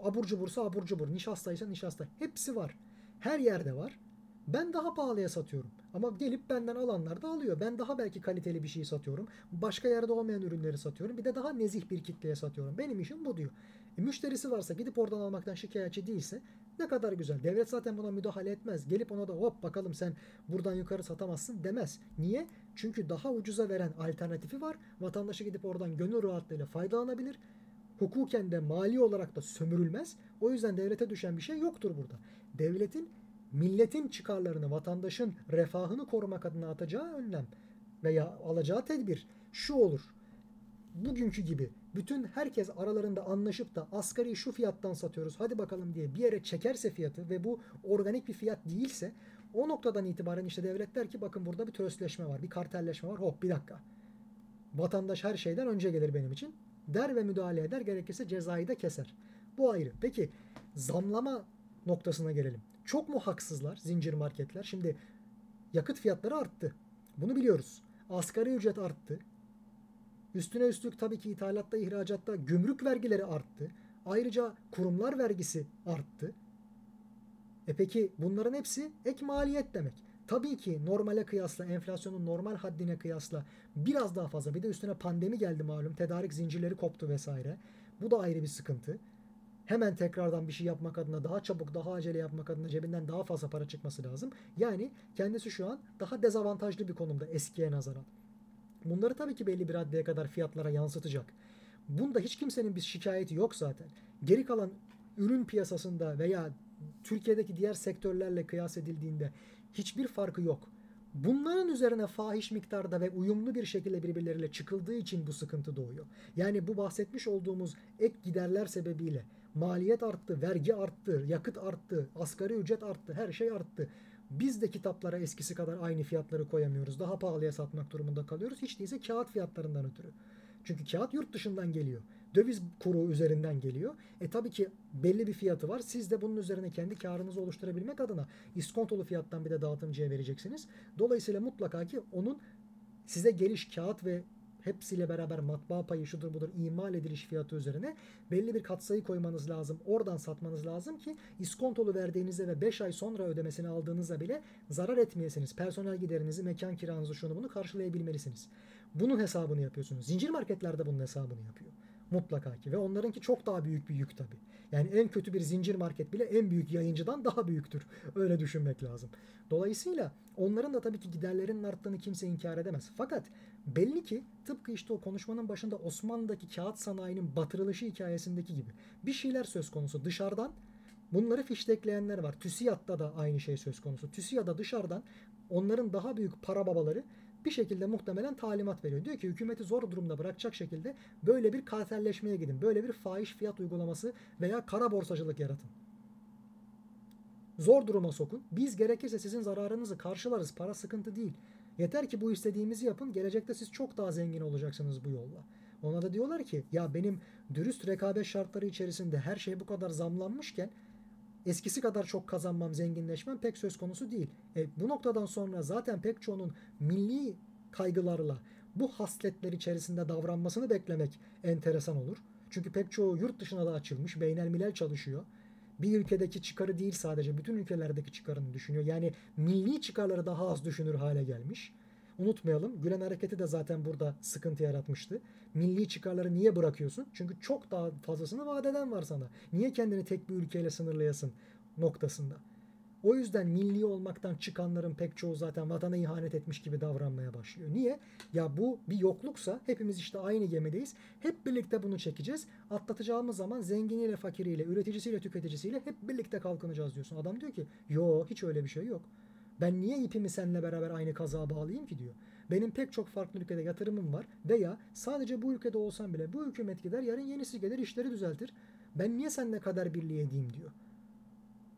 Speaker 1: Abur cubursa abur cubur, nişastaysa nişasta. Hepsi var. Her yerde var. Ben daha pahalıya satıyorum. Ama gelip benden alanlar da alıyor. Ben daha belki kaliteli bir şey satıyorum. Başka yerde olmayan ürünleri satıyorum. Bir de daha nezih bir kitleye satıyorum. Benim işim bu diyor. E, müşterisi varsa gidip oradan almaktan şikayetçi değilse ne kadar güzel. Devlet zaten buna müdahale etmez. Gelip ona da hop bakalım sen buradan yukarı satamazsın demez. Niye? Çünkü daha ucuza veren alternatifi var. Vatandaşı gidip oradan gönül rahatlığıyla faydalanabilir. Hukuken de mali olarak da sömürülmez. O yüzden devlete düşen bir şey yoktur burada. Devletin milletin çıkarlarını, vatandaşın refahını korumak adına atacağı önlem veya alacağı tedbir şu olur. bugünkü gibi bütün herkes aralarında anlaşıp da asgari şu fiyattan satıyoruz hadi bakalım diye bir yere çekerse fiyatı ve bu organik bir fiyat değilse o noktadan itibaren işte devlet der ki bakın burada bir tröstleşme var, bir kartelleşme var. Hop bir dakika. Vatandaş her şeyden önce gelir benim için. Der ve müdahale eder. Gerekirse cezayı da keser. Bu ayrı. Peki zamlama noktasına gelelim. Çok mu haksızlar zincir marketler? Şimdi yakıt fiyatları arttı. Bunu biliyoruz. Asgari ücret arttı. Üstüne üstlük tabii ki ithalatta, ihracatta gümrük vergileri arttı. Ayrıca kurumlar vergisi arttı. E peki bunların hepsi ek maliyet demek. Tabii ki normale kıyasla, enflasyonun normal haddine kıyasla biraz daha fazla. Bir de üstüne pandemi geldi malum. Tedarik zincirleri koptu vesaire. Bu da ayrı bir sıkıntı. Hemen tekrardan bir şey yapmak adına, daha çabuk, daha acele yapmak adına cebinden daha fazla para çıkması lazım. Yani kendisi şu an daha dezavantajlı bir konumda eskiye nazaran. Bunları tabii ki belli bir raddeye kadar fiyatlara yansıtacak. Bunda hiç kimsenin bir şikayeti yok zaten. Geri kalan ürün piyasasında veya Türkiye'deki diğer sektörlerle kıyas edildiğinde hiçbir farkı yok. Bunların üzerine fahiş miktarda ve uyumlu bir şekilde birbirleriyle çıkıldığı için bu sıkıntı doğuyor. Yani bu bahsetmiş olduğumuz ek giderler sebebiyle maliyet arttı, vergi arttı, yakıt arttı, asgari ücret arttı, her şey arttı. Biz de kitaplara eskisi kadar aynı fiyatları koyamıyoruz. Daha pahalıya satmak durumunda kalıyoruz. Hiç değilse kağıt fiyatlarından ötürü. Çünkü kağıt yurt dışından geliyor. Döviz kuru üzerinden geliyor. E tabii ki belli bir fiyatı var. Siz de bunun üzerine kendi karınızı oluşturabilmek adına iskontolu fiyattan bir de dağıtımcıya vereceksiniz. Dolayısıyla mutlaka ki onun size geliş kağıt ve hepsiyle beraber matbaa payı şudur budur imal ediliş fiyatı üzerine belli bir katsayı koymanız lazım. Oradan satmanız lazım ki iskontolu verdiğinizde ve 5 ay sonra ödemesini aldığınızda bile zarar etmeyesiniz. Personel giderinizi, mekan kiranızı şunu bunu karşılayabilmelisiniz. Bunun hesabını yapıyorsunuz. Zincir marketlerde bunun hesabını yapıyor. Mutlaka ki ve onlarınki çok daha büyük bir yük tabii. Yani en kötü bir zincir market bile en büyük yayıncıdan daha büyüktür. Öyle düşünmek lazım. Dolayısıyla onların da tabii ki giderlerinin arttığını kimse inkar edemez. Fakat belli ki tıpkı işte o konuşmanın başında Osmanlı'daki kağıt sanayinin batırılışı hikayesindeki gibi bir şeyler söz konusu. Dışarıdan bunları fiştekleyenler var. TÜSİAD'da da aynı şey söz konusu. TÜSİAD'a dışarıdan onların daha büyük para babaları bir şekilde muhtemelen talimat veriyor. Diyor ki hükümeti zor durumda bırakacak şekilde böyle bir kartelleşmeye gidin. Böyle bir fahiş fiyat uygulaması veya kara borsacılık yaratın. Zor duruma sokun. Biz gerekirse sizin zararınızı karşılarız. Para sıkıntı değil. Yeter ki bu istediğimizi yapın. Gelecekte siz çok daha zengin olacaksınız bu yolla. Ona da diyorlar ki ya benim dürüst rekabet şartları içerisinde her şey bu kadar zamlanmışken eskisi kadar çok kazanmam, zenginleşmem pek söz konusu değil. E, bu noktadan sonra zaten pek çoğunun milli kaygılarla bu hasletler içerisinde davranmasını beklemek enteresan olur. Çünkü pek çoğu yurt dışına da açılmış, beynel milel çalışıyor. Bir ülkedeki çıkarı değil sadece bütün ülkelerdeki çıkarını düşünüyor. Yani milli çıkarları daha az düşünür hale gelmiş. Unutmayalım Gülen hareketi de zaten burada sıkıntı yaratmıştı. Milli çıkarları niye bırakıyorsun? Çünkü çok daha fazlasını vadeden var sana. Niye kendini tek bir ülkeyle sınırlayasın noktasında. O yüzden milli olmaktan çıkanların pek çoğu zaten vatana ihanet etmiş gibi davranmaya başlıyor. Niye? Ya bu bir yokluksa hepimiz işte aynı gemideyiz. Hep birlikte bunu çekeceğiz. Atlatacağımız zaman zenginiyle, fakiriyle, üreticisiyle, tüketicisiyle hep birlikte kalkınacağız diyorsun. Adam diyor ki yo hiç öyle bir şey yok. Ben niye ipimi seninle beraber aynı kazağa bağlayayım ki diyor. Benim pek çok farklı ülkede yatırımım var veya sadece bu ülkede olsam bile bu hükümet gider yarın yenisi gelir işleri düzeltir. Ben niye seninle kadar birliği edeyim diyor.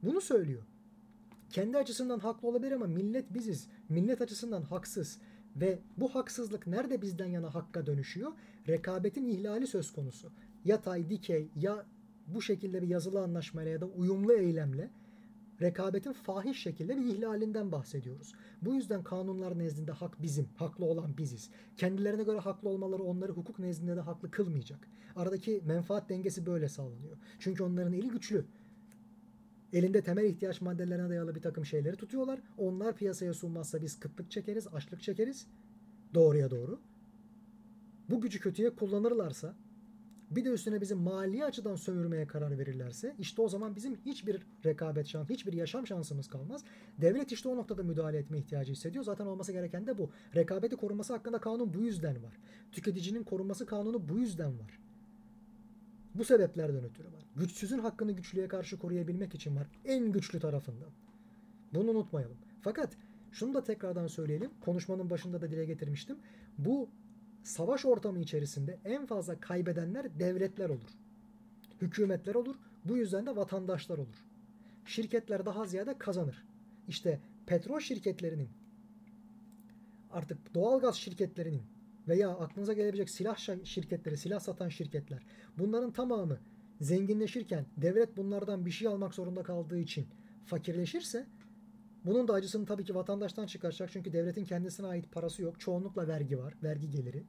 Speaker 1: Bunu söylüyor. Kendi açısından haklı olabilir ama millet biziz. Millet açısından haksız. Ve bu haksızlık nerede bizden yana hakka dönüşüyor? Rekabetin ihlali söz konusu. Yatay, dikey ya bu şekilde bir yazılı anlaşmayla ya da uyumlu eylemle rekabetin fahiş şekilde bir ihlalinden bahsediyoruz. Bu yüzden kanunlar nezdinde hak bizim, haklı olan biziz. Kendilerine göre haklı olmaları onları hukuk nezdinde de haklı kılmayacak. Aradaki menfaat dengesi böyle sağlanıyor. Çünkü onların eli güçlü. Elinde temel ihtiyaç maddelerine dayalı bir takım şeyleri tutuyorlar. Onlar piyasaya sunmazsa biz kıtlık çekeriz, açlık çekeriz. Doğruya doğru. Bu gücü kötüye kullanırlarsa bir de üstüne bizi mali açıdan sömürmeye karar verirlerse işte o zaman bizim hiçbir rekabet şansı, hiçbir yaşam şansımız kalmaz. Devlet işte o noktada müdahale etme ihtiyacı hissediyor. Zaten olması gereken de bu. Rekabeti korunması hakkında kanun bu yüzden var. Tüketicinin korunması kanunu bu yüzden var. Bu sebeplerden ötürü var. Güçsüzün hakkını güçlüye karşı koruyabilmek için var. En güçlü tarafından. Bunu unutmayalım. Fakat şunu da tekrardan söyleyelim. Konuşmanın başında da dile getirmiştim. Bu savaş ortamı içerisinde en fazla kaybedenler devletler olur. Hükümetler olur. Bu yüzden de vatandaşlar olur. Şirketler daha ziyade kazanır. İşte petrol şirketlerinin artık doğalgaz şirketlerinin veya aklınıza gelebilecek silah şirketleri, silah satan şirketler bunların tamamı zenginleşirken devlet bunlardan bir şey almak zorunda kaldığı için fakirleşirse bunun da acısını tabii ki vatandaştan çıkaracak. Çünkü devletin kendisine ait parası yok. Çoğunlukla vergi var, vergi geliri.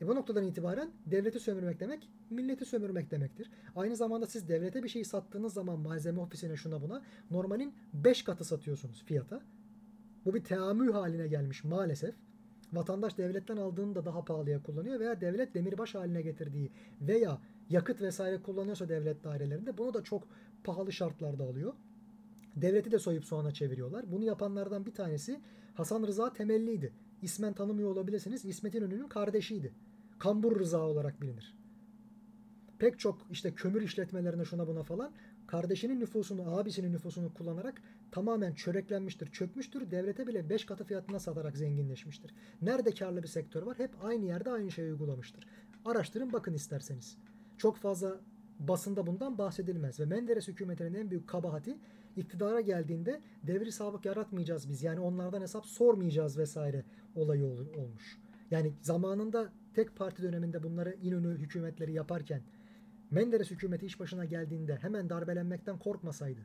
Speaker 1: E bu noktadan itibaren devleti sömürmek demek, milleti sömürmek demektir. Aynı zamanda siz devlete bir şey sattığınız zaman malzeme ofisine şuna buna normalin 5 katı satıyorsunuz fiyata. Bu bir teamül haline gelmiş maalesef. Vatandaş devletten aldığını da daha pahalıya kullanıyor veya devlet demirbaş haline getirdiği veya yakıt vesaire kullanıyorsa devlet dairelerinde bunu da çok pahalı şartlarda alıyor. Devleti de soyup soğana çeviriyorlar. Bunu yapanlardan bir tanesi Hasan Rıza Temelli'ydi. İsmen tanımıyor olabilirsiniz. İsmet İnönü'nün kardeşiydi. Kambur Rıza olarak bilinir. Pek çok işte kömür işletmelerine şuna buna falan kardeşinin nüfusunu, abisinin nüfusunu kullanarak tamamen çöreklenmiştir, çökmüştür. Devlete bile 5 katı fiyatına satarak zenginleşmiştir. Nerede karlı bir sektör var? Hep aynı yerde aynı şeyi uygulamıştır. Araştırın bakın isterseniz. Çok fazla basında bundan bahsedilmez ve Menderes hükümetinin en büyük kabahati iktidara geldiğinde devri sabık yaratmayacağız biz. Yani onlardan hesap sormayacağız vesaire olayı ol, olmuş. Yani zamanında tek parti döneminde bunları İnönü hükümetleri yaparken Menderes hükümeti iş başına geldiğinde hemen darbelenmekten korkmasaydı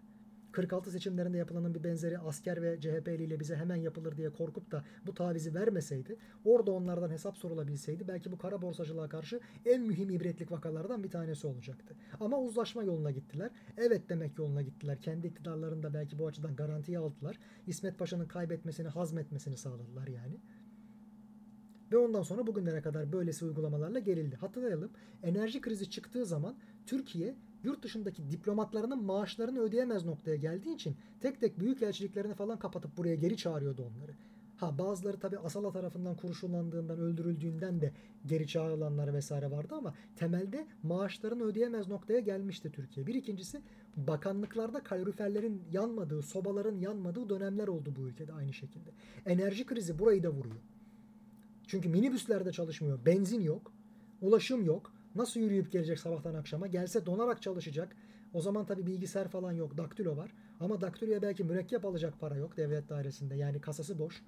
Speaker 1: 46 seçimlerinde yapılanın bir benzeri asker ve CHP'li ile bize hemen yapılır diye korkup da bu tavizi vermeseydi, orada onlardan hesap sorulabilseydi belki bu kara borsacılığa karşı en mühim ibretlik vakalardan bir tanesi olacaktı. Ama uzlaşma yoluna gittiler. Evet demek yoluna gittiler. Kendi iktidarlarında belki bu açıdan garantiye aldılar. İsmet Paşa'nın kaybetmesini, hazmetmesini sağladılar yani. Ve ondan sonra bugünlere kadar böylesi uygulamalarla gelildi. Hatırlayalım enerji krizi çıktığı zaman Türkiye yurt dışındaki diplomatlarının maaşlarını ödeyemez noktaya geldiği için tek tek büyük elçiliklerini falan kapatıp buraya geri çağırıyordu onları. Ha bazıları tabi Asala tarafından kurşunlandığından, öldürüldüğünden de geri çağrılanlar vesaire vardı ama temelde maaşlarını ödeyemez noktaya gelmişti Türkiye. Bir ikincisi bakanlıklarda kaloriferlerin yanmadığı, sobaların yanmadığı dönemler oldu bu ülkede aynı şekilde. Enerji krizi burayı da vuruyor. Çünkü minibüslerde çalışmıyor, benzin yok, ulaşım yok. Nasıl yürüyüp gelecek sabahtan akşama? Gelse donarak çalışacak. O zaman tabii bilgisayar falan yok. Daktilo var. Ama daktiloya belki mürekkep alacak para yok devlet dairesinde. Yani kasası boş.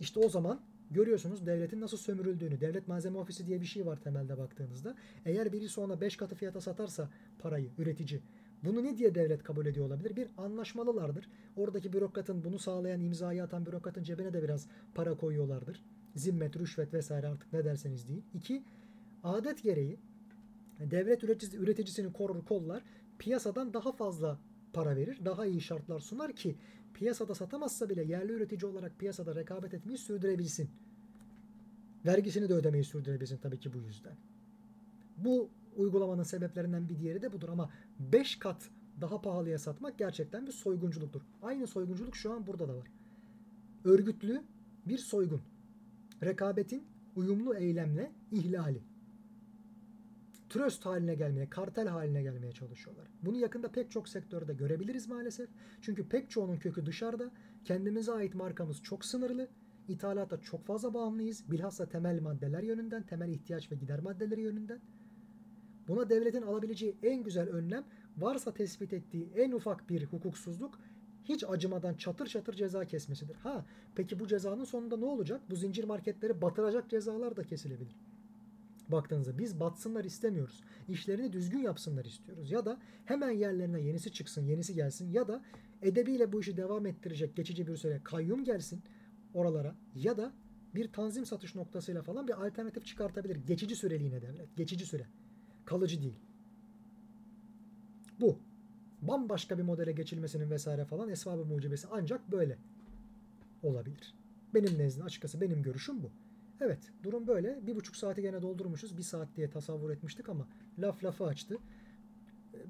Speaker 1: İşte o zaman görüyorsunuz devletin nasıl sömürüldüğünü. Devlet malzeme ofisi diye bir şey var temelde baktığınızda. Eğer birisi ona 5 katı fiyata satarsa parayı üretici bunu ne diye devlet kabul ediyor olabilir? Bir anlaşmalılardır. Oradaki bürokratın bunu sağlayan imzayı atan bürokratın cebine de biraz para koyuyorlardır. Zimmet, rüşvet vesaire artık ne derseniz deyin. İki, adet gereği devlet üreticisi, üreticisini korur kollar piyasadan daha fazla para verir. Daha iyi şartlar sunar ki piyasada satamazsa bile yerli üretici olarak piyasada rekabet etmeyi sürdürebilsin. Vergisini de ödemeyi sürdürebilsin tabii ki bu yüzden. Bu uygulamanın sebeplerinden bir diğeri de budur ama 5 kat daha pahalıya satmak gerçekten bir soygunculuktur. Aynı soygunculuk şu an burada da var. Örgütlü bir soygun. Rekabetin uyumlu eylemle ihlali tröst haline gelmeye, kartel haline gelmeye çalışıyorlar. Bunu yakında pek çok sektörde görebiliriz maalesef. Çünkü pek çoğunun kökü dışarıda. Kendimize ait markamız çok sınırlı. İthalata çok fazla bağımlıyız. Bilhassa temel maddeler yönünden, temel ihtiyaç ve gider maddeleri yönünden. Buna devletin alabileceği en güzel önlem varsa tespit ettiği en ufak bir hukuksuzluk hiç acımadan çatır çatır ceza kesmesidir. Ha peki bu cezanın sonunda ne olacak? Bu zincir marketleri batıracak cezalar da kesilebilir baktığınızda biz batsınlar istemiyoruz. İşlerini düzgün yapsınlar istiyoruz. Ya da hemen yerlerine yenisi çıksın, yenisi gelsin ya da edebiyle bu işi devam ettirecek geçici bir süre kayyum gelsin oralara ya da bir tanzim satış noktasıyla falan bir alternatif çıkartabilir. Geçici süreliğine devlet. Geçici süre. Kalıcı değil. Bu. Bambaşka bir modele geçilmesinin vesaire falan esvabı mucibesi ancak böyle olabilir. Benim nezdimde açıkçası benim görüşüm bu. Evet durum böyle. Bir buçuk saati gene doldurmuşuz. Bir saat diye tasavvur etmiştik ama laf lafı açtı.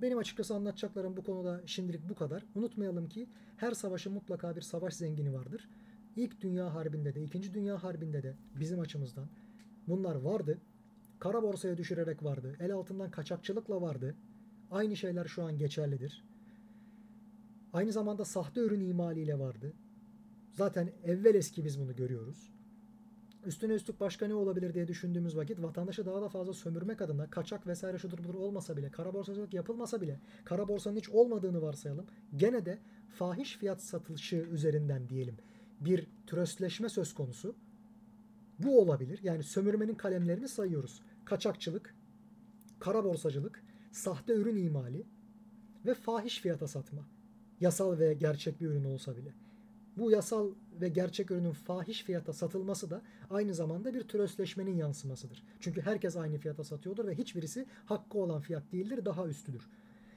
Speaker 1: Benim açıkçası anlatacaklarım bu konuda şimdilik bu kadar. Unutmayalım ki her savaşın mutlaka bir savaş zengini vardır. İlk Dünya Harbi'nde de, İkinci Dünya Harbi'nde de bizim açımızdan bunlar vardı. Kara borsaya düşürerek vardı. El altından kaçakçılıkla vardı. Aynı şeyler şu an geçerlidir. Aynı zamanda sahte ürün imaliyle vardı. Zaten evvel eski biz bunu görüyoruz. Üstüne üstlük başka ne olabilir diye düşündüğümüz vakit vatandaşı daha da fazla sömürmek adına kaçak vesaire şudur budur olmasa bile, kara borsacılık yapılmasa bile, kara borsanın hiç olmadığını varsayalım. Gene de fahiş fiyat satılışı üzerinden diyelim bir türöstleşme söz konusu. Bu olabilir. Yani sömürmenin kalemlerini sayıyoruz. Kaçakçılık, kara borsacılık, sahte ürün imali ve fahiş fiyata satma. Yasal ve gerçek bir ürün olsa bile. Bu yasal ve gerçek ürünün fahiş fiyata satılması da aynı zamanda bir türösleşmenin yansımasıdır. Çünkü herkes aynı fiyata satıyordur ve hiçbirisi hakkı olan fiyat değildir, daha üstüdür.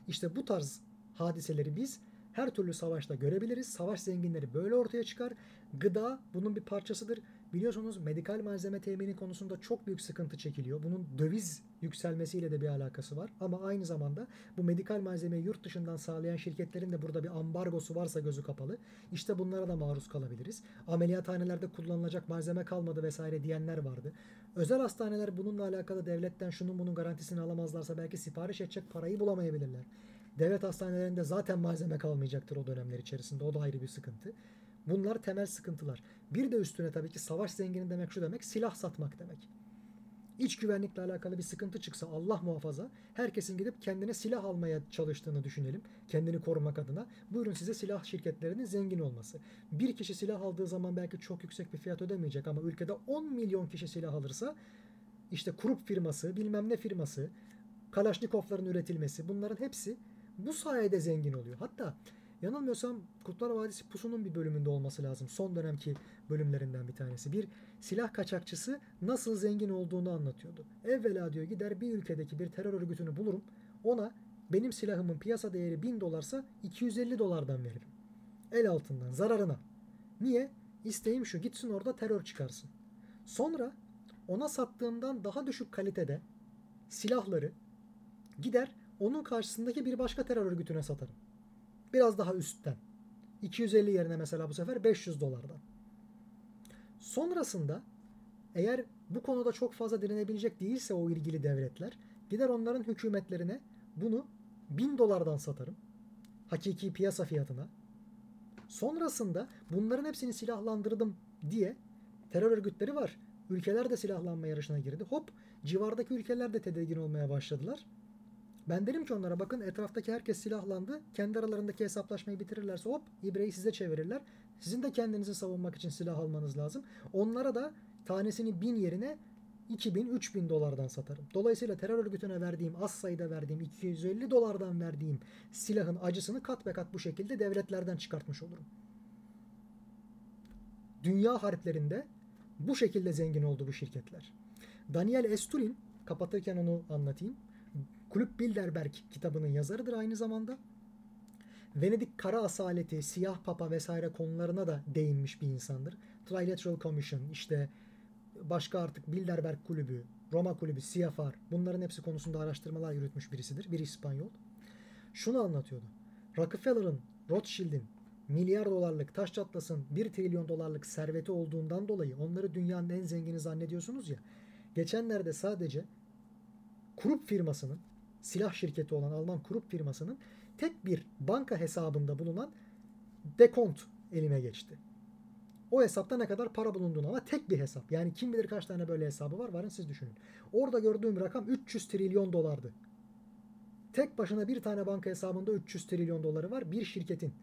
Speaker 1: İşte bu tarz hadiseleri biz her türlü savaşta görebiliriz. Savaş zenginleri böyle ortaya çıkar. Gıda bunun bir parçasıdır. Biliyorsunuz medikal malzeme temini konusunda çok büyük sıkıntı çekiliyor. Bunun döviz yükselmesiyle de bir alakası var. Ama aynı zamanda bu medikal malzemeyi yurt dışından sağlayan şirketlerin de burada bir ambargosu varsa gözü kapalı. İşte bunlara da maruz kalabiliriz. Ameliyathanelerde kullanılacak malzeme kalmadı vesaire diyenler vardı. Özel hastaneler bununla alakalı devletten şunun bunun garantisini alamazlarsa belki sipariş edecek parayı bulamayabilirler. Devlet hastanelerinde zaten malzeme kalmayacaktır o dönemler içerisinde. O da ayrı bir sıkıntı. Bunlar temel sıkıntılar. Bir de üstüne tabii ki savaş zengini demek şu demek silah satmak demek. İç güvenlikle alakalı bir sıkıntı çıksa Allah muhafaza herkesin gidip kendine silah almaya çalıştığını düşünelim. Kendini korumak adına. Buyurun size silah şirketlerinin zengin olması. Bir kişi silah aldığı zaman belki çok yüksek bir fiyat ödemeyecek ama ülkede 10 milyon kişi silah alırsa işte Krupp firması, bilmem ne firması, Kalaşnikovların üretilmesi bunların hepsi bu sayede zengin oluyor. Hatta yanılmıyorsam Kurtlar Vadisi Pusu'nun bir bölümünde olması lazım. Son dönemki bölümlerinden bir tanesi. Bir silah kaçakçısı nasıl zengin olduğunu anlatıyordu. Evvela diyor gider bir ülkedeki bir terör örgütünü bulurum. Ona benim silahımın piyasa değeri 1000 dolarsa 250 dolardan veririm. El altından zararına. Niye? İsteğim şu gitsin orada terör çıkarsın. Sonra ona sattığımdan daha düşük kalitede silahları gider onun karşısındaki bir başka terör örgütüne satarım. Biraz daha üstten. 250 yerine mesela bu sefer 500 dolardan. Sonrasında eğer bu konuda çok fazla direnebilecek değilse o ilgili devletler gider onların hükümetlerine bunu 1000 dolardan satarım. Hakiki piyasa fiyatına. Sonrasında bunların hepsini silahlandırdım diye terör örgütleri var. Ülkeler de silahlanma yarışına girdi. Hop civardaki ülkeler de tedirgin olmaya başladılar. Ben derim ki onlara bakın etraftaki herkes silahlandı. Kendi aralarındaki hesaplaşmayı bitirirlerse hop ibreyi size çevirirler. Sizin de kendinizi savunmak için silah almanız lazım. Onlara da tanesini bin yerine 2000 3000 dolardan satarım. Dolayısıyla terör örgütüne verdiğim az sayıda verdiğim 250 dolardan verdiğim silahın acısını kat be kat bu şekilde devletlerden çıkartmış olurum. Dünya harplerinde bu şekilde zengin oldu bu şirketler. Daniel Esturin kapatırken onu anlatayım. Kulüp Bilderberg kitabının yazarıdır aynı zamanda. Venedik kara asaleti, siyah papa vesaire konularına da değinmiş bir insandır. Trilateral Commission, işte başka artık Bilderberg kulübü, Roma kulübü, Siyafar bunların hepsi konusunda araştırmalar yürütmüş birisidir. Bir İspanyol. Şunu anlatıyordu. Rockefeller'ın, Rothschild'in milyar dolarlık taş çatlasın 1 trilyon dolarlık serveti olduğundan dolayı onları dünyanın en zengini zannediyorsunuz ya. Geçenlerde sadece Krupp firmasının silah şirketi olan Alman Krupp firmasının tek bir banka hesabında bulunan dekont elime geçti. O hesapta ne kadar para bulunduğunu ama tek bir hesap. Yani kim bilir kaç tane böyle hesabı var varın siz düşünün. Orada gördüğüm rakam 300 trilyon dolardı. Tek başına bir tane banka hesabında 300 trilyon doları var bir şirketin.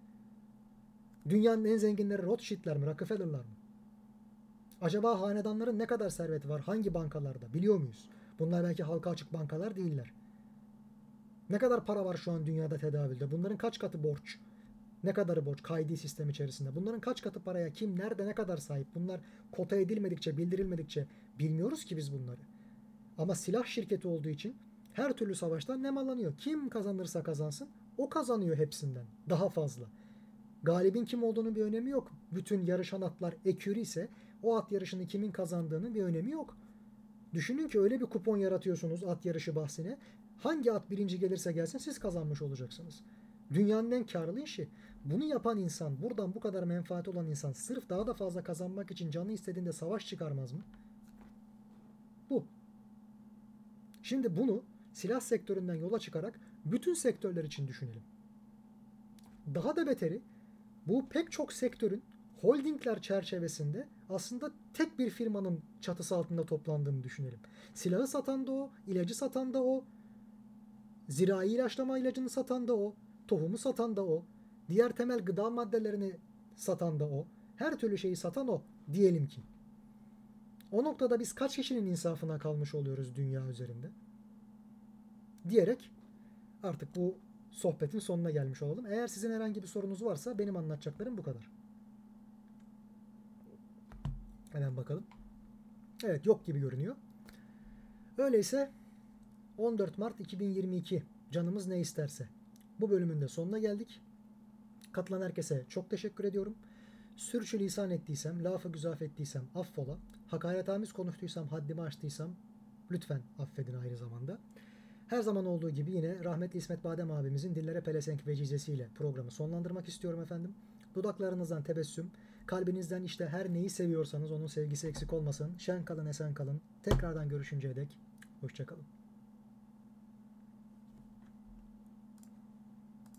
Speaker 1: Dünyanın en zenginleri Rothschild'ler mi, Rockefeller'lar mı? Acaba hanedanların ne kadar serveti var? Hangi bankalarda? Biliyor muyuz? Bunlar belki halka açık bankalar değiller. Ne kadar para var şu an dünyada tedavülde? Bunların kaç katı borç? Ne kadarı borç kaydi sistem içerisinde? Bunların kaç katı paraya kim nerede ne kadar sahip? Bunlar kota edilmedikçe, bildirilmedikçe bilmiyoruz ki biz bunları. Ama silah şirketi olduğu için her türlü savaştan nemalanıyor. Kim kazanırsa kazansın o kazanıyor hepsinden. Daha fazla. Galibin kim olduğunun bir önemi yok. Bütün yarışan atlar ekürü ise o at yarışını kimin kazandığının bir önemi yok. Düşünün ki öyle bir kupon yaratıyorsunuz at yarışı bahsine. Hangi at birinci gelirse gelsin siz kazanmış olacaksınız. Dünyanın en karlı işi. Bunu yapan insan, buradan bu kadar menfaati olan insan sırf daha da fazla kazanmak için canı istediğinde savaş çıkarmaz mı? Bu. Şimdi bunu silah sektöründen yola çıkarak bütün sektörler için düşünelim. Daha da beteri bu pek çok sektörün holdingler çerçevesinde aslında tek bir firmanın çatısı altında toplandığını düşünelim. Silahı satan da o, ilacı satan da o, zirai ilaçlama ilacını satan da o, tohumu satan da o, diğer temel gıda maddelerini satan da o, her türlü şeyi satan o diyelim ki. O noktada biz kaç kişinin insafına kalmış oluyoruz dünya üzerinde? Diyerek artık bu sohbetin sonuna gelmiş olalım. Eğer sizin herhangi bir sorunuz varsa benim anlatacaklarım bu kadar. Hemen bakalım. Evet yok gibi görünüyor. Öyleyse 14 Mart 2022 canımız ne isterse. Bu bölümün de sonuna geldik. Katılan herkese çok teşekkür ediyorum. Sürçülisan ettiysem, lafı güzaf ettiysem affola. Hakaretamiz konuştuysam, haddimi aştıysam lütfen affedin ayrı zamanda. Her zaman olduğu gibi yine rahmetli İsmet Badem abimizin Dillere Pelesenk vecizesiyle programı sonlandırmak istiyorum efendim. Dudaklarınızdan tebessüm, kalbinizden işte her neyi seviyorsanız onun sevgisi eksik olmasın. Şen kalın, esen kalın. Tekrardan görüşünceye dek hoşçakalın.